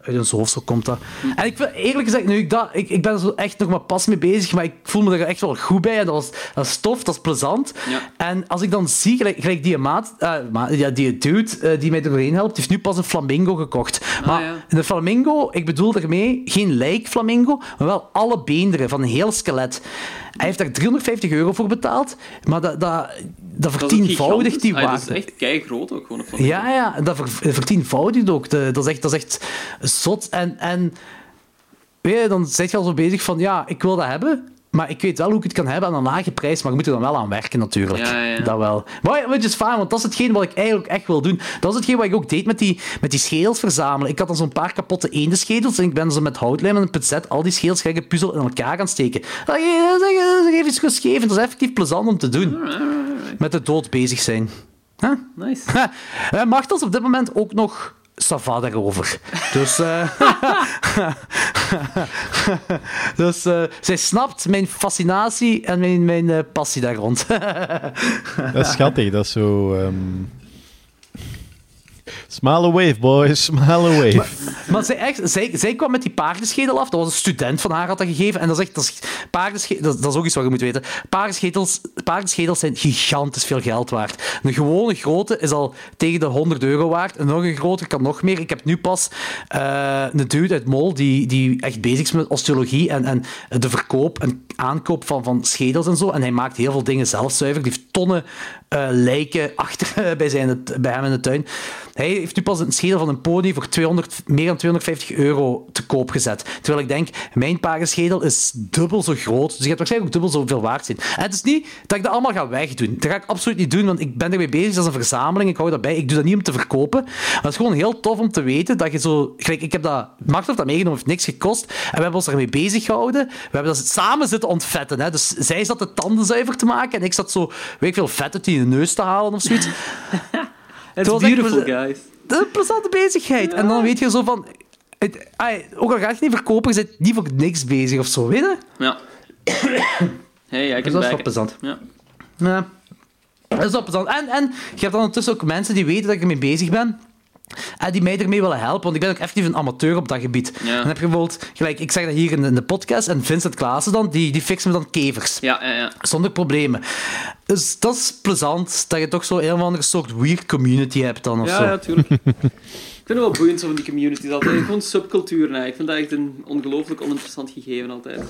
uit een zoofsel komt dat. En ik vind, eerlijk gezegd, nu ik, dat, ik, ik ben er zo echt nog maar pas mee bezig, maar ik voel me er echt wel goed bij. En dat, was, dat is tof, dat is plezant. Ja. En als ik dan zie, gelijk, gelijk die maat, eh, ja, die dude eh, die mij doorheen helpt, heeft nu pas een flamingo gekocht. maar ja. een flamingo, ik bedoel daarmee geen lijk flamingo, maar wel alle beenderen van een heel skelet. Hij heeft daar 350 euro voor betaald, maar dat, dat, dat vertienvoudigt die. Ah, waarde. dat is echt kei groot ook gewoon. Ja, ja, dat ver, vertienvoudigt ook. De- dat, is echt, dat is echt zot. En, en weet je, dan zit je al zo bezig van, ja, ik wil dat hebben, maar ik weet wel hoe ik het kan hebben aan een lage prijs, maar je moet er dan wel aan werken natuurlijk. Ja, ja. Dat wel. Maar which is fijn, want dat is hetgeen wat ik eigenlijk echt wil doen. Dat is hetgeen wat ik ook deed met die, met die schedels verzamelen. Ik had dan zo'n paar kapotte eendenschedels en ik ben zo met houtlijm en een pincet al die schedels puzzel in elkaar gaan steken. Dat is even iets gescheven. Dat is effectief plezant om te doen. Met de dood bezig zijn. Huh? Nice. Eh, Martels op dit moment ook nog Sava daarover. Dus, eh, dus eh, zij snapt mijn fascinatie en mijn, mijn eh, passie daar rond. Dat is schattig, dat is zo... ehm, Smile wave, boys. Smile wave. maar zij, echt, zij, zij kwam met die paardenschedel af. Dat was een student van haar had dat gegeven. En dat is echt... Dat is, dat, dat is ook iets wat je moet weten. Paardenschedels, paardenschedels zijn gigantisch veel geld waard. Een gewone grote is al tegen de 100 euro waard. En nog een grote kan nog meer. Ik heb nu pas eh, een dude uit Mol die, die echt bezig is met osteologie en, en de verkoop en aankoop van, van schedels en zo. En hij maakt heel veel dingen zelf zuiver. Die heeft tonnen eh, lijken achter bij, zijn, bij hem in de tuin. Hij heeft nu pas een schedel van een pony voor 200, meer dan 250 euro te koop gezet. Terwijl ik denk, mijn paardenschedel is dubbel zo groot. Dus je gaat waarschijnlijk ook dubbel zoveel waard zijn. En het is niet dat ik dat allemaal ga wegdoen. Dat ga ik absoluut niet doen, want ik ben ermee bezig. Dat is een verzameling. Ik hou dat bij. Ik doe dat niet om te verkopen. Maar het is gewoon heel tof om te weten dat je zo... Gelijk, ik heb dat... Mark heeft dat meegenomen, heeft niks gekost. En we hebben ons ermee bezig gehouden. We hebben dat samen zitten ontvetten. Hè. Dus zij zat de tanden zuiver te maken en ik zat zo, weet ik veel, vet uit die neus te halen of zoiets. It's beautiful, guys. Dat is een plezante bezigheid. En dan weet je zo van... Het, ai, ook al ga je niet verkopen, je bent niet voor niks bezig of zo, weet je? Ja. Hey, I Dus can dat is wel plezant. Ja. Ja. Dat is wel plezant. En, en je hebt dan ondertussen ook mensen die weten dat ik ermee bezig ben. En die mij ermee willen helpen, want ik ben ook effectief een amateur op dat gebied. Ja. Dan heb je bijvoorbeeld, gelijk, ik zeg dat hier in de, in de podcast, en Vincent Klaassen dan, die, die fixen me dan kevers. Ja, ja, ja. Zonder problemen. Dus dat is plezant, dat je toch zo een of andere soort weird community hebt dan, of Ja, zo. ja, tuurlijk. ik vind het wel boeiend zo van die communities altijd. Gewoon subcultuur, nee. Ik vind dat echt een ongelooflijk oninteressant gegeven altijd.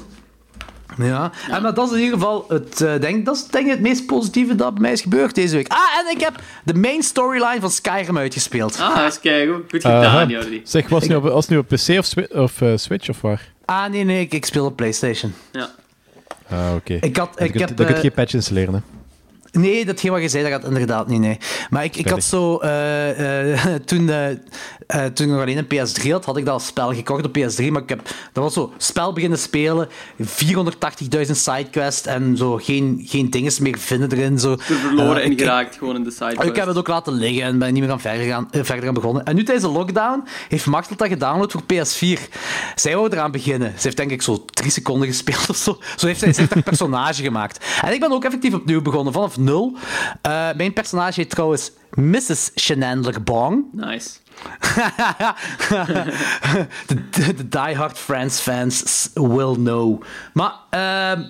Ja, En, maar dat is in ieder geval het, eh, denk, dat is denk ik het meest positieve dat bij mij is gebeurd deze week. Ah, en ik heb de main storyline van Skyrim uitgespeeld. Ah, kijken. Goed Aha. gedaan, Jordi. Zeg, was het nu op, nu op PC of, Swi- of eh, Switch of waar? Ah, nee, nee, ik, ik speel op PlayStation. Ja. Ah, oké. Ik had, ik heb, Dan kun je eh, geen patch installeren, hè. Nee, datgene wat je zei, dat gaat inderdaad niet, nee. Maar ik, ik had zo... eh, eh, toen, eh, toen ik nog alleen een PS3 had, had ik dat als spel gekocht op PS3. Maar ik heb... Dat was zo... Spel beginnen spelen, 480.000 sidequests en zo geen, geen dingen meer vinden erin. Zo. Er verloren en geraakt gewoon in de side Ik heb het ook laten liggen en ben niet meer aan verder gaan, verder gaan begonnen. En nu tijdens de lockdown heeft Machtel dat gedownload voor PS4. Zij wou eraan beginnen. Ze heeft denk ik zo drie seconden gespeeld of zo. Zo heeft zij, ze heeft haar personage gemaakt. En ik ben ook effectief opnieuw begonnen, vanaf Eh, mijn personage heet trouwens Mrs. Shenandler Bong. Nice. de, de, de diehard Friends fans will know. Maar, ehm,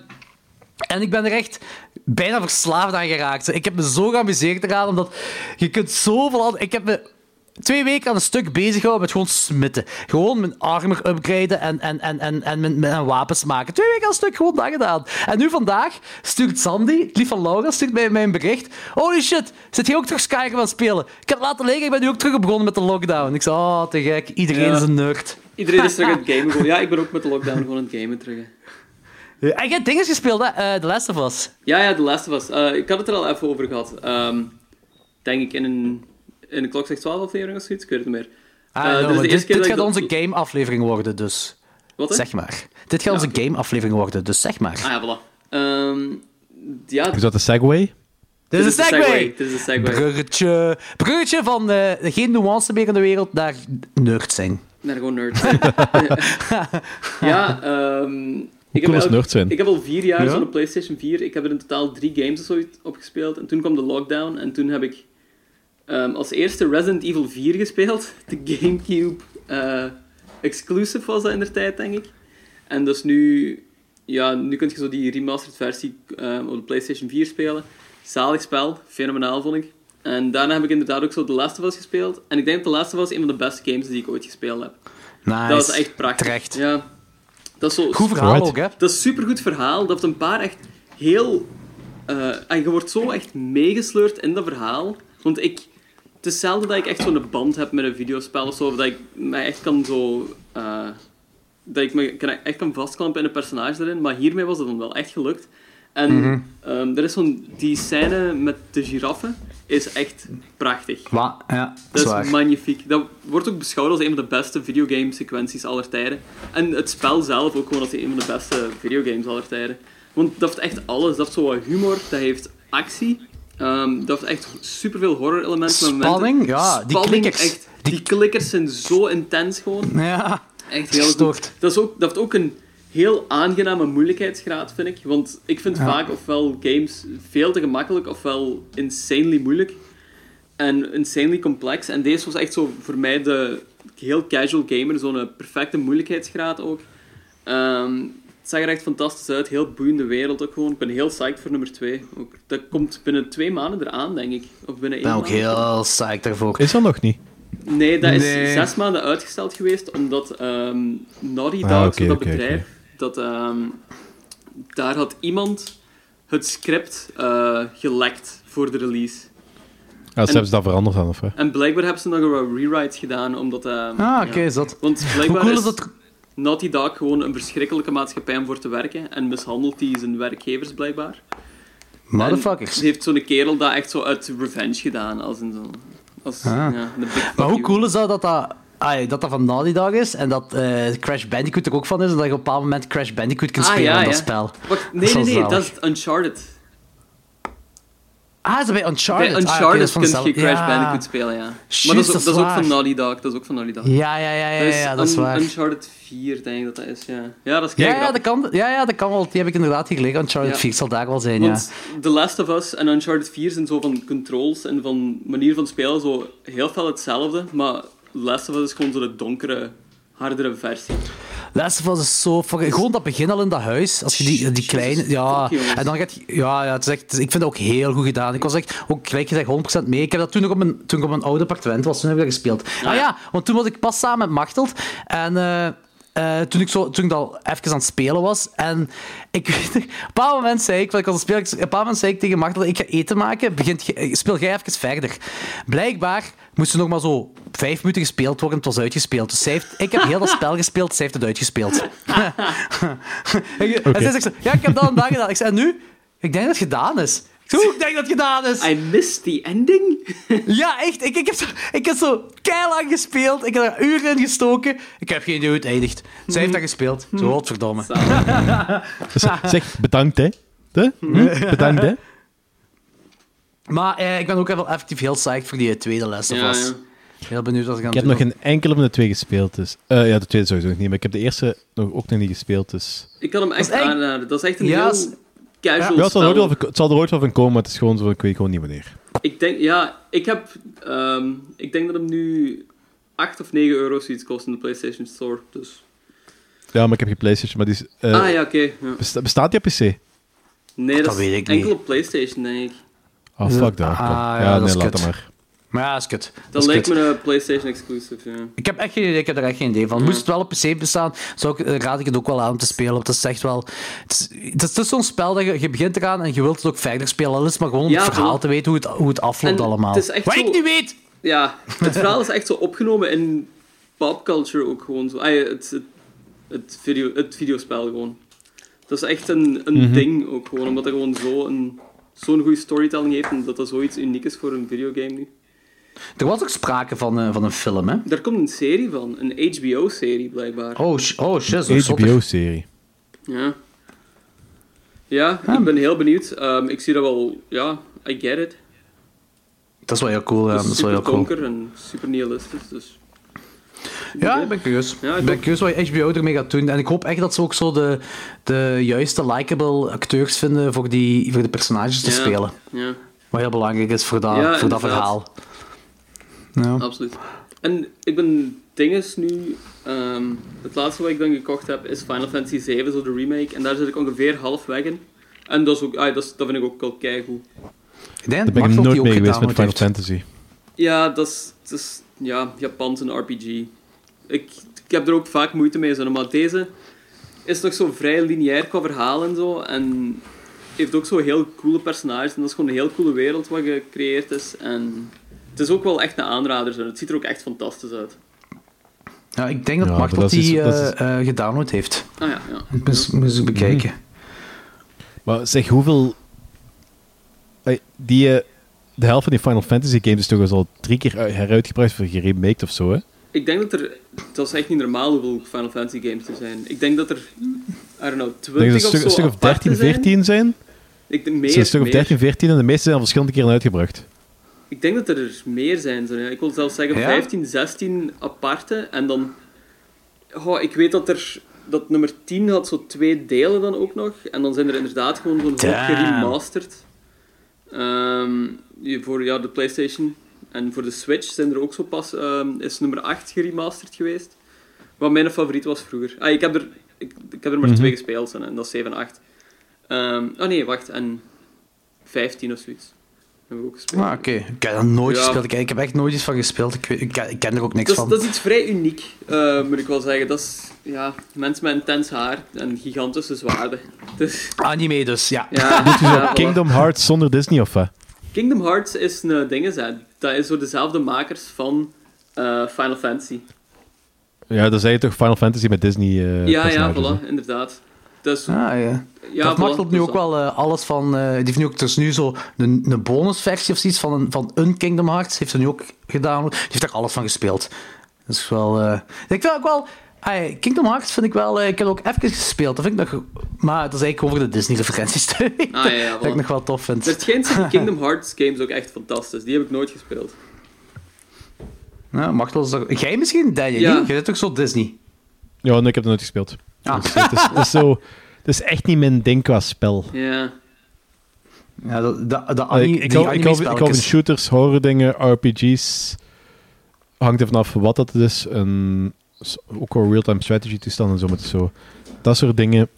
en ik ben er echt bijna verslaafd aan geraakt. Ik heb me zo geamuseerd eraan, omdat je kunt zoveel... Ik heb me twee weken aan een stuk bezig gehouden met gewoon smitten. Gewoon mijn armor upgraden en, en, en, en, en mijn, mijn wapens maken. Twee weken aan een stuk gewoon dat gedaan. En nu vandaag stuurt Sandy, lief van Laura, stuurt mij, mij een bericht. Holy shit, zit je ook terug Skyrim aan het spelen? Ik heb het laten liggen, ik ben nu ook terug begonnen met de lockdown. Ik zei, oh, te gek. Iedereen Ja. is een nerd. Iedereen is terug aan het gamen. Gewoon. Ja, ik ben ook met de lockdown gewoon aan het gamen terug. hè. Ja, En je hebt dingen gespeeld, hè? Eh, The Last of Us. Ja, ja, de laatste was. eh, ik had het er al even over gehad. Ehm, denk ik in een, in een klok 12 aflevering of zoiets, ik weet het niet meer. Ah, Eh, no, dit de gaat onze game-aflevering worden, dus Wat? hè? zeg maar. Dit gaat Ja, onze game-aflevering worden, dus zeg maar. Ah ja, voilà. Ehm, ja, Is dat de Segway? Dit is een segway! Dit is een segway. Bruggetje. Bruggetje van eh, geen nuance meer in de wereld naar nerd zijn. Naar gewoon nerd. ja, ehm ik, cool heb is al- nerd zijn? ik heb al vier jaar Ja? zo'n PlayStation 4. Ik heb er in totaal drie games of zoiets op gespeeld. En toen kwam de lockdown. En toen heb ik ehm, als eerste Resident Evil 4 gespeeld. De Gamecube eh, exclusive was dat in de tijd, denk ik. En dus nu... Ja, nu kun je zo die remastered versie ehm, op de PlayStation 4 spelen. Zalig spel. Fenomenaal, vond ik. En daarna heb ik inderdaad ook zo The Last of Us gespeeld. En ik denk dat The Last of Us een van de beste games die ik ooit gespeeld heb. Nice. Dat was echt prachtig. Terecht. Ja. Dat is zo Goed verhaal Right. ook, hè? dat is een supergoed verhaal. Dat heeft een paar echt heel... eh, en je wordt zo echt meegesleurd in dat verhaal. Want ik... Het is zelden dat ik echt zo'n band heb met een videospel of zo. Dat ik mij echt kan zo... eh, dat ik me kan, echt kan vastklampen in een personage erin. Maar hiermee was het dan wel echt gelukt. En Mhm. ehm, er is zo'n... Die scène met de giraffe is echt prachtig. Wa- ja, Dat zwaar. is magnifiek. Dat wordt ook beschouwd als een van de beste videogame-sequenties aller tijden. En het spel zelf ook gewoon als een van de beste videogames aller tijden. Want dat heeft echt alles. Dat heeft zo wat humor, dat heeft actie. Ehm, dat heeft echt superveel horror-elementen. met momenten. Spanning, ja, die Spanning, klikkers. Echt, die klikkers zijn zo intens gewoon. Ja, Echt heel Gestoord. goed. Dat, is ook, dat heeft ook een heel aangename moeilijkheidsgraad, vind ik. Want ik vind Ja. vaak ofwel games veel te gemakkelijk, ofwel insanely moeilijk. En insanely complex. En deze was echt zo voor mij de heel casual gamer, zo'n perfecte moeilijkheidsgraad ook. Ehm, het zag er echt fantastisch uit, heel boeiende wereld ook gewoon. Ik ben heel psyched voor nummer 2. Dat komt binnen twee maanden eraan, denk ik. Of binnen ik één ben ook maand. heel psyched daarvoor. Is dat nog niet? Nee, dat is Nee. zes maanden uitgesteld geweest, omdat ehm Naughty Dog, Ah, oké, zo dat bedrijf, dat, ehm, daar had iemand het script eh, gelekt voor de release. Ja, ze hebben ze dat veranderd dan, of wat? En blijkbaar hebben ze nog wat rewrites gedaan, omdat... ehm, Ah, oké, ja. dat. Want Hoe blijkbaar cool is is dat? Naughty Dog gewoon een verschrikkelijke maatschappij om voor te werken en mishandelt die zijn werkgevers blijkbaar. Motherfuckers. En heeft zo'n kerel dat echt zo uit revenge gedaan, als een zo... Als, Ah. ja, Maar hoe cool is dat dat dat, dat, dat van Naughty Dog is en dat eh, Crash Bandicoot er ook van is en dat je op een bepaald moment Crash Bandicoot kunt Ah, spelen ja, in dat ja. spel. Wacht, nee, nee, nee, dat is Uncharted. Ah, is dat bij Uncharted? Bij Ah, Uncharted is van kun je Crash ja. Bandicoot spelen, ja. maar dat is, dat dat is ook van Naughty Dog. Dat is ook van Naughty Dog. Ja, ja, ja, ja, Dat is ja, dat is waar. Uncharted 4, denk ik dat dat is, ja. Ja, dat is Ja, ja, dat kan, ja, ja, dat kan wel. Die heb ik inderdaad gekregen. Uncharted Ja. 4 zal daar wel zijn, ja. The Last of Us en Uncharted 4 zijn zo van controls en van manier van spelen zo heel veel hetzelfde, maar The Last of Us is gewoon zo de donkere, hardere versie. Last of Us is zo... fucking- Gewoon dat begin al in dat huis. Als je die, die kleine... Ja, en dan gaat. Ja, ja het is echt, ik vind het ook heel goed gedaan. Ik was echt ook gelijk gezegd 100% mee. Ik heb dat toen nog op mijn, toen ik op mijn oude appartement was. Toen heb ik dat gespeeld. Ah ja, want toen was ik pas samen met Machteld. En... eh, eh, toen, ik zo, toen ik al even aan het spelen was. En ik weet op een bepaald moment zei ik, want ik spelen, op een bepaald moment zei ik tegen Machteld, ik ga eten maken, begint, ge- speel jij even verder. Blijkbaar moest er nog maar zo vijf minuten gespeeld worden, het was uitgespeeld. Dus zij heeft, ik heb heel dat spel gespeeld, zij heeft het uitgespeeld. En zij zegt zo, ja, ik heb dat en dat gedaan. Ik zei, en nu? Ik denk dat het gedaan is. Ik Hoe? Ik denk dat het gedaan is. I missed the ending? Ja, echt. Ik, ik, heb zo, ik heb zo keilang gespeeld. Ik heb er uren in gestoken. Ik heb geen idee hoe het eindigt. Zij heeft dat gespeeld. Zo, godverdomme. Dus, zeg, bedankt, hè. De? Hm? Bedankt, hè. Maar eh, ik ben ook wel effectief heel psyched voor die tweede les. Ja, was. ja. Heel benieuwd wat ze gaan Ik heb doen. nog geen enkele van de twee gespeeld, dus... eh, ja, de tweede sowieso nog niet, maar ik heb de eerste nog, ook nog niet gespeeld, dus... Ik kan hem echt aanraden. Dat is echt een Ja, heel casual Ja, het, zal er ooit wel, van- het zal er ooit wel van komen, maar het is gewoon zo, ik weet gewoon niet wanneer. Ik denk, ja, ik heb... ehm, ik denk dat hem nu 8 of 9 euro zoiets kost in de PlayStation Store. Dus. Ja, maar ik heb geen Playstation, maar die is... eh, ah ja, oké. ja. besta- bestaat die op PC? Nee, dat, Dat is weet ik enkel niet. op PlayStation, denk ik. Oh, fuck dat. Ah, ja, nee, laat dat maar. Maar ja, dat is kut. Dat is lijkt kut. me een PlayStation exclusive, ja. Ik heb echt geen idee. Ik heb er echt geen idee van. Moest het wel op PC bestaan, zou ik, eh, raad ik het ook wel aan om te spelen. Want het is echt wel... Het is, het is, zo'n spel dat je, je begint eraan en je wilt het ook verder spelen. Al is het maar gewoon om Ja, het verhaal te weten hoe het, hoe het afloopt En allemaal. het is Wat zo- ik niet weet! Ja, het verhaal is echt zo opgenomen in popculture ook gewoon zo. Ah, het, het, het, video, het videospel gewoon. Dat is echt een, een Mhm. ding ook gewoon, omdat het gewoon zo een, zo'n goede storytelling heeft en dat dat zoiets uniek is voor een videogame nu. Er was ook sprake van, eh, van een film, hè? Daar komt een serie van, een HBO-serie blijkbaar. Oh, sh- oh shit, dat is zottig. HBO-serie. Ja. Ja, ik ben heel benieuwd. Ehm, ik zie dat wel, ja, I get it. Dat is wel heel cool, ja. Dat is is wel super heel cool. donker en super nihilistisch, dus... Ja, ik ben curieus. Ja, ik ben curieus wat HBO ermee gaat doen. En ik hoop echt dat ze ook zo de, de juiste likable acteurs vinden voor, die, voor de personages te Ja, spelen. Ja. Wat heel belangrijk is voor dat, Ja, voor dat verhaal. Ja. Absoluut. En ik ben dinges nu. ehm, het laatste wat ik dan gekocht heb is Final Fantasy VII, zo de remake. En daar zit ik ongeveer halfweg in. En dat, is ook, ah, dat, is, dat vind ik ook al keigoed. Ik denk dat ben ik nooit mee geweest met Final. Fantasy. Ja, dat is, dat is ja, Japans een RPG. Ik, ik heb er ook vaak moeite mee, zo, maar deze is nog zo vrij lineair qua verhaal en zo. En heeft ook zo heel coole personages. En dat is gewoon een heel coole wereld wat gecreëerd is. En het is ook wel echt een aanrader. Zo. Het ziet er ook echt fantastisch uit. Ja, ik denk dat Ja, Machtel die dat is- eh, eh, gedownload heeft. Ah ja, ja. Ik bekijken. Maar zeg, hoeveel... Die, eh, de helft van die Final Fantasy games is toch eens al drie keer uit- heruitgebracht of geremaked of zo, hè? Ik denk dat er... Dat is echt niet normaal hoeveel Final Fantasy games er zijn. Ik denk dat er... I don't know, Ik denk dat 20 het een of stuk, zo een stuk of aparte 13, zijn. 14 zijn. Ik denk meer, zijn een stuk of meer. 13, 14 en de meeste zijn al verschillende keren uitgebracht. Ik denk dat er meer zijn. Zo, ja. Ik wil zelfs zeggen Ja? 15, 16 aparte. En dan... Oh, ik weet dat er... Dat nummer 10 had zo twee delen dan ook nog. En dan zijn er inderdaad gewoon zo'n hoop geremasterd. Ehm, voor ja, de Playstation. En voor de Switch zijn er ook zo pas... ehm, is nummer 8 geremasterd geweest. Wat mijn favoriet was vroeger. Ah, ik heb er, ik, ik heb er maar Mhm. twee gespeeld. En dat is 7 en 8. Ehm, oh nee, wacht. En 15 of zoiets. Heb ik ook gespeeld. Ah, oké. Ik heb dat nooit Ja. gespeeld. Ik, heb echt nooit iets van gespeeld. Ik, weet- ik, ken- ik ken er ook niks Dat is, van. dat is iets vrij uniek, eh, moet ik wel zeggen. Dat is ja, mensen met intens haar en gigantische zwaarden. Dus, Anime dus, ja. ja, Doet u zo. Kingdom Hearts zonder Disney of wat? Kingdom Hearts is een ding, hè. dat is door dezelfde makers van eh, Final Fantasy. Ja, dan zei je toch Final Fantasy met Disney eh ja, ja, voilà, inderdaad. Dus, Ah, ja. ja, dat nu dus ook dat. wel eh, alles van. eh, die heeft nu ook, is nu zo een, een bonusversie of zoiets van een, van een Kingdom Hearts. Heeft ze nu ook gedaan. Die heeft er alles van gespeeld. Dat is wel. eh, ik vind ook wel. Kingdom Hearts vind ik wel... eh, ik heb ook even gespeeld. Dat vind ik nog... Maar dat is eigenlijk over de Disney-referenties. Ah, ja, ja, dat ik nog wel tof vind. Er schijnt zijn die Kingdom Hearts games ook echt fantastisch. Die heb ik nooit gespeeld. Ja, Machtel is Jij misschien, Daniel? Ja. Jij bent toch zo Disney? Ja, nee, ik heb het nooit gespeeld. Ah. Dus het, is, het, is zo, het is echt niet mijn ding qua spel. Ja. Ja, dat, dat, dat Ah, ani- ik, ik, hou, ik, hou, ik hou van shooters, horror dingen, RPG's. Hangt er vanaf wat dat is. En ook wel real-time strategy toestanden en zo. Maar zo. Dat soort dingen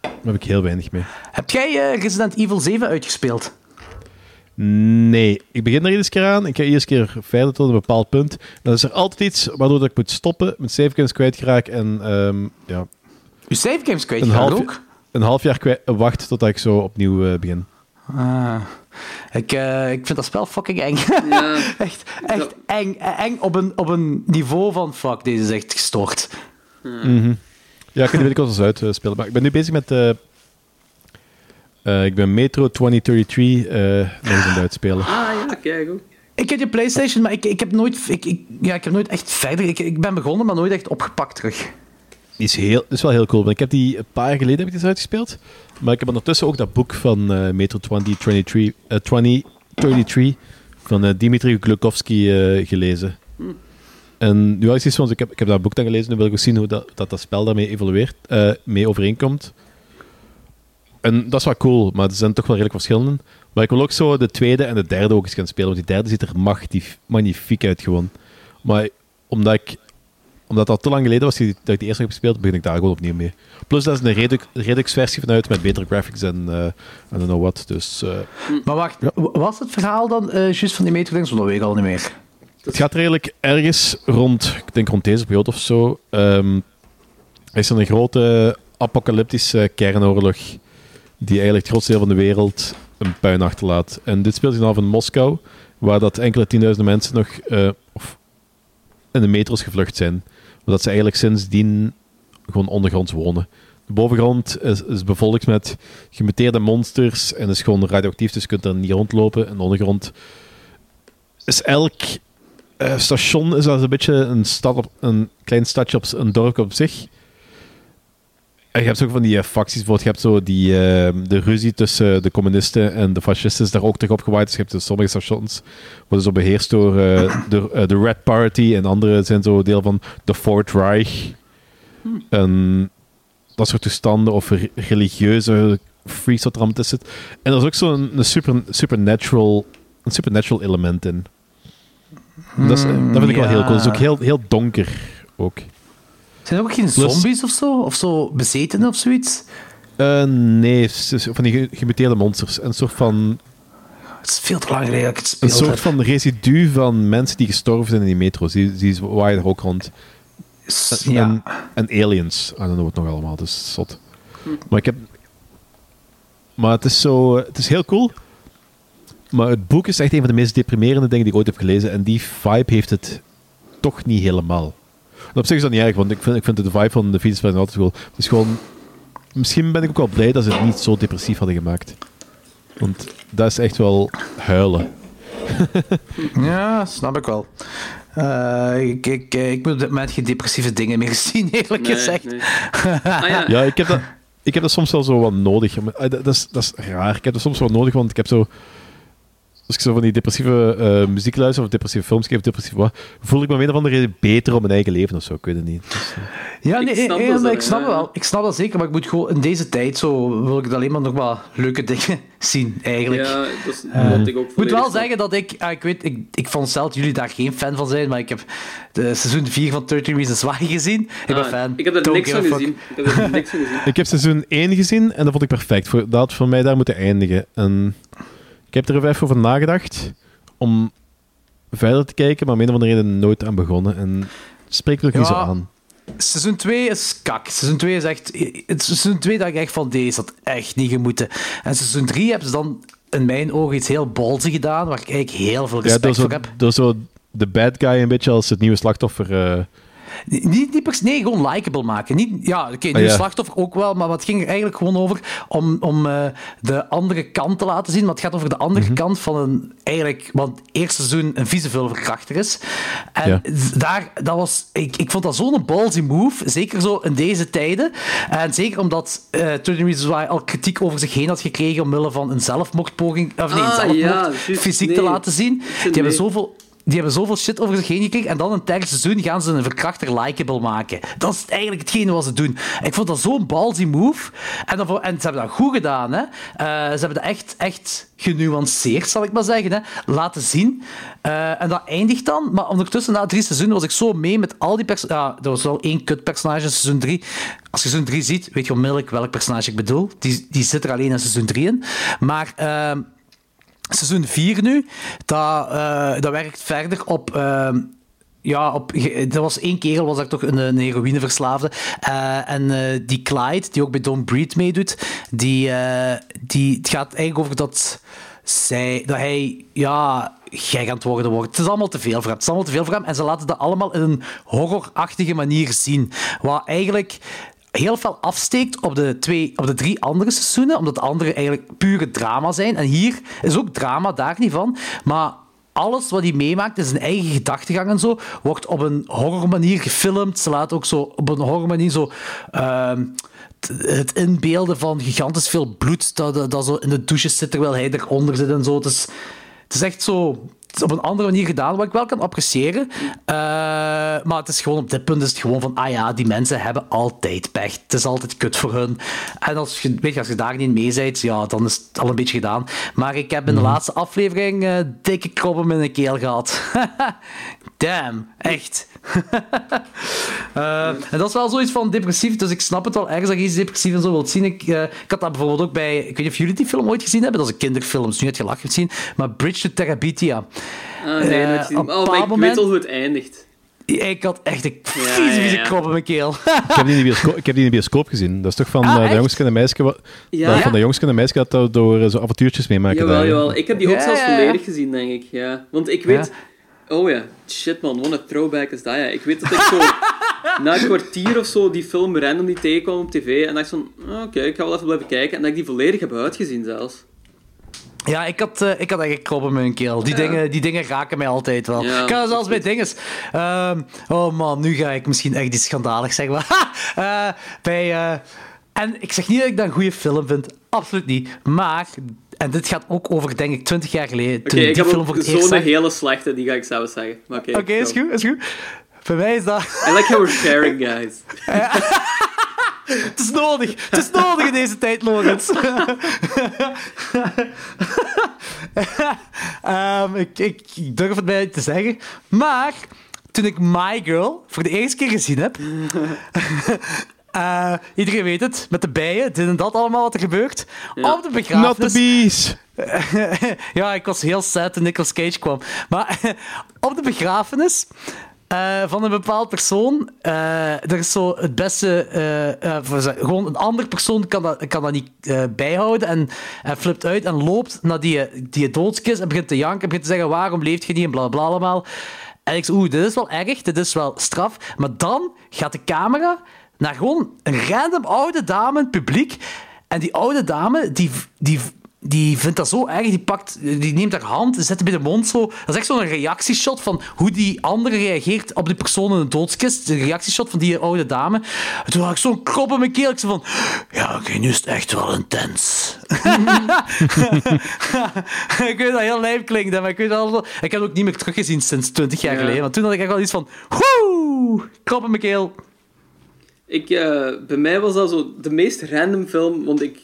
daar heb ik heel weinig mee. Heb jij eh, Resident Evil 7 uitgespeeld? Nee, ik begin er iedere keer aan. Ik ga iedere keer verder tot een bepaald punt. Dan is er altijd iets waardoor dat ik moet stoppen, mijn savegames kwijtraak en ehm, ja, Je save games kwijt Een half- ook? een half jaar kwijt, wacht totdat ik zo opnieuw eh, begin. Ah. Ik, eh, ik vind dat spel fucking eng. Ja. echt echt eng. eh, Eng op een, op een niveau van fuck, deze is echt gestoord. Mhm. Ja, ik kan die weet ik wel eens uitspelen. Maar ik ben nu bezig met... eh, eh, ik ben Metro 2033 eh nog eens aan het uitspelen. Ah ja, kijk ook. Ik heb je PlayStation, maar ik, ik heb nooit, ik, ik, ja, ik heb nooit echt verder. Ik, ik ben begonnen, maar nooit echt opgepakt terug. Is, heel, is wel heel cool. Ik heb die een paar jaar geleden heb ik die uitgespeeld. Maar ik heb ondertussen ook dat boek van eh, Metro 2033, eh, 2033 van eh, Dimitri Glukovsky eh, gelezen. En nu is het van, ik heb, ik heb dat boek dan gelezen, nu wil ik ook zien hoe dat, dat, dat spel daarmee evolueert, mee overeenkomt. En dat is wel cool, maar er zijn toch wel redelijk verschillen. Maar ik wil ook zo de tweede en de derde ook eens gaan spelen, want die derde ziet er magnifiek uit gewoon. Maar omdat ik omdat dat al te lang geleden was dat ik die eerste heb gespeeld, begin ik daar gewoon opnieuw mee. Plus, dat is een Redux, Redux versie vanuit met betere graphics en eh I don't know what. Dus eh, Maar wacht, Ja. was het verhaal dan eh juist van die metro dingen? Dat weet ik al niet meer. het gaat er eigenlijk ergens rond, ik denk rond deze periode of zo. ehm, er is er een grote apocalyptische kernoorlog die eigenlijk het grootste deel van de wereld een puin achterlaat. En dit speelt zich af in Moskou, waar dat enkele tienduizenden mensen nog in de metro's gevlucht zijn. Omdat ze eigenlijk sindsdien gewoon ondergronds wonen. De bovengrond is, is bevolkt met gemuteerde monsters en is gewoon radioactief, dus je kunt er niet rondlopen. En de ondergrond is elk eh, station is als een beetje een, stad op, een klein stadje op een dorp op zich. Je hebt ook van die eh, facties, bijvoorbeeld, je hebt zo die, eh, de ruzie tussen de communisten en de fascisten is daar ook terug opgewaaid. Dus je hebt dus sommige stations worden zo beheerst door eh, de, eh, de Red Party en andere zijn zo deel van de Fourth Reich. En dat soort toestanden of re- religieuze freaks wat er allemaal tussen zit. En er is ook zo'n een super, supernatural, een supernatural element in. dat, is, dat vind ik wel heel cool. Het is ook heel, heel donker ook. Zijn er ook geen Plus- zombies of zo? Of zo bezeten of zoiets? Eh, nee, van die ge- gemuteerde monsters. Een soort van, Het is veel te lang geleden dat ik het een speelde. soort van residu van mensen die gestorven zijn in die metro's. Die, die waaien er ook rond. Ja. En, en aliens. I don't know wat nog allemaal. Dus zot. Maar ik heb... Maar het is zo... Het is heel cool. Maar het boek is echt een van de meest deprimerende dingen die ik ooit heb gelezen. En die vibe heeft het toch niet helemaal. En op zich is dat niet erg, want ik vind, ik vind de vibe van de Venus altijd cool. Het is gewoon... Misschien ben ik ook wel blij dat ze het niet zo depressief hadden gemaakt. Want dat is echt wel huilen. Ja, snap ik wel. Eh, ik, ik, eh, ik moet op dit moment geen depressieve dingen meer zien, eerlijk Nee, gezegd. nee. Ah ja, Ja, ik heb dat, ik heb dat soms wel zo wat nodig. Maar, eh, dat, dat is, dat is raar. Ik heb dat soms wel nodig, want ik heb zo... Als ik zo van die depressieve eh, muziek luister, of depressieve films kijk, of depressief wat, voel ik me om een of andere reden beter op mijn eigen leven of zo. Ik weet het niet. Dus, eh, Ja, Ik nee, snap dat wel, ik snap wel. Ik snap dat zeker, maar ik moet gewoon in deze tijd zo wil ik het alleen maar nog wel leuke dingen zien, eigenlijk. ja, dat is Eh, wat ik ook moet wel snap. zeggen dat ik, ah, ik weet, ik, ik vond zelf dat jullie daar geen fan van zijn, maar ik heb de seizoen 4 van 13 Reasons Why gezien. Ik ben Ah, fan. Ik heb er niks van gezien. Ik heb er niks van gezien. Ik heb seizoen 1 gezien en dat vond ik perfect. Voor, dat had voor mij daar moeten eindigen. En ik heb er even over nagedacht om verder te kijken, maar om een of andere reden nooit aan begonnen. En het spreekt me ook niet zo Ja. aan. Seizoen 2 is kak. Seizoen 2 is echt... Het seizoen 2 dat ik echt van, deze had echt niet gemoeten. En seizoen 3 hebben ze dan in mijn ogen iets heel ballsy gedaan, waar ik eigenlijk heel veel Ja, door respect zo, voor heb. door zo de bad guy een beetje als het nieuwe slachtoffer. eh, Niet, niet per se- nee, gewoon likable maken. Niet, ja, oké, nu Ah, ja. slachtoffer ook wel, maar het ging er eigenlijk gewoon over om, om eh, de andere kant te laten zien. Maar het gaat over de andere Mhm. kant van een, eigenlijk, want het eerste seizoen een vieze verkrachter is. En Ja. daar, dat was, ik, ik vond dat zo'n ballsy move, zeker zo in deze tijden. En zeker omdat eh 13 Reasons al kritiek over zich heen had gekregen omwille van een zelfmoordpoging, of nee, een Ah, zelfmoord ja, fysiek nee. te laten zien. Die hebben zoveel die hebben zoveel shit over zich heen gekregen. En dan het derde seizoen gaan ze een verkrachter likable maken. Dat is eigenlijk hetgene wat ze doen. Ik vond dat zo'n ballsy move. En, ze hebben dat goed gedaan. Hè. Eh, ze hebben dat echt, echt genuanceerd, zal ik maar zeggen. Hè. Laten zien. Eh, en dat eindigt dan. Maar ondertussen, na drie seizoenen, was ik zo mee met al die personages. Ja, er was wel één kutpersonage in seizoen drie. Als je seizoen drie ziet, weet je onmiddellijk welk personage ik bedoel. Die, die zit er alleen in seizoen drie in. Maar... ehm, seizoen 4 nu, dat, eh, dat werkt verder op. ehm, ja, op, er was één kerel, was daar toch een, een heroïneverslaafde. Eh, en eh, die Clyde, die ook bij Don't Breed meedoet, die, die, het gaat eigenlijk over dat, zij, dat hij ja, gek aan het worden wordt. Het is allemaal te veel voor hem. Het is allemaal te veel voor hem. En ze laten dat allemaal in een horrorachtige manier zien. Wat eigenlijk heel veel afsteekt op de, twee, op de drie andere seizoenen, omdat de andere eigenlijk pure drama zijn. En hier is ook drama, daar niet van. Maar alles wat hij meemaakt in zijn eigen gedachtegang en zo, wordt op een horrormanier gefilmd. Ze laten ook zo op een horrormanier zo... ehm, het inbeelden van gigantisch veel bloed dat, dat, zo in de douches zit terwijl hij eronder zit en zo. Is, het is echt zo... Is op een andere manier gedaan, wat ik wel kan appreciëren. Eh, maar het is gewoon op dit punt is het gewoon van, ah ja, die mensen hebben altijd pech. Het is altijd kut voor hun. En als je, weet je, als je daar niet mee bent, ja, dan is het al een beetje gedaan. Maar ik heb in de laatste aflevering eh, dikke krobben in de keel gehad. Damn, echt. Eh, en dat is wel zoiets van depressief, dus ik snap het wel ergens dat je iets depressief en zo wilt zien. Ik, ik had dat bijvoorbeeld ook bij, ik weet niet of jullie die film ooit gezien hebben, dat is een kinderfilm, dus nu heb je gelachen gezien, maar Bridge to Terabithia. Ah, nee, Eh, dat gezien. op een oh, maar ik moment- weet al hoe het eindigt. Ik had echt een vieze, ja, ja. krop in mijn keel. Ik heb die in de bioscoop, ik heb die in de bioscoop gezien. Dat is toch van Ah, eh, de jongske en de meisje... wat- Ja. dat Van de jongske en de meisje dat dat door eh, zo avontuurtjes meemaken. Jawel, daar. jawel. Ik heb die ook Ja, zelfs volledig gezien, denk ik. Ja. Want ik weet... Oh ja, shit man, wat een throwback is dat, ja. Ik weet dat ik zo na een kwartier of zo die film random die tegenkwam op tv en dacht ik van, ah, oké, ik ga wel even blijven kijken. En dat ik die volledig heb uitgezien zelfs. Ja, ik had, eh, ik had echt een krop in mijn keel. Die, dingen, die dingen raken mij altijd wel. Ja, ik zelfs is bij goed. dinges. Ehm, oh man, nu ga ik misschien echt iets schandalig zeggen. Maar, ha! Eh, bij, eh, en ik zeg niet dat ik dat een goede film vind. Absoluut niet. Maar, en dit gaat ook over, denk ik, 20 jaar geleden. Toen ik die film voor het eerst zo'n hele slechte, die ga ik zelfs zeggen. Oké, Oké, is go. goed, is goed. Bij mij is dat... I like how we're sharing, guys. Het is nodig. Het is nodig in deze tijd, Lorenz. Ehm, ik, ik, ik durf het niet te zeggen. Maar toen ik My Girl voor de eerste keer gezien heb... eh, iedereen weet het, met de bijen, dit en dat allemaal wat er gebeurt. Ja. Op de Not the begrafenis... bees! ja, ik was heel sad toen Nicolas Cage kwam. Maar op de begrafenis eh, van een bepaald persoon, eh, er is zo het beste... eh, gewoon een andere persoon kan dat, kan dat niet bijhouden en, en flipt uit en loopt naar die, die doodskist en begint te janken en begint te zeggen waarom leeft je niet en bla bla allemaal. En ik zei, oeh, dit is wel erg, dit is wel straf. Maar dan gaat de camera naar gewoon een random oude dame het publiek. En die oude dame, die, die, die vindt dat zo erg. Die, pakt, die neemt haar hand en zet het bij de mond zo. Dat is echt zo'n reactieshot van hoe die andere reageert op die persoon in de doodskist. De reactieshot van die oude dame. En toen had ik zo'n krop in mijn keel. Ik zei van... Ja, oké, nu is het echt wel intens. ik weet dat heel lijp klinkt, maar ik weet wel... Ik heb het ook niet meer teruggezien sinds 20 jaar Ja. geleden. Want toen had ik echt wel iets van... Woe! Krop in mijn keel. Ik, eh, bij mij was dat zo de meest random film, want ik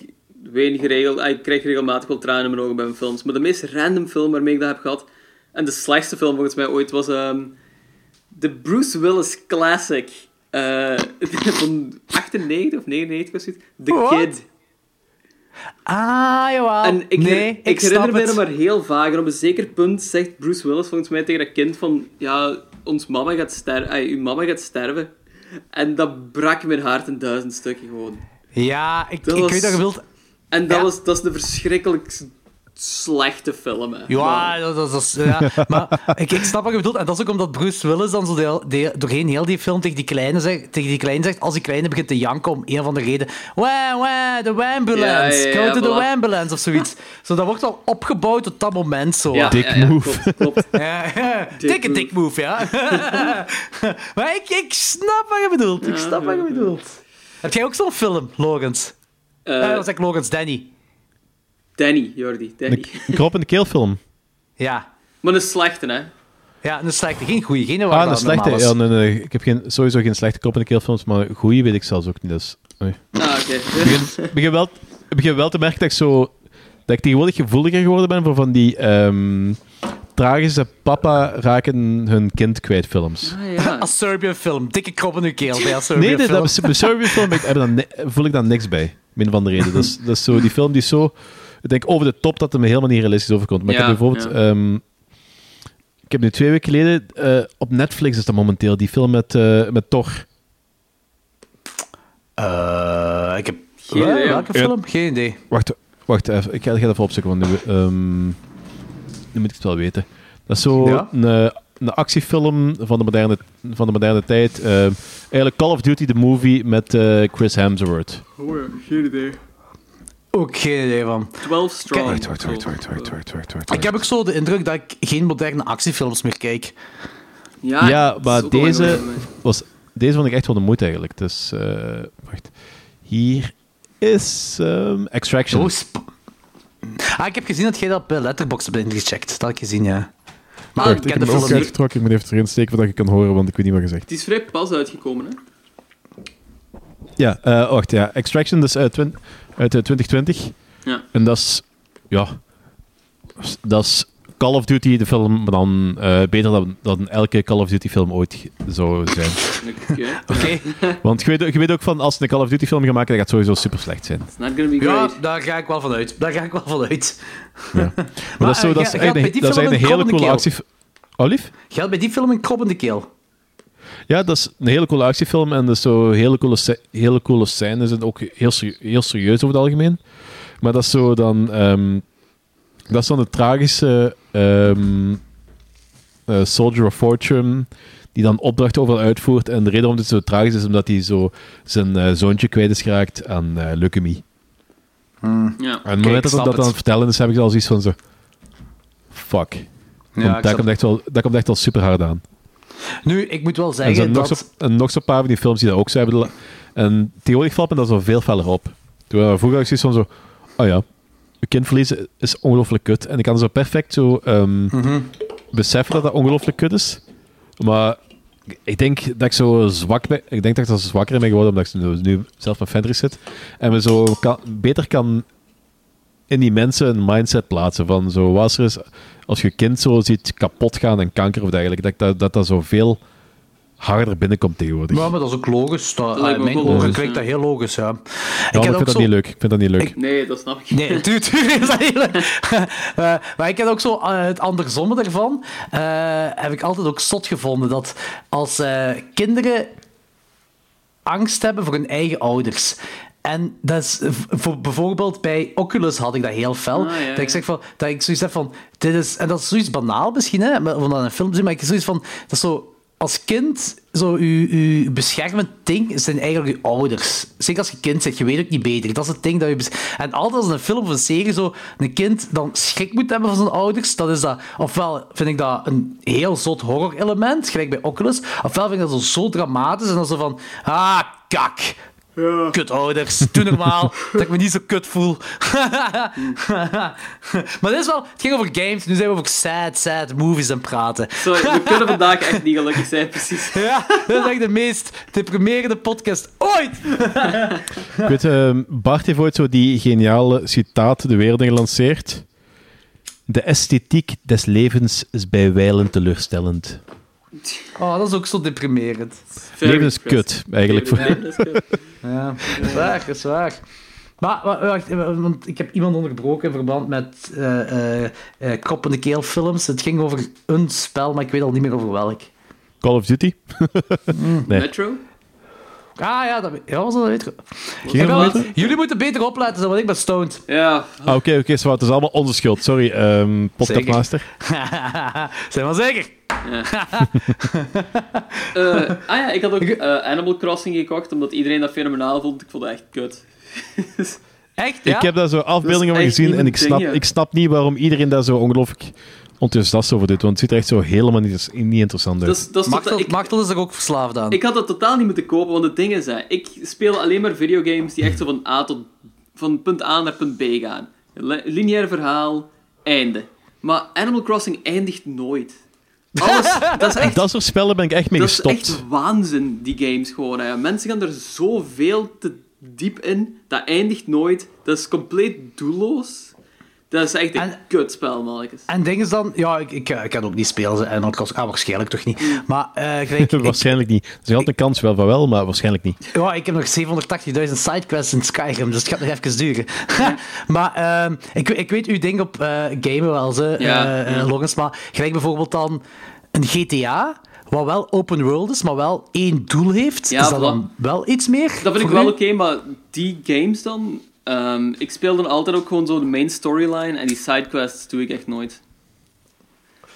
weet geregeld, ah, ik krijg regelmatig wel tranen in mijn ogen bij mijn films, maar de meest random film waarmee ik dat heb gehad, en de slechtste film volgens mij ooit, was ehm, de Bruce Willis classic eh, van 98 of 99 of zoiets, The What? Kid. Ah, jawel. En ik, nee, ik, ik herinner me het. dat maar heel vaag. En op een zeker punt zegt Bruce Willis volgens mij tegen dat kind van... Ja, ons mama gaat sterven. uw mama gaat sterven. En dat brak mijn hart in duizend stukken gewoon. Ja, ik, Dat ik was- weet dat je wilt... En dat, Ja. was, dat is de verschrikkelijkste slechte film, hè. Ja, dat, dat, dat is... Ja. maar ik, ik snap wat je bedoelt. En dat is ook omdat Bruce Willis dan zo de, de- doorheen heel die film tegen die kleine zegt, tegen die kleine zegt, als die kleine begint te janken om een van de reden, wah, wah, de ambulance, Ja, ja, ja, go to the voilà. ambulance, of zoiets. Zo, dat wordt al opgebouwd tot dat moment, zo. Ja, ja, move. Klopt. Dikke move. dik move, ja. maar ik, ik snap wat je bedoelt. Ik snap wat je bedoelt. Heb jij ook zo'n film, Logans? Eh, Eh, dat zeg ik Logans, Danny. Danny, Jordi, Danny. Een, een krop in de keelfilm. Ja. Maar een slechte, hè. Ja, een slechte. Geen goeie. Geen waar Ah, een dat slechte. Ja, nee, nee. Ik heb geen, sowieso geen slechte krop in de keelfilms, maar goeie weet ik zelfs ook niet. Dus. Ah, oké. Ik begin, begin, wel, ik begin wel te merken dat ik zo... Dat ik tegenwoordig gevoeliger geworden ben voor van die ehm, tragische papa raken hun kind kwijt films. Ah, ja. Film. Dikke krop in uw keel bij als Serbian Nee, nee, film. dat is bij Serbian film ik, heb dan voel ik dan niks bij. Min van de reden. Dat is, dat is zo die film die is zo... Ik denk over de top dat het me helemaal niet realistisch overkomt. Maar ik heb bijvoorbeeld... ja. ehm, ik heb nu twee weken geleden... eh, op Netflix is dat momenteel, die film met, eh, met Thor. Eh, ik heb... Geen idee, Welke ja. film? Geen idee. Wacht, wacht even. Ik ga, ik ga even opzoeken, want nu, ehm, nu moet ik het wel weten. Dat is zo Ja? een, een actiefilm van de moderne, van de moderne tijd. Ehm, eigenlijk Call of Duty, de movie met eh, Chris Hemsworth. Oh, geen idee. Ook geen idee van. 12 strong. Ik heb ook zo de indruk dat ik geen moderne actiefilms meer kijk. Ja, Ja, maar deze was, deze vond ik echt wel de moeite eigenlijk. Dus, eh, wacht. Hier is ehm, Extraction. Oh, ah, ik heb gezien dat jij dat bij Letterboxd hebt ingecheckt. Dat had ik gezien, ja. Maar Ah, ik heb de hem ook uitgetrokken. Ik moet even erin steken voordat je kan horen, want ik weet niet wat je zegt. Het is vrij pas uitgekomen, hè. Ja, eh, wacht, ja. Extraction, dus uit, twin- uit eh, 2020. Ja. En dat is, ja, dat is Call of Duty, de film, maar dan eh, beter dan, dan elke Call of Duty film ooit zou zijn. Oké. Want je weet, je weet ook van, als ze een Call of Duty film gaan maken, dat gaat sowieso super slecht zijn. It's not gonna be Ja, great. daar ga ik wel van uit. Daar ga ik wel van uit. Ja. Maar, dat is, zo, eh, dat is bij een- dat is hele coole actie... Oh, lief? Geldt bij die film een krop in de keel. Ja, dat is een hele coole actiefilm en dat is zo hele coole, hele coole scènes en ook heel, heel serieus over het algemeen. Maar dat is zo dan... ehm, dat is dan de tragische ehm, eh, Soldier of Fortune die dan opdrachten overal uitvoert. En de reden waarom dit zo tragisch is, omdat hij zo zijn eh, zoontje kwijt is geraakt aan eh, leukemie. Ja. En op het moment dat hij dat aan het. vertellen is, heb ik al zoiets van zo... Fuck. Ja, Want ik dat, komt echt wel, dat komt echt wel super hard aan. Nu, ik moet wel En er zeggen zijn nog dat... zo, en nog zo'n paar van die films die dat ook zo hebben. En tegenwoordig valt me dat zo veel feller op. Toen we vroeger had ik zoiets van zo... Oh ja, je kind verliezen is ongelooflijk kut. En ik kan zo perfect zo ehm, Mhm. beseffen dat dat ongelooflijk kut is. Maar ik denk dat ik zo zwak ben. Ik denk dat ik zo zwakker ben geworden omdat ik nu zelf met Fendris zit. En me zo kan, beter kan in die mensen een mindset plaatsen van zo... Wat als er is, als je kind zo ziet kapot gaan en kanker of dergelijke, dat dat, dat, dat zo veel harder binnenkomt tegenwoordig. Ja, maar dat is ook logisch. Dat, Dat mijn ogen logisch, klinkt dat heel logisch, ja. Ik vind dat niet leuk. Ik vind dat niet leuk. Ik- Nee, dat snap ik. Nee, natuurlijk is dat heel leuk. Eh, maar ik heb ook zo eh, het andersom ervan. eh, heb ik altijd ook zot gevonden dat als eh, kinderen angst hebben voor hun eigen ouders. En dat is voor, bijvoorbeeld bij Oculus had ik dat heel fel. Ah, ja, dat ik zeg van, dat ik zoiets heb van, dit is, en dat is zoiets banaal misschien, hè, maar- om dat in een film te zien, maar ik heb zoiets van, dat is zo, als kind, zo, uw, uw beschermend ding zijn eigenlijk uw ouders. Zeker als je kind bent, je weet ook niet beter. Dat is het ding dat je... En altijd als een film of een serie zo een kind dan schrik moet hebben van zijn ouders, dat is dat... Ofwel vind ik dat een heel zot horror-element, gelijk bij Oculus, ofwel vind ik dat zo, zo dramatisch en dan zo van... Ah, kak. Kutouders, doe normaal, dat ik me niet zo kut voel. maar dit is wel... Het ging over games, nu zijn we over sad, sad movies aan het praten. Sorry, we kunnen vandaag echt niet gelukkig zijn, precies. Ja, dat is echt de meest deprimerende podcast ooit. Ik weet, ehm, Bart heeft ooit zo die geniale citaat de wereld in gelanceerd. De esthetiek des levens is bij wijlen teleurstellend. Oh, dat is ook zo deprimerend. Very Leven is kut, eigenlijk. Voor... Leven is kut. Ja, dat is waar, dat is waar. Maar, maar wacht, want ik heb iemand onderbroken in verband met eh eh eh, Krop in de Keel films. Het ging over een spel, maar ik weet al niet meer over welk. Call of Duty? Nee. Metro? Ah ja, dat, ja was dat weet ik. Ging wel- jullie moeten beter opletten, dan, want ik ben stoned. Ja, Ah, Oké, oké, zwart. Het is allemaal onze schuld. Sorry, ehm podcastmaster. Zijn wel zeker? Eh, ah ja, ik had ook eh, Animal Crossing gekocht, omdat iedereen dat fenomenaal vond. Ik vond dat echt kut. Echt, ja? Ik heb daar zo afbeeldingen van echt gezien en ik snap, ik snap niet waarom iedereen daar zo ongelooflijk enthousiast over doet. Want het ziet er echt zo helemaal niet, niet interessant uit. Dat dat Machtel, ik, Machtel is er ook verslaafd aan. ik had dat totaal niet moeten kopen, want het ding is, hè, ik speel alleen maar videogames die echt zo van A tot... van punt A naar punt B gaan. Li- Lineair verhaal, einde. Maar Animal Crossing eindigt nooit. Alles, dat is echt... Dat soort spellen ben ik echt mee Dat is gestopt. echt waanzin, die games gewoon. Hè. Mensen gaan er zoveel te diep in. Dat eindigt nooit. Dat is compleet doelloos. Dat is echt een En- kutspel, mannetjes. En ding is dan, ja, ik, ik, ik kan ook niet spelen, ze- en ook, ah, waarschijnlijk toch niet. Maar eh, gelijk, ik, waarschijnlijk niet. Er is altijd een kans wel van wel, maar waarschijnlijk niet. ja, ik heb nog 780.000 sidequests in Skyrim, dus het gaat nog even duren. maar ehm, ik, ik weet uw ding op eh, gamen wel, ze, Ja, eh, ja. eh, Logans, maar gelijk bijvoorbeeld dan een GTA, wat wel open world is, maar wel één doel heeft. Ja, is dat dan wel iets meer? Dat vind ik wel oké, maar die games dan... ehm, ik speel dan altijd ook gewoon zo de main storyline en die sidequests doe ik echt nooit.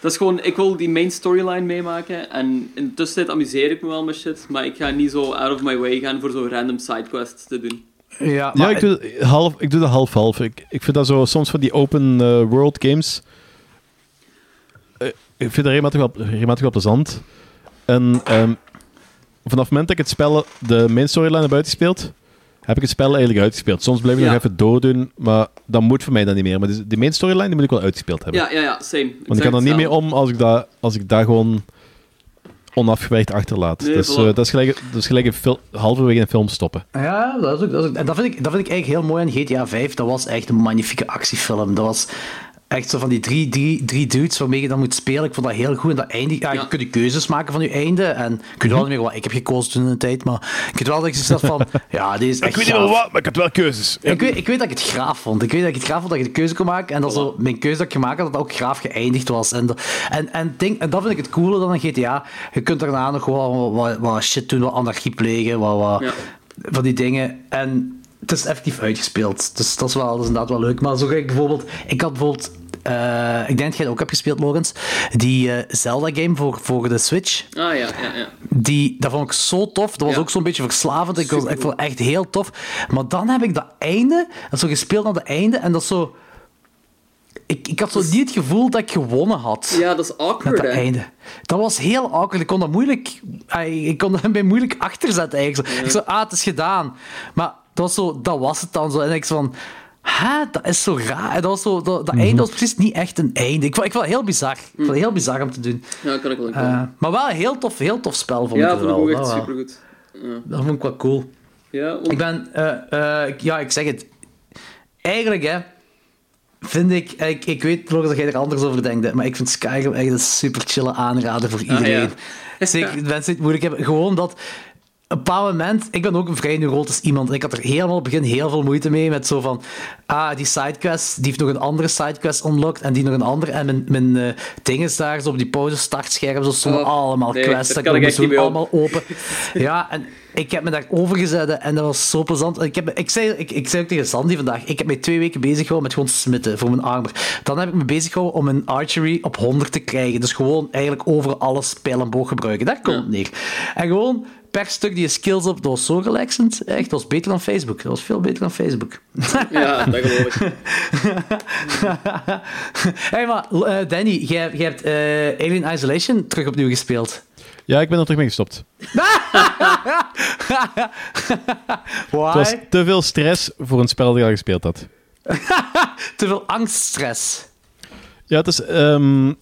Dat is gewoon, ik wil die main storyline meemaken en in de tussentijd amuseer ik me wel met shit, maar ik ga niet zo out of my way gaan voor zo random sidequests te doen. Ja, Ja, maar, ik doe, half, ik doe dat half-half. Ik, ik vind dat zo soms van die open eh, world games. eh, ik vind dat regelmatig wel, regelmatig wel plezant. En ehm, vanaf het moment dat ik het spel, de main storyline naar buiten speelt, heb ik het spel eigenlijk uitgespeeld. Soms blijf ik Ja. nog even doordoen, maar dat moet voor mij dan niet meer. Maar dus de main storyline die moet ik wel uitgespeeld hebben. Ja, ja, ja, same. Want ik kan er niet mee om als ik dat, als ik dat gewoon onafgewerkt achterlaat. Nee, dus, eh, dat is gelijk, dat is gelijk een fil- halverwege een film stoppen. Ja, dat is ook, dat is ook- en dat vind, ik, dat vind ik eigenlijk heel mooi aan GTA 5. Dat was echt een magnifieke actiefilm. Dat was echt zo van die drie, drie, drie dudes waarmee je dan moet spelen. Ik vond dat heel goed. En dat einde, ja, Ja. Je kunt de keuzes maken van je einde. En ik weet wel niet meer wat ik heb gekozen toen in de tijd. Maar ik weet wel dat ik zoiets van... Ja, dit is echt gaaf. wat, maar ik had wel keuzes. Ik weet, ik weet dat ik het graaf vond. Ik weet dat ik het graaf vond dat je de keuze kon maken. En dat zo, mijn keuze dat ik gemaakt had, dat ook graaf geëindigd was. En, dat- en, en, en dat vind ik het coole dan aan GTA. Je kunt daarna nog gewoon wat, wat, wat shit doen, wat anarchie plegen, wat, wat van die dingen. En het is effectief uitgespeeld. Dus dat is, wel, dat is inderdaad wel leuk. Maar zo gelijk bijvoorbeeld... Ik had bijvoorbeeld... eh, ik denk dat jij het ook hebt gespeeld, Logans. Die eh, Zelda-game voor, voor de Switch. Ah ja, ja, ja. Die, dat vond ik zo tof. Dat was Ja. ook zo'n beetje verslavend. Ik, was, ik vond het echt heel tof. Maar dan heb ik dat einde, dat zo gespeeld naar het einde, en dat is zo... Ik, ik had zo niet het gevoel dat ik gewonnen had. Ja, dat is Met awkward, dat einde. Dat was heel awkward. Ik kon dat moeilijk... Ik kon dat bij moeilijk achterzetten, eigenlijk. Ik zo, ah, het is gedaan. Maar was, zo, dat was het dan zo. En ik van... Hè, dat is zo raar. En Dat, was zo, dat, dat einde was precies niet echt een einde. Ik vond, ik vond het heel bizar. Ik vond het heel bizar om te doen. Ja, kan ik wel uh, maar wel een heel tof, heel tof spel, vond Ja, ik vond ik wel. ook echt Dat wel. supergoed. Ja, Dat vond ik wel cool. ja want- Ik ben, eh, eh, ik- ja, ik zeg het. Eigenlijk, hè, vind ik, ik, ik weet nog dat jij er anders over denkt, maar ik vind Skyrim echt een super chille aanrader voor iedereen. ja. Zeker mensen die het moeilijk hebben. Gewoon dat, een bepaald moment, ik ben ook een vrij neurotisch iemand. Ik had er helemaal op het begin heel veel moeite mee met zo van, ah, die sidequest, die heeft nog een andere sidequest unlocked en die nog een andere. En mijn, mijn eh, ding is daar, zo op die pauze startscherm, zo stonden Oh, allemaal nee, quests. dat kan ik om. allemaal open. Ja, en ik heb me daar overgezet en dat was zo plezant. Ik, heb, ik, zei, ik, ik zei ook tegen Sandy vandaag, ik heb mij twee weken bezig gehouden met gewoon smitten voor mijn armor. Dan heb ik me bezig gehouden om mijn archery op 100 te krijgen. Dus gewoon eigenlijk over alles pijl en boog gebruiken. Daar komt het neer. En gewoon per stuk die je skills op, dat was zo relaxend. Echt, dat was beter dan Facebook. Dat was veel beter dan Facebook. ja, dat geloof ik. hey, maar eh, Danny, jij, jij hebt eh, Alien Isolation terug opnieuw gespeeld. Ja, ik ben er terug mee gestopt. Het was te veel stress voor een spel dat ik al gespeeld had. Te veel angststress. Ja, het is... ehm,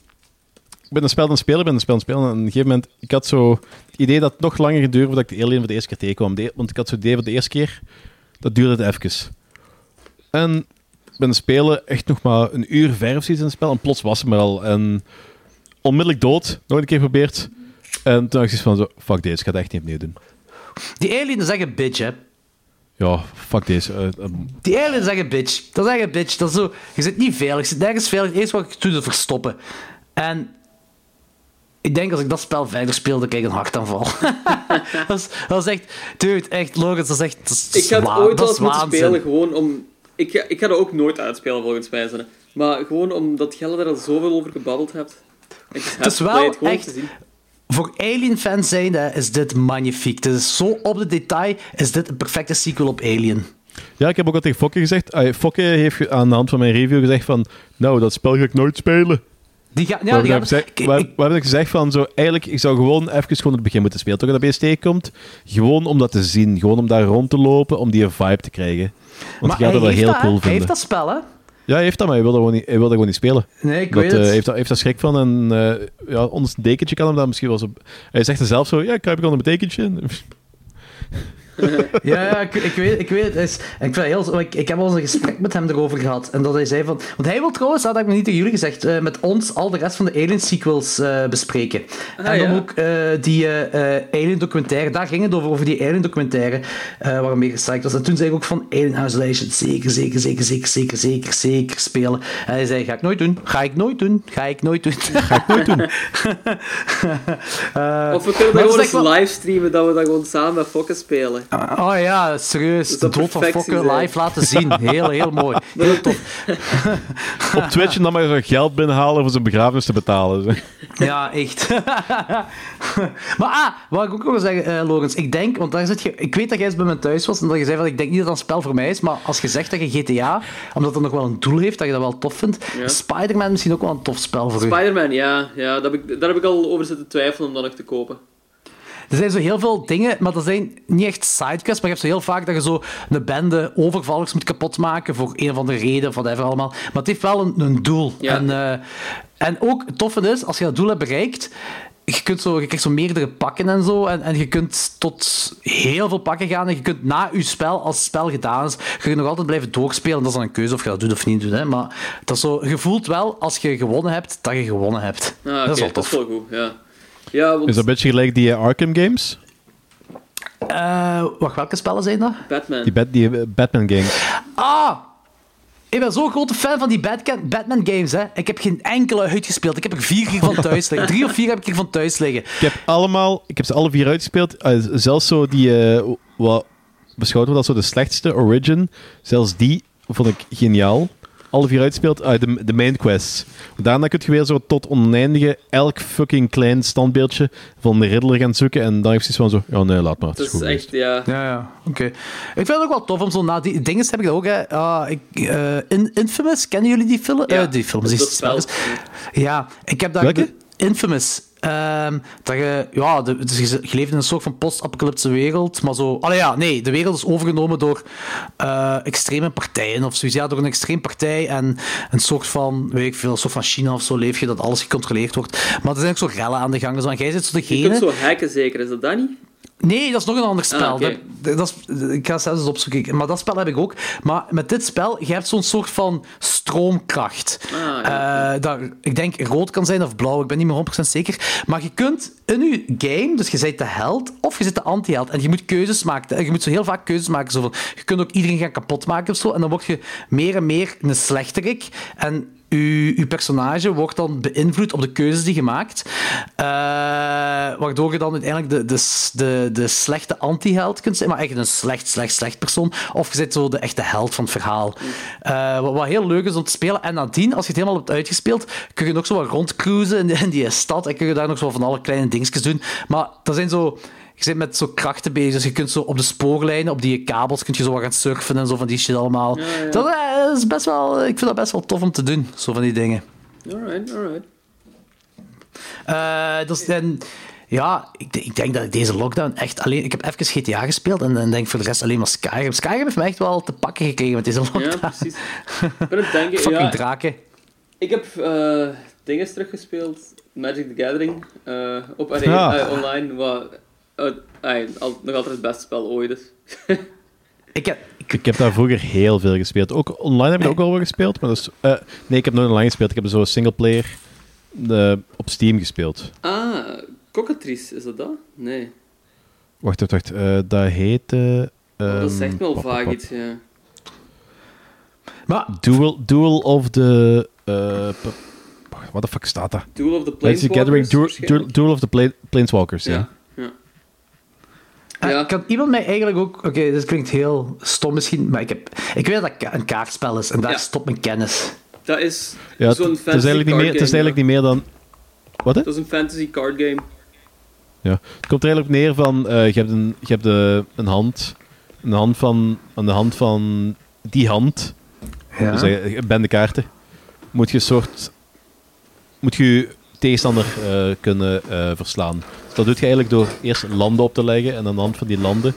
ik ben een spel aan het spelen, ik ben een spel aan het spelen. En op een gegeven moment, ik had zo het idee dat het nog langer geduurd voordat ik de Alien voor de eerste keer tegenkwam. De- want ik had zo het idee van de eerste keer, dat duurde het even. En ik ben aan het spelen, echt nog maar een uur ver of zoiets in het spel. En plots was het me al. En onmiddellijk dood, nog een keer geprobeerd. En toen had ik van, zo, fuck deze, ik ga het echt niet opnieuw doen. Die alien is echt een bitch, hè. Ja, fuck deze. eh, ehm, Die alien is echt een bitch. Dat is echt een bitch. Dat is zo, je zit niet veilig. Je zit nergens veilig. Het eerste wat je doet is verstoppen. En ik denk als ik dat spel verder speel, dan krijg ik een hartaanval. dat, is, dat is echt... Dude, echt, Logans, dat is echt... Dat is Ik ga het ooit dat wel eens moeten spelen, gewoon om... Ik ga, ik ga dat ook nooit uitspelen, volgens mij. Zanne. Maar gewoon omdat Jelle er al zoveel over gebabbeld hebt. Ik Het is wel het echt-. Voor Alien-fans zijnde is dit magnifiek. Het is zo op de detail, is dit een perfecte sequel op Alien. Ja, ik heb ook al tegen Fokke gezegd. Fokke heeft aan de hand van mijn review gezegd van... Nou, dat spel ga ik nooit spelen. Die gaat... Ja, die dan gaat... ik- we, ik- we hebben gezegd van zo... Eigenlijk, ik zou gewoon even gewoon het begin moeten spelen. Toch dat steek komt. Gewoon om dat te zien. Gewoon om daar rond te lopen. Om die vibe te krijgen. Want maar je gaat dat wel heel dat, cool hè? Hij heeft vinden. dat spel, hè? Ja, hij heeft dat, maar hij wil dat gewoon niet, hij wil dat gewoon niet spelen. Nee, ik Dat, weet eh, het. heeft, dat, heeft dat schrik van. En eh, ja, onder zijn dekentje kan hem dat misschien wel zo... Hij zegt er zelf zo... Ja, kruip ik onder mijn dekentje. Ja, ja ik, ik weet, ik weet het. Is, ik, vind heel, ik, ik heb al eens een gesprek met hem erover gehad. En dat hij zei van... Want hij wil trouwens, dat had ik nog niet tegen jullie gezegd, eh, met ons al de rest van de Alien sequels eh, bespreken. Ah, en dan ja. ook eh, die eh, eh, Alien documentaire. Daar ging het over, over die Alien documentaire uh, waarmee gestrikt was. En toen zei ik ook van Alien Isolation, zeker, zeker, zeker, zeker, zeker, zeker, zeker spelen. En hij zei, ga ik nooit doen. Ga ik nooit doen. Ga ik nooit doen. Ga ik nooit doen. Eh, Of we kunnen dat is gewoon eens wel- livestreamen, dat we dat gewoon samen met Fokken spelen. Oh ja, serieus. Dat dood van Fokker live laten zien. Heel, heel mooi. Heel tof. Op Twitch en dan maar geld binnenhalen voor zijn begrafenis te betalen. zo. Ja, echt. maar ah, wat ik ook nog wil zeggen, eh Logans, ik denk, want daar zit je, ik weet dat jij eens bij me thuis was en dat je zei van, ik denk niet dat dat een spel voor mij is, maar als je zegt dat je GTA, omdat het nog wel een doel heeft, dat je dat wel tof vindt, Ja. Spider-Man misschien ook wel een tof spel voor u. Spider-Man, ja. ja dat heb ik, daar heb ik al over zitten twijfelen om dat nog te kopen. Er zijn zo heel veel dingen, maar dat zijn niet echt sidequests, maar je hebt zo heel vaak dat je zo een bende overvallers moet kapotmaken voor een of andere reden, of whatever allemaal. Maar het heeft wel een, een doel. Ja. En, eh, en ook het toffe is, als je dat doel hebt bereikt, je, kunt zo, je krijgt zo meerdere pakken en zo, en, en je kunt tot heel veel pakken gaan, en je kunt na je spel, als het spel gedaan is, kun je nog altijd blijven doorspelen. Dat is dan een keuze of je dat doet of niet doet. Hè. Maar dat is zo, je voelt wel, als je gewonnen hebt, dat je gewonnen hebt. Ah, dat is wel dat is tof. wel goed, ja. Ja, want Is dat een beetje gelijk die eh, Arkham games? Eh, wacht, welke spellen zijn dat? Batman. Die, Bat- die eh, Batman games. Ah! Ik ben zo'n grote fan van die Batman games, hè. Ik heb geen enkele uitgespeeld. Ik heb er vier hier van thuis liggen. Drie of vier heb ik hier van thuis liggen. Ik heb allemaal, ik heb ze alle vier uitgespeeld. Zelfs zo die, eh, wat beschouwd wordt als zo de slechtste Origin. Zelfs die vond ik geniaal. Alle vier uitgespeeld. Ah, de, de main quest. Daarna kun je weer zo tot oneindige elk fucking klein standbeeldje van de Riddler gaan zoeken. En dan heeft hij van zo, ja nee, laat maar. Het Dat is echt, ja. Ja, ja. Oké. Ik vind het ook wel tof om zo na die dingen heb ik dat ook, hè. Ah, ik, eh, In- Infamous, kennen jullie die film? Ja, Eh, die films, spelletjes. Ja, ik heb daar... Welke? de- Infamous. Ehm, dat je, ja, de, dus je, je leeft in een soort van post-apocalyptische wereld, maar zo... Allee, ja, nee, de wereld is overgenomen door eh, extreme partijen of zoiets. Ja, door een extreem partij en een soort van, weet ik veel, een soort van China of zo leef je, dat alles gecontroleerd wordt. Maar er zijn ook zo rellen aan de gang. Zo, en jij zit zo Je degene... kunt zo hacken zeker, is dat dat niet? Nee, dat is nog een ander spel. Ah, oké. dat, dat is, ik ga het zelfs eens opzoeken. Maar dat spel heb ik ook. Maar met dit spel, je hebt zo'n soort van stroomkracht. Ah, ja. Eh, dat, ik denk rood kan zijn of blauw, ik ben niet meer 100% zeker. Maar je kunt in je game, dus je bent de held of je zit de anti-held. En je moet keuzes maken. En je moet zo heel vaak keuzes maken. Zo van, je kunt ook iedereen gaan kapot maken of zo. En dan word je meer en meer een slechterik. En je, je personage wordt dan beïnvloed op de keuzes die je maakt. Eh, waardoor je dan uiteindelijk de, de, de, de slechte anti-held kunt zijn. Maar echt een slecht, slecht, slecht persoon. Of je bent zo de echte held van het verhaal. Eh, wat, heel leuk is om te spelen. En nadien, als je het helemaal hebt uitgespeeld, kun je nog zo wat rondcruisen in, in die stad. En kun je daar nog zo van alle kleine dingetjes doen. Maar dat zijn zo... Je zit met zo krachten bezig, dus je kunt zo op de spoorlijnen, op die kabels, kun je zo wat gaan surfen en zo van die shit allemaal. Ja, ja. Dat eh, is best wel, ik vind dat best wel tof om te doen, zo van die dingen. Alright, alright. Eh, dus, en, ja, ik, ik denk dat ik deze lockdown echt alleen... Ik heb even GTA gespeeld en dan denk ik voor de rest alleen maar Skyrim. Skyrim heeft me echt wel te pakken gekregen met deze lockdown. Ja, precies. Ik ben het denken, Fucking ja, draken. ik heb eh dingen teruggespeeld, Magic the Gathering, eh, op arena, Ja. online, wat eh, eh, al, nog altijd het beste spel ooit is. Ik heb... Ik, Ik heb daar vroeger heel veel gespeeld. Ook online heb ik ook al wel gespeeld. Maar eh, nee, ik heb nooit online gespeeld. Ik heb zo singleplayer eh, op Steam gespeeld. Ah, Cockatrice, is dat dat? Nee. Wacht, wacht, wacht. eh, dat heette... Oh, dat ehm, zegt me wel vaag pap. iets, ja. maar Duel, Duel of the... eh, wacht, what the fuck staat dat? Duel of the Gathering, Planeswalkers. Duel, waarschijnlijk. Duel, Duel of the Pla- Planeswalkers, ja. Ja. Ja. Eh, Ja. Kan iemand mij eigenlijk ook... Oké, dit klinkt heel stom misschien, maar ik, heb, ik weet dat het een kaartspel is en daar Ja. stopt mijn kennis. Dat is Ja, zo'n het is fantasy eigenlijk, niet card meer, het is game, eigenlijk niet meer dan... Wat, hè? Dat is een fantasy card game. Ja. Het komt er eigenlijk op neer van, eh, je hebt, een, je hebt de, een hand, een hand van, aan de hand van die hand, Ja. dus eh, een bende kaarten, moet je een soort, moet je je tegenstander eh, kunnen eh, verslaan. Dat doe je eigenlijk door eerst landen op te leggen en aan de hand van die landen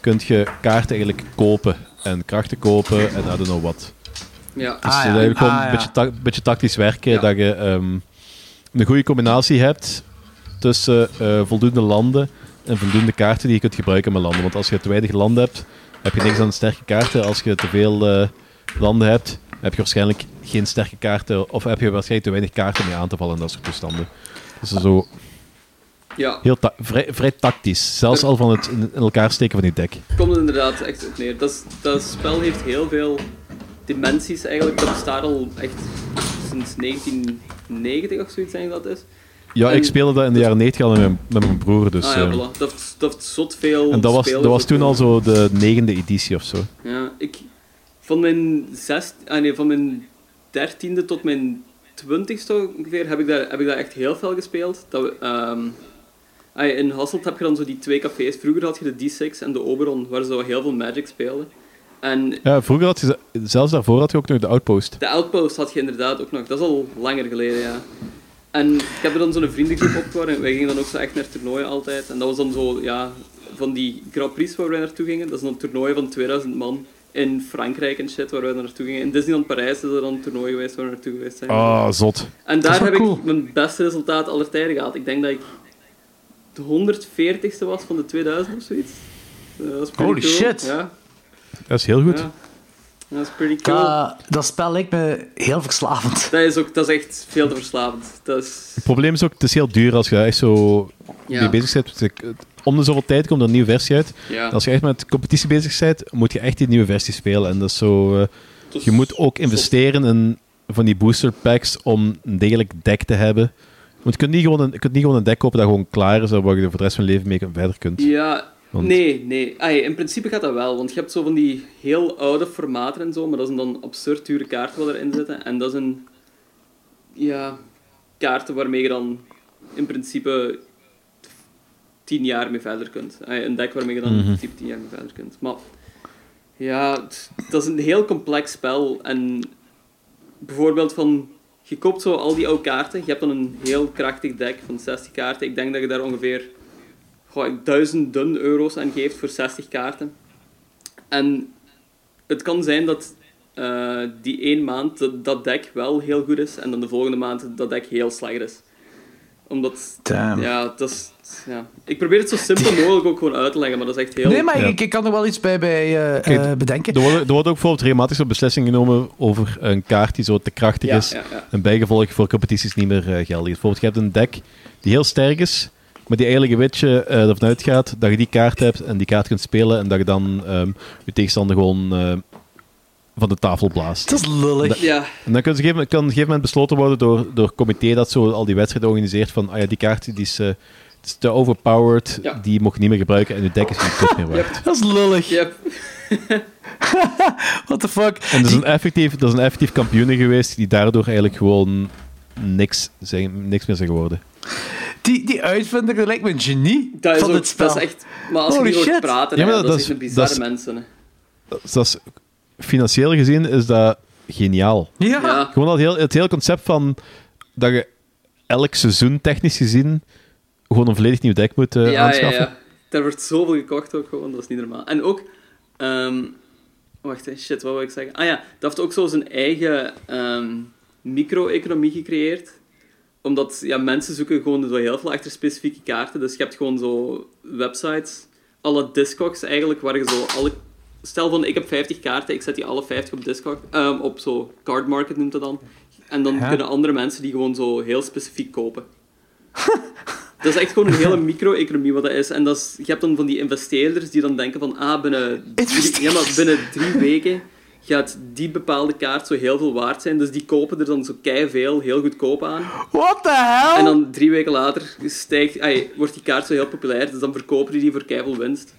kun je kaarten eigenlijk kopen en krachten kopen en I don't know what. Ja. Dus Ah, het is ja. eigenlijk gewoon Ah, een beetje, ta- beetje tactisch werken, Ja. dat je ehm, een goede combinatie hebt tussen eh, voldoende landen en voldoende kaarten die je kunt gebruiken met landen. Want als je te weinig landen hebt, heb je niks aan sterke kaarten. Als je te veel eh, landen hebt, heb je waarschijnlijk geen sterke kaarten, of heb je waarschijnlijk te weinig kaarten mee aan te vallen en dat soort toestanden. Dus zo ja. heel ta- vrij, vrij tactisch, zelfs al van het in, elkaar steken van je deck. komt er inderdaad echt op neer. Dat, dat spel heeft heel veel dimensies eigenlijk. Dat bestaat al echt sinds 1990 of zoiets, denk ik dat is. Ja, En- ik speelde dat in de jaren 90 al met mijn, met mijn broer, dus... ah ja, eh, voilà. Dat, dat zot veel En dat was, dat was toen al zo de negende editie of zo. Ja, ik... Van mijn, zes, ah nee, van mijn dertiende tot mijn twintigste ongeveer heb ik, dat, heb ik dat echt heel veel gespeeld. Dat we, ehm, in Hasselt heb je dan zo die twee cafés. Vroeger had je de D6 en de Oberon, waar ze zo heel veel Magic speelden. En Ja, vroeger had je, ze- zelfs daarvoor had je ook nog de Outpost. de Outpost had je inderdaad ook nog. Dat is al langer geleden, ja. En ik heb er dan zo'n vriendengroep opgehouden en wij gingen dan ook zo echt naar toernooien altijd. En dat was dan zo, ja, van die Grand Prix waar wij naartoe gingen. Dat is dan toernooien van 2000 man in Frankrijk en shit waar wij naartoe gingen. In Disneyland Parijs is er dan een toernooi geweest waar we naartoe geweest zijn. Ah, zot. en daar heb cool. ik mijn beste resultaat aller tijden gehad. Ik denk dat ik de 140ste was van de 2000 of zoiets. Eh, dat is pretty Holy cool. shit. Ja, Dat is heel goed. ja. Dat is pretty cool. Dat, dat spel lijkt me heel verslavend. Dat is, ook, dat is echt veel te verslavend. Dat is... Het probleem is ook, het is heel duur als je echt zo Ja. mee bezig bent. Dus ik- Om de zoveel tijd komt er een nieuwe versie uit. Ja. Als je echt met competitie bezig bent, moet je echt die nieuwe versie spelen. En dat is zo... eh, Dus- je moet ook investeren in van die booster packs om een degelijk deck te hebben. Want je kunt niet gewoon een, je kunt niet gewoon een deck kopen dat gewoon klaar is, waar je voor de rest van je leven mee verder kunt. Ja, Want- nee, nee. In principe gaat dat wel, want je hebt zo van die heel oude formaten en zo, maar dat zijn dan absurd dure kaarten wat erin zitten. En dat zijn ja, kaarten waarmee je dan in principe tien jaar mee verder kunt. Een deck waarmee je dan in Mhm. principe tien jaar mee verder kunt. Maar ja, dat is een heel complex spel. En bijvoorbeeld van, je koopt zo al die oude kaarten, je hebt dan een heel krachtig deck van 60 kaarten. Ik denk dat je daar ongeveer goh, duizenden euro's aan geeft voor 60 kaarten. En het kan zijn dat eh, die één maand dat, dat deck wel heel goed is en dan de volgende maand dat deck heel slecht is. Omdat, Damn. ja, dat is, ja. Ik probeer het zo simpel mogelijk ook gewoon uit te leggen, maar dat is echt heel... Nee, maar Ja. ik, ik kan er wel iets bij, bij eh, Kijk, eh, bedenken. Er worden, er worden ook bijvoorbeeld regelmatig zo beslissingen genomen over een kaart die zo te krachtig ja, is. ja, ja. En bijgevolg voor competities niet meer eh, geldig is. Bijvoorbeeld, je hebt een deck die heel sterk is, maar die eigenlijk een beetje eh, ervan uitgaat dat je die kaart hebt en die kaart kunt spelen en dat je dan ehm, je tegenstander gewoon eh, van de tafel blaast. Dat is lullig. Ja, En dan kan, op een gegeven moment- kan op een gegeven moment besloten worden door, door het comité dat zo al die wedstrijden organiseert van ah ja, die kaart die is, eh, is te overpowered, Ja. die mocht je niet meer gebruiken en je deck is geen kut meer waard. Dat is lullig. yep. What the fuck? En dat is, een effectief, dat is een effectief kampioene geweest die daardoor eigenlijk gewoon niks, zijn, niks meer zijn geworden. Die, die uitvinder lijkt me een genie Dat is, van ook, spel. dat is echt... Maar als Holy je shit. praten, Ja, maar dat, dat is is- echt een bizarre dat is- mensen. hè. Dat is, dat is- financieel gezien is dat geniaal. Ja. Ja. Gewoon dat heel, het hele concept van dat je elk seizoen technisch gezien gewoon een volledig nieuw deck moet eh, ja, ja, aanschaffen. ja. Daar wordt zoveel gekocht ook gewoon, dat is niet normaal. En ook... ehm, wacht, hè, shit, wat wil ik zeggen? Ah ja, dat heeft ook zo zijn eigen ehm, micro-economie gecreëerd. Omdat ja, mensen zoeken gewoon zo heel veel achter specifieke kaarten. Dus je hebt gewoon zo websites, alle Discogs eigenlijk, waar je zo alle... Stel van, ik heb 50 kaarten, ik zet die alle 50 op Discog, ehm, op zo Card Market noemt dat dan. En dan Ja. kunnen andere mensen die gewoon zo heel specifiek kopen. Dat is echt gewoon een hele micro-economie wat dat is. En dat is, je hebt dan van die investeerders die dan denken van, ah, binnen drie, ja, maar binnen drie weken gaat die bepaalde kaart zo heel veel waard zijn. Dus die kopen er dan zo kei veel, heel goedkoop aan. What the hell? En dan drie weken later stijgt, ay, wordt die kaart zo heel populair. Dus dan verkopen die die voor kei veel winst.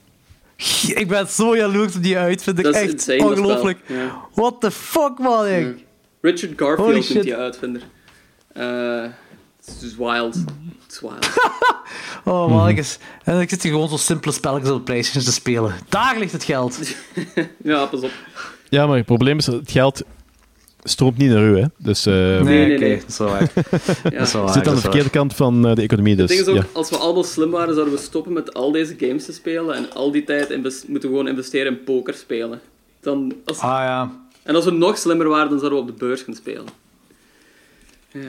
Ik ben zo jaloers op die uitvinding. Dat is Echt insane, ongelooflijk. Ja. What the fuck, man. ik. Ja. Richard Garfield shit. die uitvinder. Eh, Het is wild. Het is wild. Oh, man. ik is- En ik zit hier gewoon zo simpele spelletjes op de PlayStation te spelen. Daar ligt het geld. ja, pas op. Ja, maar het probleem is, het geld stroomt niet naar u, hè. Dus eh Nee, nee, oké, nee. dat is wel waar. Ja. Dat waar, zit aan dat de verkeerde kant van eh, de economie, Het dus ding is ook, ja. als we allemaal slim waren, zouden we stoppen met al deze games te spelen en al die tijd moeten we gewoon investeren in poker spelen. Dan, als. Ah ja. En als we nog slimmer waren, dan zouden we op de beurs gaan spelen. Ja.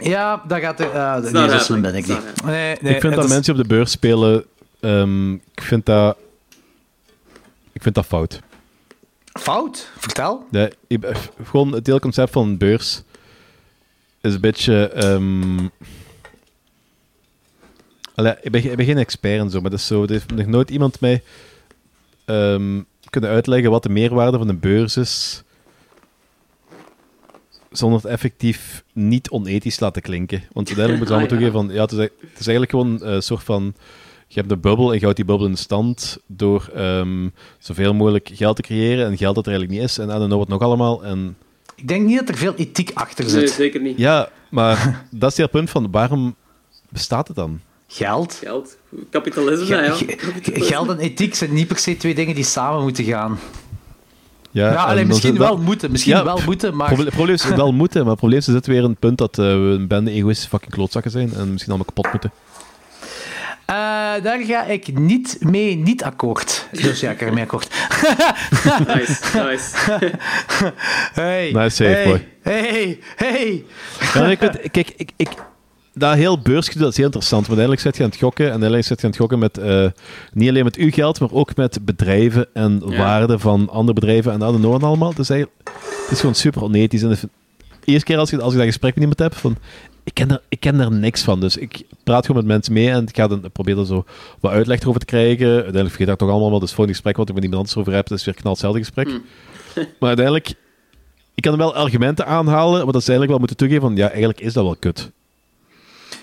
Ja, dat gaat er. Uh, nee, zo slim ben ik niet. not Nee, nee, ik vind dat is- mensen op de beurs spelen, ehm, ik vind dat... Ik vind dat fout. Fout? Vertel. Ja, ik gewoon het hele concept van een beurs is een beetje... ehm Allee, ik, ben, ik ben geen expert en zo, maar dat is zo, er heeft nog nooit iemand mij ehm, kunnen uitleggen wat de meerwaarde van een beurs is, zonder het effectief niet onethisch laten klinken. Want uiteindelijk moeten we allemaal Ah, ja. toegeven van, ja, het is, het is eigenlijk gewoon een soort van... Je hebt een bubbel en je houdt die bubbel in stand door ehm, zoveel mogelijk geld te creëren en geld dat er eigenlijk niet is. En I don't know wat nog allemaal. En Ik denk niet dat er veel ethiek achter Nee, zit. zeker niet. ja, maar dat is het punt van waarom bestaat het dan? Geld. Geld. Kapitalisme, ja. Kapitalisme. geld en ethiek zijn niet per se twee dingen die samen moeten gaan. Ja, alleen misschien dat- wel moeten. Misschien Ja, wel moeten, maar... Het probleem is wel moeten, maar het probleem is, zit weer een punt dat eh, we een bende egoïstische fucking klootzakken zijn en misschien allemaal kapot moeten. Eh, daar ga ik niet mee niet akkoord. Dus ja, ik ga ermee akkoord. Nice, nice. Hey, Nice save, hey, boy. Hey, hey. Ja, ik weet, kijk, ik, ik, dat heel beursgedoe dat is heel interessant. Want eigenlijk zit je aan het gokken. En eigenlijk zit je aan het gokken met eh, niet alleen met uw geld, maar ook met bedrijven en Ja. waarden van andere bedrijven en en allemaal. Eigenlijk, het is gewoon super onethisch. En de eerste keer als je, als je dat gesprek met iemand hebt, van, ik, ken daar, ik ken daar niks van. Dus ik praat gewoon met mensen mee en ik ga dan, probeer er zo wat uitleg over te krijgen. Uiteindelijk vergeet ik dat toch allemaal, het is voor een gesprek wat ik met iemand anders over heb. Dat is weer knal hetzelfde gesprek. Hmm. maar uiteindelijk, ik kan er wel argumenten aanhalen, maar dat ze eigenlijk wel moeten toegeven van, ja, eigenlijk is dat wel kut.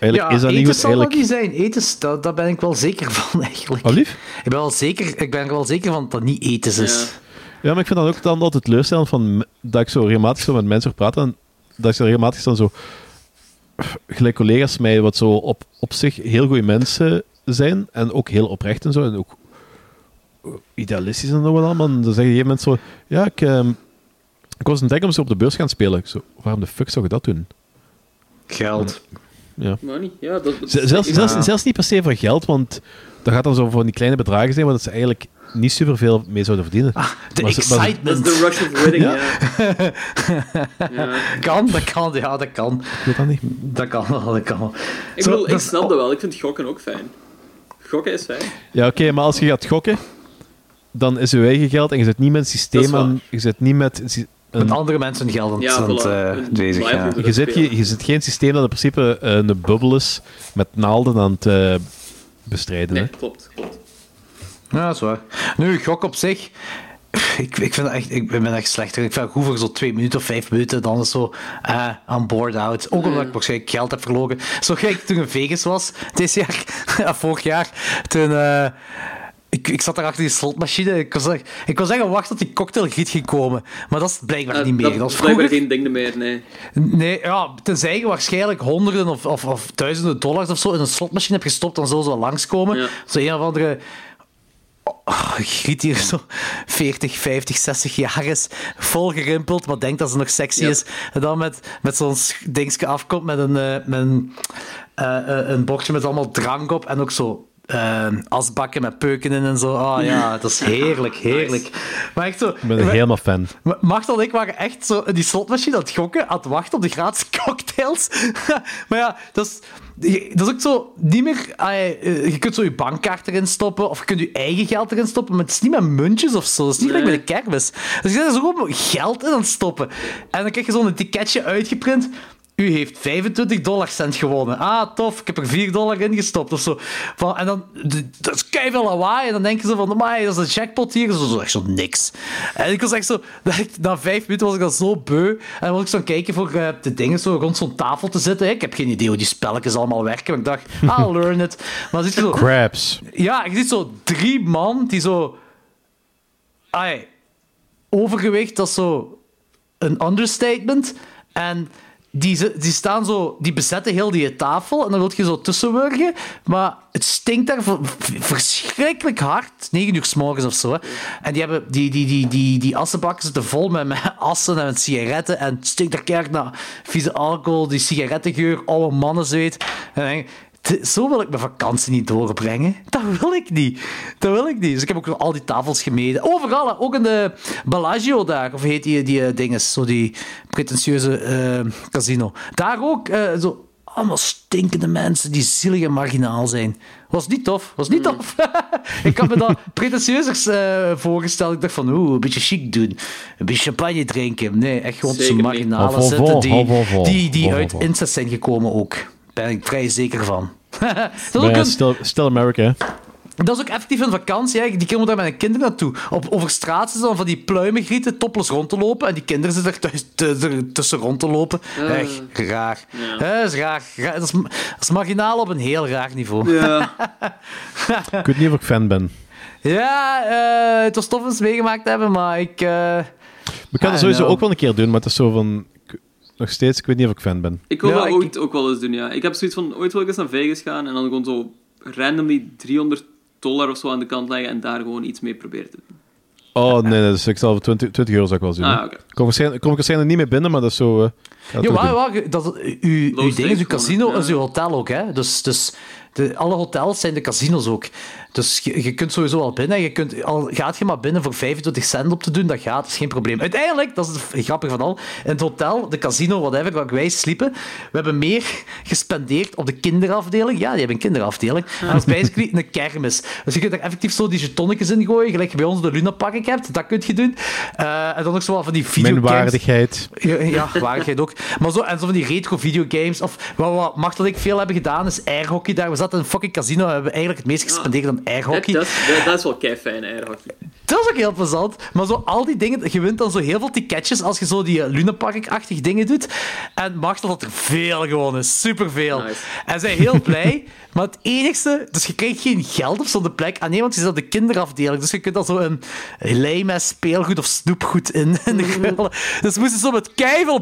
Eigenlijk Ja, is dat niet goed. zal Eigenlijk... dat niet zijn. Eten, dat, daar ben ik wel zeker van, eigenlijk. Oh, lief? Ik ben, wel zeker, ik ben er wel zeker van dat dat niet etens is. Ja. Ja, maar ik vind dan ook dan altijd teleurstellend van dat ik zo regelmatig zo met mensen praat en dat ik zo regelmatig dan zo gelijk collega's mij wat zo op, op zich heel goede mensen zijn en ook heel oprecht en zo en ook eh, idealistisch en zo wat allemaal. En dan zeggen die mensen zo, ja, ik, ehm, ik was het denken om zo op de beurs gaan spelen. Ik zo, waarom de fuck zou je dat doen? Geld. Ja. Money. Ja, dat, Zelfs, zelfs, niet per se voor geld, want dat gaat dan zo van die kleine bedragen zijn, waar dat ze eigenlijk niet superveel mee zouden verdienen. Ah, de Maar ze- Dat is excitement. de rush of winning, Ja. Kan, dat kan, ja, dat kan. Weet dat niet. Dat kan wel, dat kan wel. Ik bedoel, ik snap dat wel. Ik vind gokken ook fijn. Gokken is fijn. Ja, oké, maar als je gaat gokken, dan is je eigen geld en je zit niet met een Dat systeem aan. Je zit niet met. Met andere mensen geld aan het Ja, aan het, voilà. eh, Een bezig. Ja. livelihood. je, zit, je, je zit geen systeem dat in principe eh, een bubbel is met naalden aan het eh, bestrijden. Nee, Hè? klopt, klopt. ja, dat is waar. Nu, gok op zich. Ik, ik, vind echt, ik ben echt slechter. Ik vind het goed voor zo twee minuten of vijf minuten. Dan is zo eh aan board out. Ook omdat ik waarschijnlijk geld heb verloren. Zo gek toen ik in Vegas was, dit jaar, ja, vorig jaar. Toen, eh, ik, ik zat daar achter die slotmachine. Ik was, echt- ik was echt aan wachten tot die cocktailgiet ging komen. Maar dat is blijkbaar Eh, niet meer. Dat, Dat is blijkbaar vroeger... geen ding meer, nee. Nee, ja, tenzij je waarschijnlijk honderden of, of, of duizenden dollars of zo in een slotmachine hebt gestopt, dan zullen ze wel langskomen. Ja. Zo een of andere... Oh, griet hier zo 40, 50, 60 jaar is, vol gerimpeld, maar denkt dat ze nog sexy is. En dan met, met zo'n dingetje afkomt met een, eh, met een, eh, een bordje met allemaal drank op en ook zo eh, asbakken met peuken in en zo. Oh ja, dat is heerlijk, heerlijk. Maar echt zo... Ik ben helemaal fan. Ma- Machtel en ik waren echt zo in die slotmachine aan het gokken, aan het wachten op de gratis cocktails. maar ja, dat is, dat is ook zo niet meer... ah, eh, je kunt zo je bankkaart erin stoppen, of je kunt je eigen geld erin stoppen, maar het is niet met muntjes of zo. Dat is niet Nee. gelijk bij de kermis. Dus je zit er zo gewoon geld in aan het stoppen. En dan krijg je zo'n etiketje uitgeprint. U heeft 25 dollar cent gewonnen. Ah, tof, ik heb er 4 dollar in gestopt of zo. Van, en dan, dat is keiveel lawaai. En dan denken ze van, amai, dat is een jackpot hier. Zo, zo echt zo niks. En ik was echt zo, ik- na vijf minuten was ik dan zo beu. En dan was ik zo kijken voor eh, de dingen, zo rond zo'n tafel te zitten. Ik heb geen idee hoe die spelletjes allemaal werken. Maar ik dacht, I'll learn it. Maar zit je zo... Crabs. Ja, je ziet zo drie man die zo... Ai, overgewicht, dat is zo een understatement. En die, staan zo... Die bezetten heel die tafel en dan wil je zo tussenwurgen. Maar het stinkt daar verschrikkelijk hard. 9 uur s morgens of zo. En die, hebben, die, die, die, die, die assenbakken zitten vol met, met assen en met sigaretten. En het stinkt daar kerk naar vieze alcohol, die sigarettengeur, oude mannenzweet. En dan denk ik, "T- zo wil ik mijn vakantie niet doorbrengen. Dat wil ik niet. Dat wil ik niet. Dus ik heb ook al die tafels gemeden. Overal, hè. ook in de Bellagio daar. Of heet die, die eh, dinges, zo die pretentieuze eh, casino. Daar ook, eh, zo allemaal stinkende mensen die zielig en marginaal zijn. Was niet tof. Was niet tof. ik had me dat pretentieuzers voorgesteld. Ik dacht van, oeh, een beetje chic doen. Een beetje champagne drinken. Nee, echt gewoon zo'n marginalen zitten die, die, die uit incest zijn gekomen ook. Daar ben ik vrij zeker van. dat, is een, still, still America, hè. dat is ook effectief een vakantie. Hè. Die komen daar met een kinderen naartoe. Op, over straat zitten dan van die pluimengrieten topless rond te lopen. En die kinderen zitten er thuis, er tussen rond te lopen. Eh. Echt raar. Ja. Hè, Dat is raar. Raar. Dat is, dat is marginaal op een heel raar niveau. Ja. Ik weet niet of ik fan ben. Ja, eh, het was tof eens meegemaakt te hebben, maar ik... eh, I het sowieso know. ook wel een keer doen, maar het is zo van... nog steeds, ik weet niet of ik fan ben. Ik wil Ja, dat ik- ooit ook wel eens doen, ja. Ik heb zoiets van, ooit wil ik eens naar Vegas gaan en dan gewoon zo randomly 300 dollar of zo aan de kant leggen en daar gewoon iets mee proberen te doen. Oh, nee, nee dus ik zal voor 20, 20 euro zou ik wel zien. Ah, kom waarschijnlijk, kom ik waarschijnlijk niet meer binnen, maar dat is zo... eh, Ja, toch waar, dat, uw, uw ding is uw casino is ja. uw hotel ook. Hè? Dus, dus de, alle hotels zijn de casinos ook. Dus je, je kunt sowieso al binnen. Je kunt, al gaat je maar binnen voor 25 cent op te doen, dat gaat. Dat is geen probleem. Uiteindelijk, dat is het grappige van al, in het hotel, de casino, whatever, waar wij sliepen, we hebben meer gespendeerd op de kinderafdeling. Ja, die hebben een kinderafdeling. En dat is basically een kermis. Dus je kunt er effectief zo die jetonnetjes in gooien, gelijk je bij ons de Luna Park hebt. Dat kun je doen. Eh, en dan ook zo van die videogames. Minwaardigheid. Ja, ja waardigheid ook. Maar zo, en zo van die retro videogames. Of wat, wat Machtel en ik veel hebben gedaan, is airhockey daar. We zaten in een fucking casino en hebben eigenlijk het meest gespendeerd aan Dat, airhockey. dat, is- dat, dat is wel kei fijn, airhockey. Dat is ook heel plezant. Maar zo al die dingen, je wint dan zo heel veel ticketjes als je zo die eh, Luna Park-achtige dingen doet. En Machtel had er veel gewonnen, superveel. Nice. En zij heel blij. Maar het enigste, dus je krijgt geen geld op zo'n plek. Ah nee, want je zit op de kinderafdeling. Dus je kunt dan zo een met speelgoed of snoepgoed in, in de gullen. Dus ze moesten zo met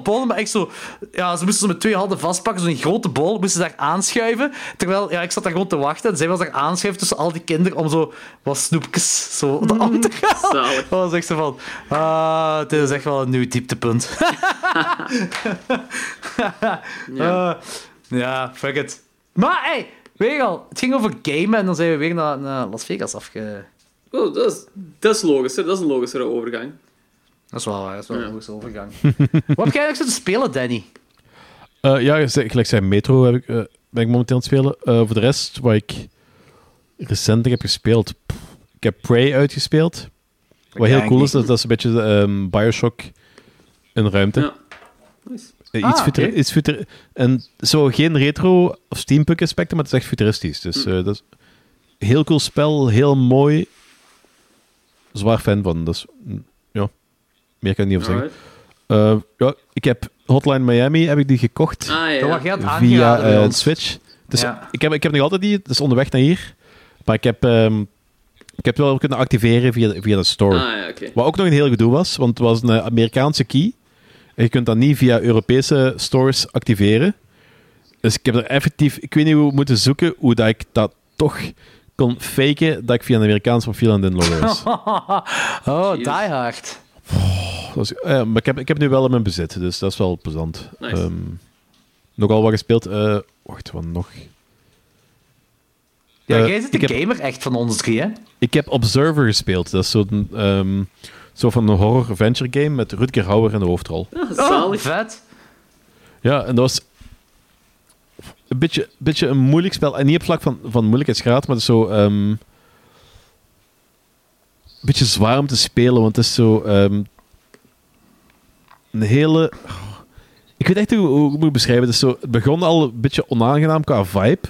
bollen, maar echt zo... Ja, ze moesten zo met twee handen vastpakken, zo'n grote bol, moesten ze daar aanschuiven. Terwijl, ja, ik zat daar gewoon te wachten. En zij was daar aanschuiven tussen al die kinderen om zo wat snoepjes zo de aan te Zalig. Dat was echt zo van... Ah, dit is echt wel een nieuw dieptepunt. Ja. Ah, ja, fuck it. Maar, hey, weet je al, het ging over gamen en dan zijn we weer naar, naar Las Vegas afge... Oh, dat, is, dat is logischer, dat is een logischere overgang. Dat is wel waar, dat is wel een Ja. logische overgang. Wat heb jij eigenlijk zitten spelen, Danny? Eh, ja, gelijk zei Metro heb ik, eh, ben ik momenteel aan het spelen. Eh, voor de rest, wat ik recentelijk heb gespeeld... ik heb Prey uitgespeeld. Wat heel cool is, dat, dat is een beetje ehm, Bioshock in ruimte. Ja. Nice. Eh, Ah, iets, futur, oké. iets futur, en zo geen retro of steampunk aspecten, maar het is echt futuristisch. Dus Mm. eh, dat is een heel cool spel, heel mooi. Zwaar fan van. Dus ja, meer kan ik niet over zeggen. Eh, ja, ik heb Hotline Miami heb ik die gekocht Ah, ja. Het via ons. Switch. Dus Ja. ik, heb, ik heb nog altijd die, dus onderweg naar hier. Maar ik heb, ehm, ik heb het wel kunnen activeren via, de- via de store. Ah, ja. Wat ook nog een heel gedoe was, want het was een eh, Amerikaanse key. En je kunt dat niet via Europese stores activeren. Dus ik heb er effectief, ik weet niet hoe moeten zoeken, hoe dat ik dat toch kon faken dat ik via een Amerikaans profiel aan het inloggen was. oh, Jeez. Die Hard. Was- eh, maar ik heb, ik heb nu wel in mijn bezit, dus dat is wel plezant. Nice. Ehm, nogal wat gespeeld. eh, wacht, wat nog? Ja, Eh, jij zit de heb, gamer echt van ons drie, hè? ik heb Observer gespeeld. Dat is zo'n ehm, zo van een horror-adventure game met Rutger Hauer in de hoofdrol. Ja, Oh, zalig. vet. Ja, en dat was een beetje, beetje een moeilijk spel. En niet op vlak van, van moeilijkheidsgraad, maar het is zo... ehm, een beetje zwaar om te spelen, want het is zo... ehm, een hele... Ik weet echt niet hoe, hoe ik het moet beschrijven. Het, is zo, het begon al een beetje onaangenaam qua vibe.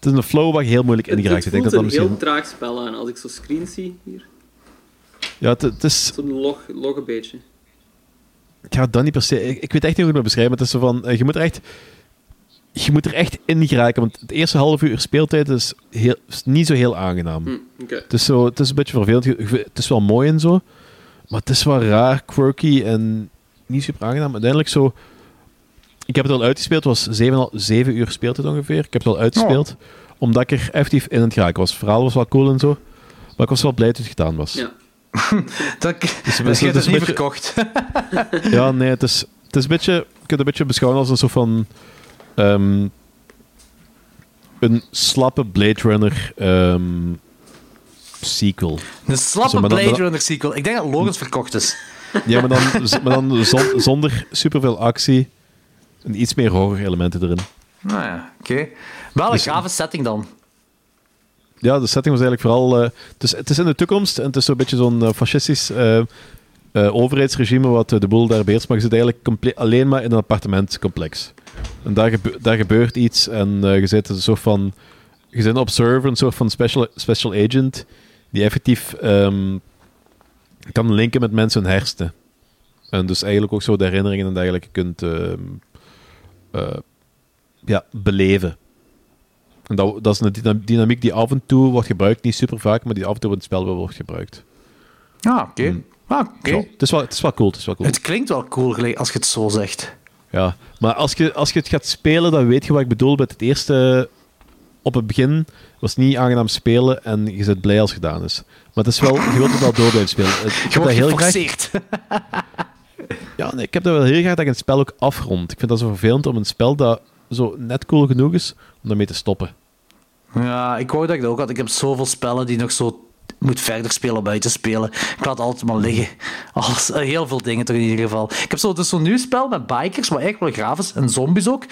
Het is een flow waar je heel moeilijk in Het, geraakt. het Ik denk dat dat een misschien... heel traag spel aan. Als ik zo screen zie hier. Ja, het, het is... Zo'n log, log een beetje. Ik ga dat niet per se... Ik, ik weet echt niet hoe ik het moet beschrijven. maar Het is zo van... eh, Je moet er echt... Je moet er echt in geraken. Want het eerste half uur speeltijd is, heel, is niet zo heel aangenaam. Hm. Het is, zo, het is een beetje vervelend. Het is wel mooi en zo. Maar het is wel raar, quirky en niet super aangenaam. Uiteindelijk zo... Ik heb het al uitgespeeld. Het was 7, 7 uur speeltijd ongeveer. Ik heb het al uitgespeeld. Omdat ik er effectief in het geraken was. Het verhaal was wel cool en zo. Maar ik was wel blij dat het gedaan was. Ja. Dat, Dus dus het hebt het het niet beetje- verkocht. Ja, nee, het is, het is een beetje... Je kunt het een beetje beschouwen als een soort van... ehm, een slappe Blade Runner ehm, sequel. Een slappe Zo, maar dan- Blade dan- Runner sequel. Ik denk dat Logans verkocht is. Ja, maar dan, z- maar dan zon- zonder superveel actie en iets meer horror elementen erin. Nou ja, oké. Wel een Dus- gave setting dan. Ja, de setting was eigenlijk vooral... eh, het, is, het is in de toekomst en het is zo'n beetje zo'n eh, fascistisch eh, overheidsregime wat de boel daar beheerst. Maar je zit eigenlijk alleen maar in een appartementcomplex. En daar, gebe- daar gebeurt iets en je zit een soort van... Je zit een observer, een soort van special, special agent die effectief ehm, kan linken met mensen hun hersenen. En dus eigenlijk ook zo de herinneringen en dergelijke kunt eh, ja, beleven. En dat, dat is een dyna- dynamiek die af en toe wordt gebruikt, niet super vaak, maar die af en toe in het spel wel wordt gebruikt. Ah, oké. Hmm. Ah, oké. Het, is wel, het is wel cool, het is wel cool. Het klinkt wel cool gelijk als je het zo zegt. Ja, maar als je, als je het gaat spelen, dan weet je wat ik bedoel. Met het eerste, op het begin, was het niet aangenaam spelen en je bent blij als het gedaan is. Maar het is wel, je wilt het wel door blijven spelen. Het- Je wordt heel graag. ja, nee, ik heb dat wel heel graag dat ik een spel ook afrond. Ik vind dat zo vervelend om een spel dat zo net cool genoeg is, om daarmee te stoppen. Ja, ik wou dat ik dat ook had. Ik heb zoveel spellen die nog zo moet verder spelen, buiten spelen. Ik laat altijd maar liggen. Alles, eh, heel veel dingen toch in ieder geval. Ik heb zo, dus zo'n nieuw spel met bikers, wat eigenlijk wel gaaf is. En zombies ook.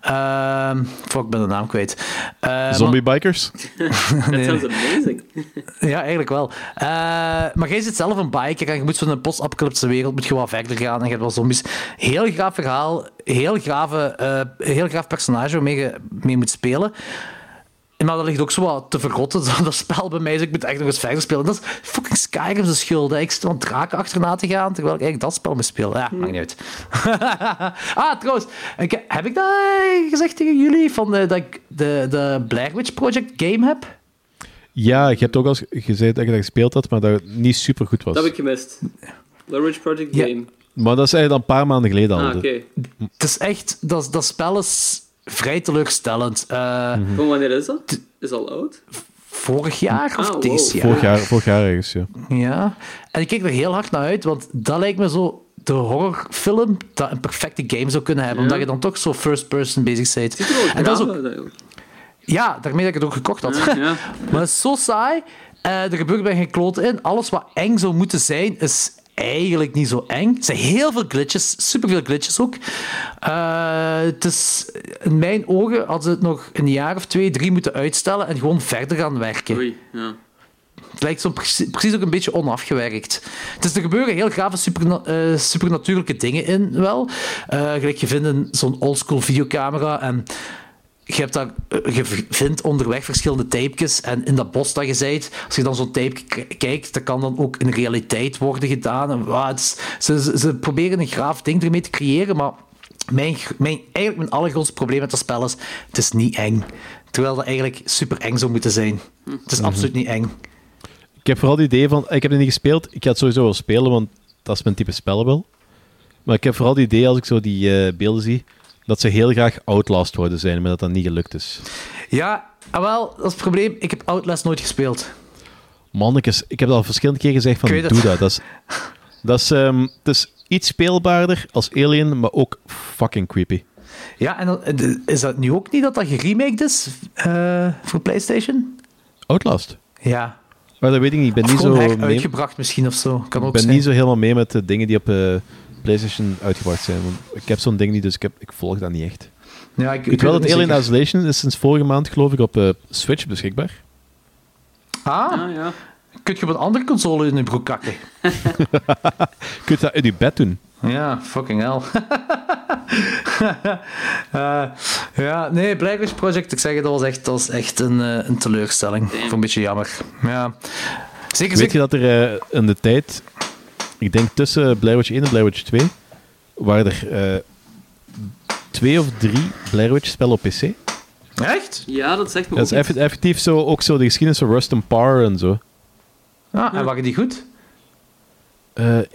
Ehm fuck, ik ben de naam kwijt. Eh, Zombie bikers? Dat Nee. sounds amazing. Ja, eigenlijk wel. Eh, maar jij zit zelf een biker en je moet van een post-apocalyptische wereld moet je wat verder gaan en je hebt wel zombies. Heel graaf verhaal, heel, grave, eh, heel graaf personage waarmee je mee moet spelen. Maar dat ligt ook zo wat te verrotten, dat spel bij mij. Dus ik moet echt nog eens verder spelen. Dat is fucking Skyrim's schuld. Hè. Ik zit aan draken achterna te gaan, terwijl ik eigenlijk dat spel moet spelen. Ja, maakt niet uit. ah, trouwens. ik- heb ik dat eh, gezegd tegen jullie? Van de, dat ik de, de Blair Witch Project game heb? Ja, je hebt ook al gezegd dat je dat gespeeld had, maar dat het niet super goed was. Dat heb ik gemist. The Ridge Project Ja. Game. Maar dat is eigenlijk al een paar maanden geleden al. Ah, oké. Het is echt, dat, dat spel is vrij teleurstellend. Eh, Van wanneer is dat? Is al oud? Vorig jaar of Ah, wow. deze jaar? Vorig jaar, vorig jaar ergens, ja. Ja. En ik kijk er heel hard naar uit, want dat lijkt me zo de horrorfilm dat een perfecte game zou kunnen hebben, Ja. omdat je dan toch zo first person bezig bent. En dat is ook, ja, daarmee dat ik het ook gekocht had. Ja, ja. Maar het is zo saai. Eh, er gebeurt bij geen kloot in. Alles wat eng zou moeten zijn, is eigenlijk niet zo eng. Er zijn heel veel glitches, superveel glitches ook. Eh, het is, in mijn ogen hadden ze het nog een jaar of twee, drie moeten uitstellen en gewoon verder gaan werken. Oei, ja. Het lijkt zo precies, precies ook een beetje onafgewerkt. Dus er gebeuren heel grave superna eh, supernatuurlijke dingen in, wel. Eh, gelijk, je vindt zo'n oldschool videocamera en je, hebt daar, eh, je vindt onderweg verschillende tapejes en in dat bos dat je zijt, als je dan zo'n tape kijkt, dat kan dan ook in realiteit worden gedaan. En, is- ze, ze, ze proberen een graaf ding ermee te creëren, maar mijn, mijn, eigenlijk mijn allergrootste probleem met dat spel is, het is niet eng. Terwijl dat eigenlijk super eng zou moeten zijn. Het is absoluut niet eng. Ik heb vooral het idee van... Ik heb het niet gespeeld. Ik ga het sowieso wel spelen, want dat is mijn type spel wel. Maar ik heb vooral het idee, als ik zo die eh, beelden zie, dat ze heel graag Outlast worden zijn, maar dat dat niet gelukt is. Ja, ah, wel, dat is het probleem. Ik heb Outlast nooit gespeeld. Mannekes, ik heb al verschillende keer gezegd van, Ik doe dat. Dat is, dat is, ehm, het is iets speelbaarder als Alien, maar ook fucking creepy. Ja, en dan, eh, is dat nu ook niet dat dat geremaked is eh, voor PlayStation? Outlast. Ja. Maar dat weet ik niet. Ik ben, Of niet zo, mee, uitgebracht misschien of zo. Kan ik ook ben zijn. niet zo helemaal mee met de dingen die op eh, PlayStation uitgebracht zijn. Want ik heb zo'n ding niet, dus ik, heb, ik volg dat niet echt. Ja, ik, weet wel het dat Alien zeker. Isolation is sinds vorige maand, geloof ik, op eh, Switch beschikbaar. Ah, Ah, ja. Kun je op een andere console in je broek kakken? Kun je dat in je bed doen? Ja, fucking hell. Eh, ja, nee, Witch Project, ik zeg het, dat was echt, dat was echt een, eh, een teleurstelling. Vond een beetje jammer. Ja. Zeker, Weet je dat er in de tijd, ik denk tussen Blair Witch 1 en Blair Witch 2, waren er eh, twee of drie Blair Witch spellen op PC. Echt? Ja, dat zegt me Dat ook is iets. effectief zo, ook zo de geschiedenis van Rust and Power en zo. Ah, en waren die goed? Eh, ik,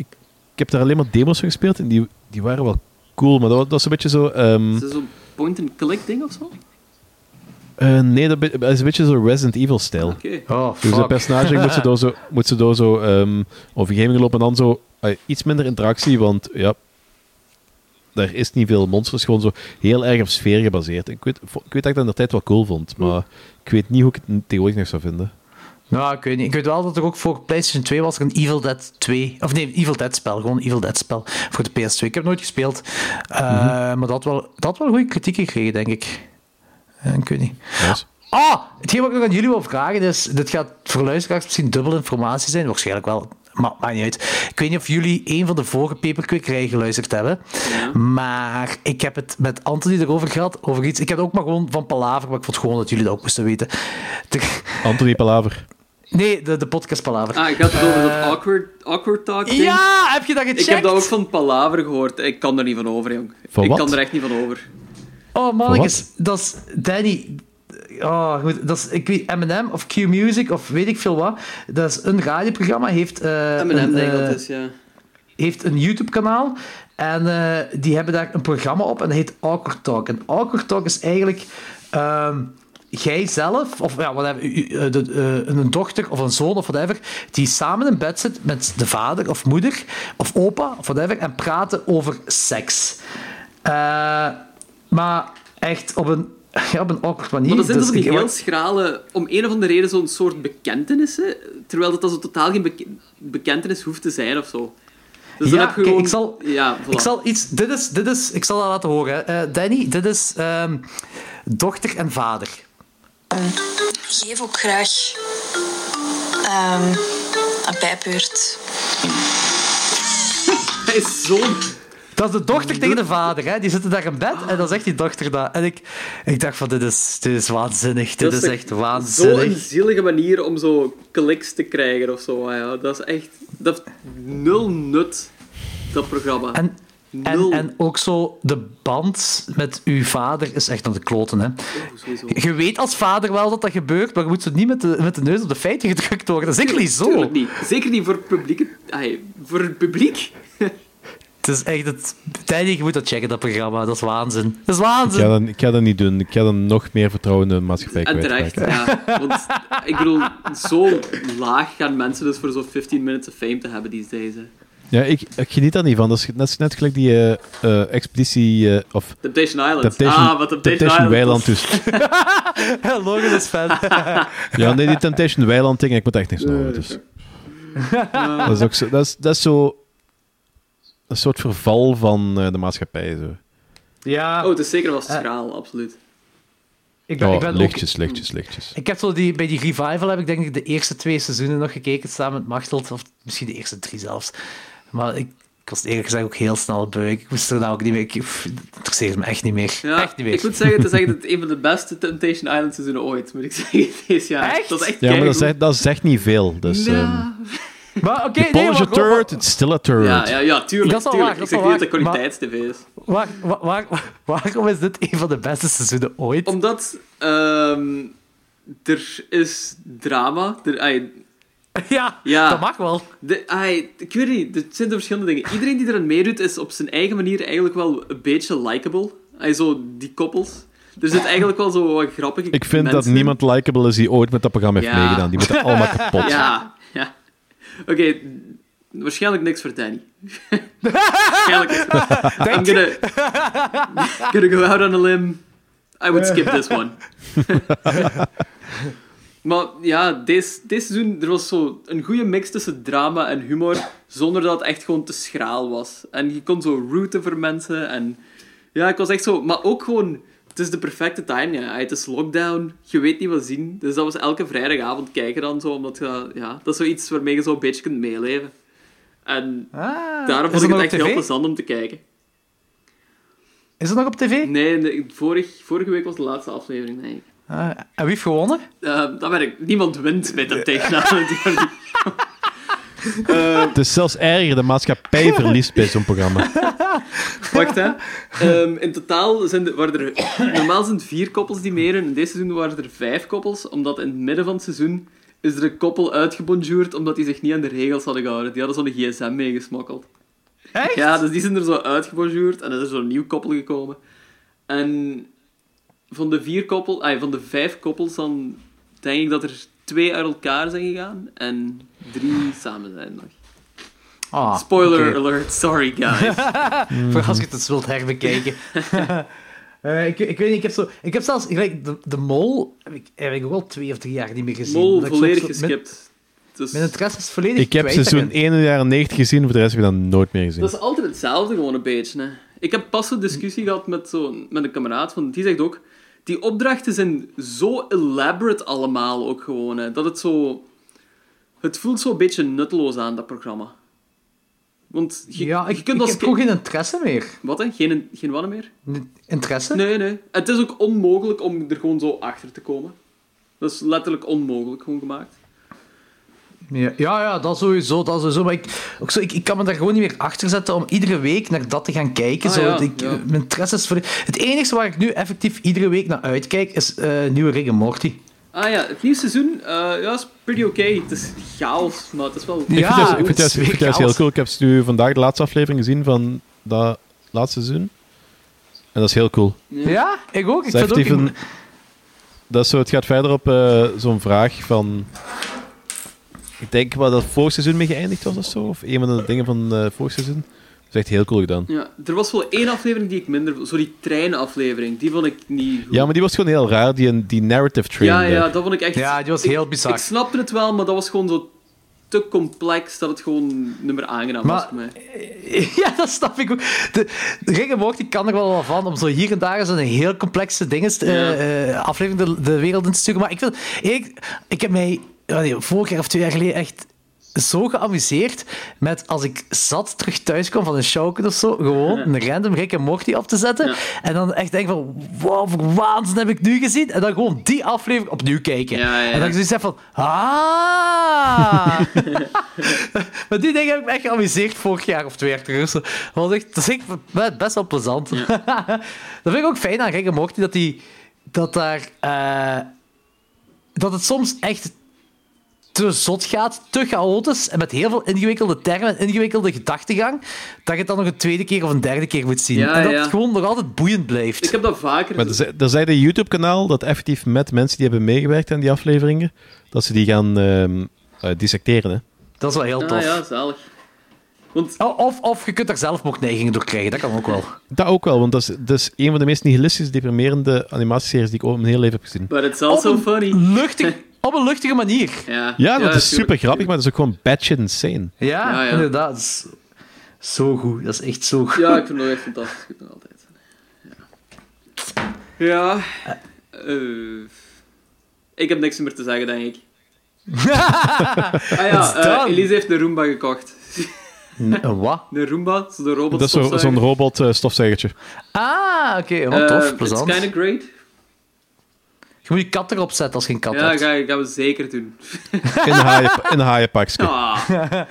ik heb daar alleen maar demos van gespeeld en die, die waren wel cool, maar dat, was- dat een beetje zo... ehm, Is dat zo'n point-and-click ding of zo? Eh, nee, dat, is een beetje zo Resident Evil-stijl. Oké. Oh, Dus een fuck. personage moet ze door zo, moet ze door zo ehm lopen en dan zo iets minder interactie, want ja, daar is niet veel monsters, gewoon zo heel erg op sfeer gebaseerd. Ik weet, ik weet dat ik dat in de tijd wel cool vond, maar ik weet niet hoe ik het tegenwoordig nog zou vinden. Nou, ik weet niet. Ik weet wel dat er ook voor PlayStation 2 was er een Evil Dead 2. Of nee, Evil Dead spel. Gewoon Evil Dead spel voor de PS2. Ik heb het nooit gespeeld. Eh, Maar dat had wel, dat had wel goede kritiek gekregen, denk ik. Eh, ik weet niet. Ah, hetgeen wat ik nog aan jullie wil vragen is... Dit gaat voor luisteraars misschien dubbele informatie zijn. Waarschijnlijk wel. Maar maakt niet uit. Ik weet niet of jullie een van de vorige paperquick geluisterd hebben. Maar ik heb het met Anthony erover gehad. Over iets. Ik heb het ook maar gewoon van Palaver. Maar ik vond gewoon dat jullie dat ook moesten weten. De- Anthony Palaver. nee, de, de podcast Palaver. Ah, gaat het over dat awkward, awkward talk ding? Ja, heb je dat gecheckt? Ik heb dat ook van Palaver gehoord. Ik kan er niet van over, jong. Van ik wat? kan er echt niet van over. Oh, mannetjes. Dat is Danny. Oh, goed. Dat is, ik weet, M&M of Q-Music of weet ik veel wat. Dat is een radioprogramma. Heeft, eh, M&M een, denk ik eh, dat is, ja. heeft een YouTube-kanaal. En eh, die hebben daar een programma op en dat heet Awkward Talk. En Awkward Talk is eigenlijk... ehm jij zelf, of ja, whatever, u- u- eh, de, eh, een dochter of een zoon of whatever, die samen in bed zit met de vader of moeder of opa of whatever en praten over seks. Eh, maar echt op een, ja, op een awkward manier. Maar dat zijn Dus die heel schrale, om een of andere reden, zo'n soort bekentenissen. Terwijl dat, dat zo totaal geen beke- bekentenis hoeft te zijn of zo. Dus dan Ja, heb je kijk, gewoon... ik zal- Ja, voilà. Ik zal iets... Dit is... Dit is ik zal dat laten horen. Eh, Danny, dit is ehm, dochter en vader. geef ook graag ehm, een bijbeurt. Hij is zo... Dat is de dochter tegen de vader. Hè. Die zitten daar in bed en dan zegt die dochter dat. En ik, ik dacht van, dit is, dit is waanzinnig. Dit is echt Zo'n waanzinnig. zielige manier om zo kliks te krijgen of zo. Ja, dat is echt... Dat nul nut, dat programma. En, en, en ook zo, de band met uw vader is echt aan de kloten. Hè. Oh. Je weet als vader wel dat dat gebeurt, maar je moet zo niet met de, met de neus op de feiten gedrukt worden. Zeker niet zo. Tuurlijk niet. Zeker niet voor het publiek. Ai, voor het publiek. Het is echt het... Je moet dat checken, dat programma. Dat is waanzin. Dat is Ik waanzin. ga, dat, ik ga dat niet doen. Ik ga dan nog meer vertrouwen in de maatschappij En terecht, ja. Want ik bedoel, zo laag gaan mensen dus voor zo'n 15 minutes of fame te hebben these days. Hè. Ja, ik, ik geniet daar niet van. Dat is net, net gelijk die eh, eh, expeditie... eh, of Temptation Island. Temptation, ah, wat Temptation, Temptation Weiland dus. Logan is fan. Ja, nee, die Temptation Weiland ding, ik moet echt niks over. Dus. Dat is ook zo... Dat is, dat is zo... Een soort verval van eh, de maatschappij, zo. ja, Oh, het is zeker wel schraal, absoluut. ik ben, Oh, ik ben ook... lichtjes, lichtjes, lichtjes. Ik heb zo die, bij die revival heb ik denk ik de eerste twee seizoenen nog gekeken samen met Machteld, of misschien de eerste drie zelfs. Maar ik, ik was eerlijk gezegd ook heel snel beu. Ik moest er nou ook niet meer... Ik, het interesseert me echt niet meer. Ja, echt niet meer. ik moet zeggen, het is echt een van de beste Temptation Island seizoenen ooit, moet ik zeggen, deze jaar. Echt? Dat is echt Ja, maar dat zegt, dat zegt niet veel. Dus, ehm Ja. Maar oké, nee, polish a maar- turd, it's still a turd. Ja, ja, ja, tuurlijk. Dat is wel tuurlijk. waar, ik zeg niet wel dat het kwaliteits-tv is. Waar, waar, waar- waarom is dit een van de beste seizoenen ooit? Omdat ehm, er is drama. Er, ai, Ja, Ja. dat mag wel. de, ai, ik weet niet, er zijn er verschillende dingen. Iedereen die eraan meedoet is op zijn eigen manier eigenlijk wel een beetje likable. Zo die koppels. Er zit eigenlijk wel zo wat grappige Ik vind dat niemand likable is die ooit met dat programma heeft Ja. meegedaan. Die moeten allemaal kapot. Ja, Oké, waarschijnlijk niks voor Danny. waarschijnlijk. I'm gonna, gonna go out on a limb. I would skip this one. maar ja, deze, deze seizoen, er was zo een goede mix tussen drama en humor, zonder dat het echt gewoon te schraal was. En je kon zo rooten voor mensen en... Ja, ik was echt zo... Maar ook gewoon het is de perfecte time, ja. Het is lockdown, je weet niet wat zien. Dus dat was elke vrijdagavond kijken dan zo, omdat je, ja, dat is zoiets waarmee je zo een beetje kunt meeleven. En Ah, daarom vond ik het echt heel plezant om te kijken. Is het nog op tv? Nee, nee, vorig, vorige week was de laatste aflevering, ik. Ah, en wie heeft gewonnen? Eh, dat weet ik. Niemand wint bij dat tegenaan. Het is zelfs erger, de maatschappij verliest bij zo'n programma. Wacht, hè. Ehm, in totaal zijn er, waren er... Normaal zijn het vier koppels die meedoen. In deze seizoen waren er vijf koppels, omdat in het midden van het seizoen is er een koppel uitgebonjourd omdat die zich niet aan de regels hadden gehouden. Die hadden zo'n gsm meegesmokkeld. Echt? Ja, dus die zijn er zo uitgebonjourd en er is zo'n nieuw koppel gekomen. En van de vier koppel, ah, van de vijf koppels dan denk ik dat er twee uit elkaar zijn gegaan en drie samen zijn nog. Ah, Spoiler alert, sorry guys. Voor als je het eens wilt herbekijken. Eh, ik, ik weet niet, ik heb, zo, ik heb zelfs gelijk de, de Mol heb ik, heb ik ook al twee of drie jaar niet meer gezien. Mol volledig zo- geskipt. Dus, Mijn interesse is volledig Ik heb kwijt seizoen daarin. 1 in de jaren 90 gezien, voor de rest heb ik dat nooit meer gezien. dat is altijd hetzelfde gewoon een beetje. Hè. Ik heb pas een discussie gehad met, zo, met een kameraad van, die zegt ook, die opdrachten zijn zo elaborate allemaal ook gewoon, hè, dat het zo... Het voelt zo een beetje nutteloos aan, dat programma. Want je, Ja, ik, je kunt ik als heb gewoon geen interesse meer. Wat, hè? Geen, geen wat meer? Interesse? Nee, nee. Het is ook onmogelijk om er gewoon zo achter te komen. Dat is letterlijk onmogelijk gewoon gemaakt. Ja, ja, ja, dat sowieso. Dat sowieso. Maar ik, ook zo, ik, ik kan me daar gewoon niet meer achter zetten om iedere week naar dat te gaan kijken. Ah, zo. ja, ik, ja. Mijn interesse is voor... Het enige waar ik nu effectief iedere week naar uitkijk, is eh, nieuwe Rick en Morty. Ah ja, het nieuwe seizoen eh, ja, is pretty oké. Het is chaos, maar het is wel... Ik vind Ja, het ik vind het ik vind het heel cool. Ik heb nu vandaag de laatste aflevering gezien van dat laatste seizoen. En dat is heel cool. Ja, ik ook. Ik vind ook... een- dat is zo, het gaat verder op eh, zo'n vraag van... Ik denk waar dat vorig seizoen mee geëindigd was of zo. Of een van de dingen van eh vorig seizoen. Dat is echt heel cool gedaan. Ja, er was wel één aflevering die ik minder... Zo die treinaflevering, die vond ik niet goed. Ja, maar die was gewoon heel raar. Die, die narrative train. ja, daar. ja, dat vond ik echt... Ja, die was ik- heel bizar. Ik snapte het wel, maar dat was gewoon zo te complex dat het gewoon niet meer aangenaam was voor mij. Ja, dat snap ik ook. De, de Rick Morty kan er wel wat van om zo hier en daar zo'n heel complexe dingen, eh, Ja. eh, aflevering de, de wereld in te sturen. Maar ik vind, ik, ik heb mij vorig jaar of twee jaar geleden echt zo geamuseerd met als ik zat terug thuis kwam van een showken of zo, gewoon een random Rick en Morty op te zetten. Ja. En dan echt denk van, wow, voor waanzin heb ik nu gezien? En dan gewoon die aflevering opnieuw kijken. Ja, ja. En dan zoiets heb van, ah! maar die dingen heb ik me echt geamuseerd vorig jaar of twee jaar terug. Dat, was echt, dat is echt be- best wel plezant. dat vind ik ook fijn aan Rick en Morty, dat, die, dat daar... eh, dat het soms echt te zot gaat, te chaotisch en met heel veel ingewikkelde termen en ingewikkelde gedachtegang, dat je het dan nog een tweede keer of een derde keer moet zien. Ja, en dat ja. het gewoon nog altijd boeiend blijft. Ik heb dat vaker... Maar er zei- er zei een YouTube-kanaal dat effectief met mensen die hebben meegewerkt aan die afleveringen, dat ze die gaan ehm, eh, dissecteren. Hè. Dat is wel heel Ah tof. ja, zalig. Want Oh, Of, of je kunt daar zelfmoordneigingen door krijgen, dat kan ook wel. Dat ook wel, want dat is, dat is een van de meest nihilistische, deprimerende animatieseries die ik ooit in mijn hele leven heb gezien. But it's also Op een funny. Luchtig, op een luchtige manier. Ja, Ja, dat is tuurlijk. super grappig, maar dat is ook gewoon batshit insane. Ja, Ja, ja. inderdaad. Dat is zo goed. Dat is echt zo goed. Ja, ik vind het echt fantastisch nog altijd. Ja. Ja. eh, ik heb niks meer te zeggen, denk ik. Ah ja, eh. Elise heeft een Roomba gekocht. Een wat? Een Roomba, zo de robot Dat is zo- zo'n robot eh, stofzuigertje. Ah, oké. Wat tof, plezant. It's kind of great. Je moet je kat erop zetten als je een kat Ja, hebt. ga, gaan we zeker doen. In een haaien, in een haaienpakje. Ah,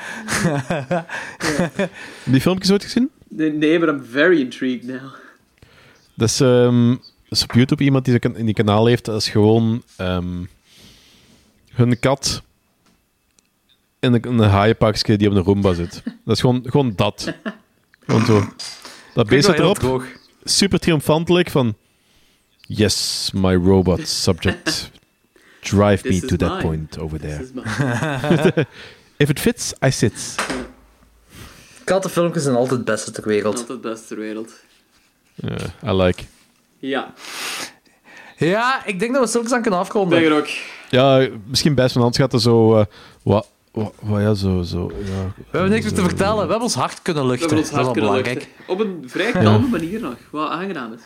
Die filmpjes ooit gezien? nee, nee, but I'm very intrigued now. Dat is, ehm, dat is op YouTube iemand die in die kanaal heeft. Dat is gewoon ehm, hun kat in een, in een haaienpakje die op een Roomba zit. Dat is gewoon, gewoon dat. Gewoon zo. Dat beest erop. droog. super triomfantelijk van... Yes, my robot subject. Drive me to that mine. point over This there. If it fits, I sit. Kattenfilmpjes zijn altijd het beste ter wereld. Altijd het beste ter wereld. Yeah, I like. Ja, Ja, ik denk dat we stilletjes aan kunnen ik afronden. denk er ook. Ja, misschien best van hand gaat er zo... eh, wat, wat, wat, ja, zo... zo ja, We hebben niks meer te vertellen. We hebben ons hart kunnen We luchten. hebben ons dat is hart wel kunnen belangrijk. luchten. Op een vrij kalme manier nog, wat aangenaam is.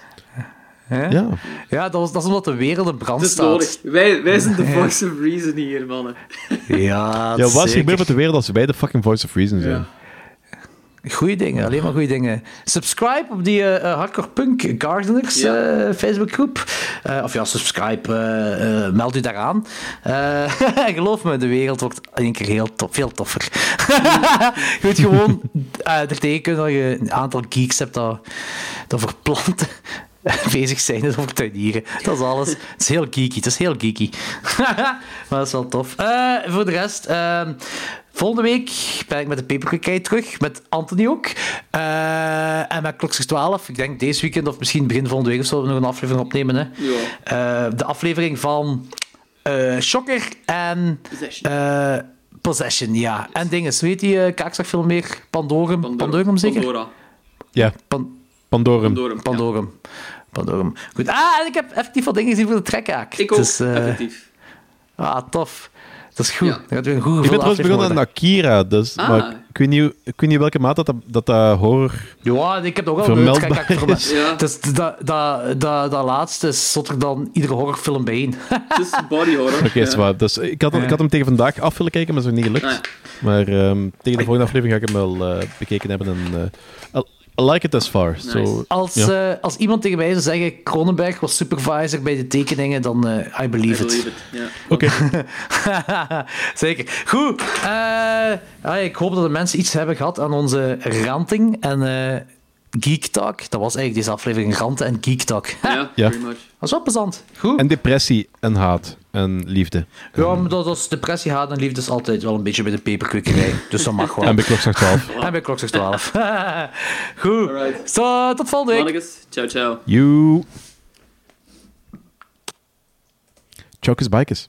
Hè? Ja. Ja, dat, was, dat is omdat de wereld in brand staat. nodig. Wij, wij zijn de voice of reason hier, mannen. Ja, Ja, wat er gebeurd met de wereld als wij de fucking voice of reason zijn? Goeie dingen, alleen maar goede dingen. Subscribe op die eh, eh, Hardcore Punk Gardeners Ja. eh, Facebookgroep. Eh, of ja, subscribe, meld u daaraan. Eh, en geloof me, de wereld wordt in één keer heel tof, veel toffer. je moet gewoon er tegen kunnen dat je een aantal geeks hebt dat, dat voor planten bezig zijn, dus over tuinieren. Dat is alles. Het is heel geeky, het is heel geeky. maar dat is wel tof. Eh, voor de rest... ehm, Volgende week ben ik met de Paperclip terug, met Anthony ook. Eh, en met Klokslag 12. Ik denk deze weekend of misschien begin volgende week of zo nog een aflevering opnemen. Hè. Ja. Eh, de aflevering van eh Shocker en Possession. eh, Possession, ja. En dingen, heet die uh, kaakslagfilm meer? Pandorum? Pandorum zeker? Pandora. Ja, Pan- Pandorum. Pandorum. ja. Pandorum. Goed. Ah, en ik heb effectief wat dingen gezien voor de trekhaak. Ik ook, Dus, eh, effectief. ah, tof. Dat is goed. Ja. Dat een goed Ik ben trouwens begonnen aan Akira, dus, Ah. maar ik weet, niet, ik weet niet welke maat dat, dat, dat horror... Ja, ik heb ook wel Vermeldbaar een trekhaak vermeld. is. Ja. Dus dat, dat, dat, dat laatste is zotter dan iedere horrorfilm bijeen. Het is body horror. Oké, is waar. Dus ik, had, hem- ik had hem tegen vandaag af willen kijken, maar dat is nog niet gelukt. Ah, ja. Maar ehm, tegen de volgende aflevering ga ik hem wel eh, bekeken hebben. En, eh, I, like it as far. So. Als, eh, als iemand tegen mij zou zeggen, Cronenberg was supervisor bij de tekeningen, dan eh I I believe it. Oké, Zeker. Goed. eh, ja, ik hoop dat de mensen iets hebben gehad aan onze ranting en eh Geek Talk. Dat was eigenlijk deze aflevering, ranten en Geek Talk. Ja, Ja. pretty much. Dat is wel plezant. Goed. en depressie en haat en liefde. ja, maar dat is depressie, haat en liefde is altijd wel een beetje bij de peperkwekerij. Dus dat mag wel. En bij klokslag 12. En bij klokslag 12. Goed. Alright. Tot volgende week. Ciao ciao. You. Chokers Bikers.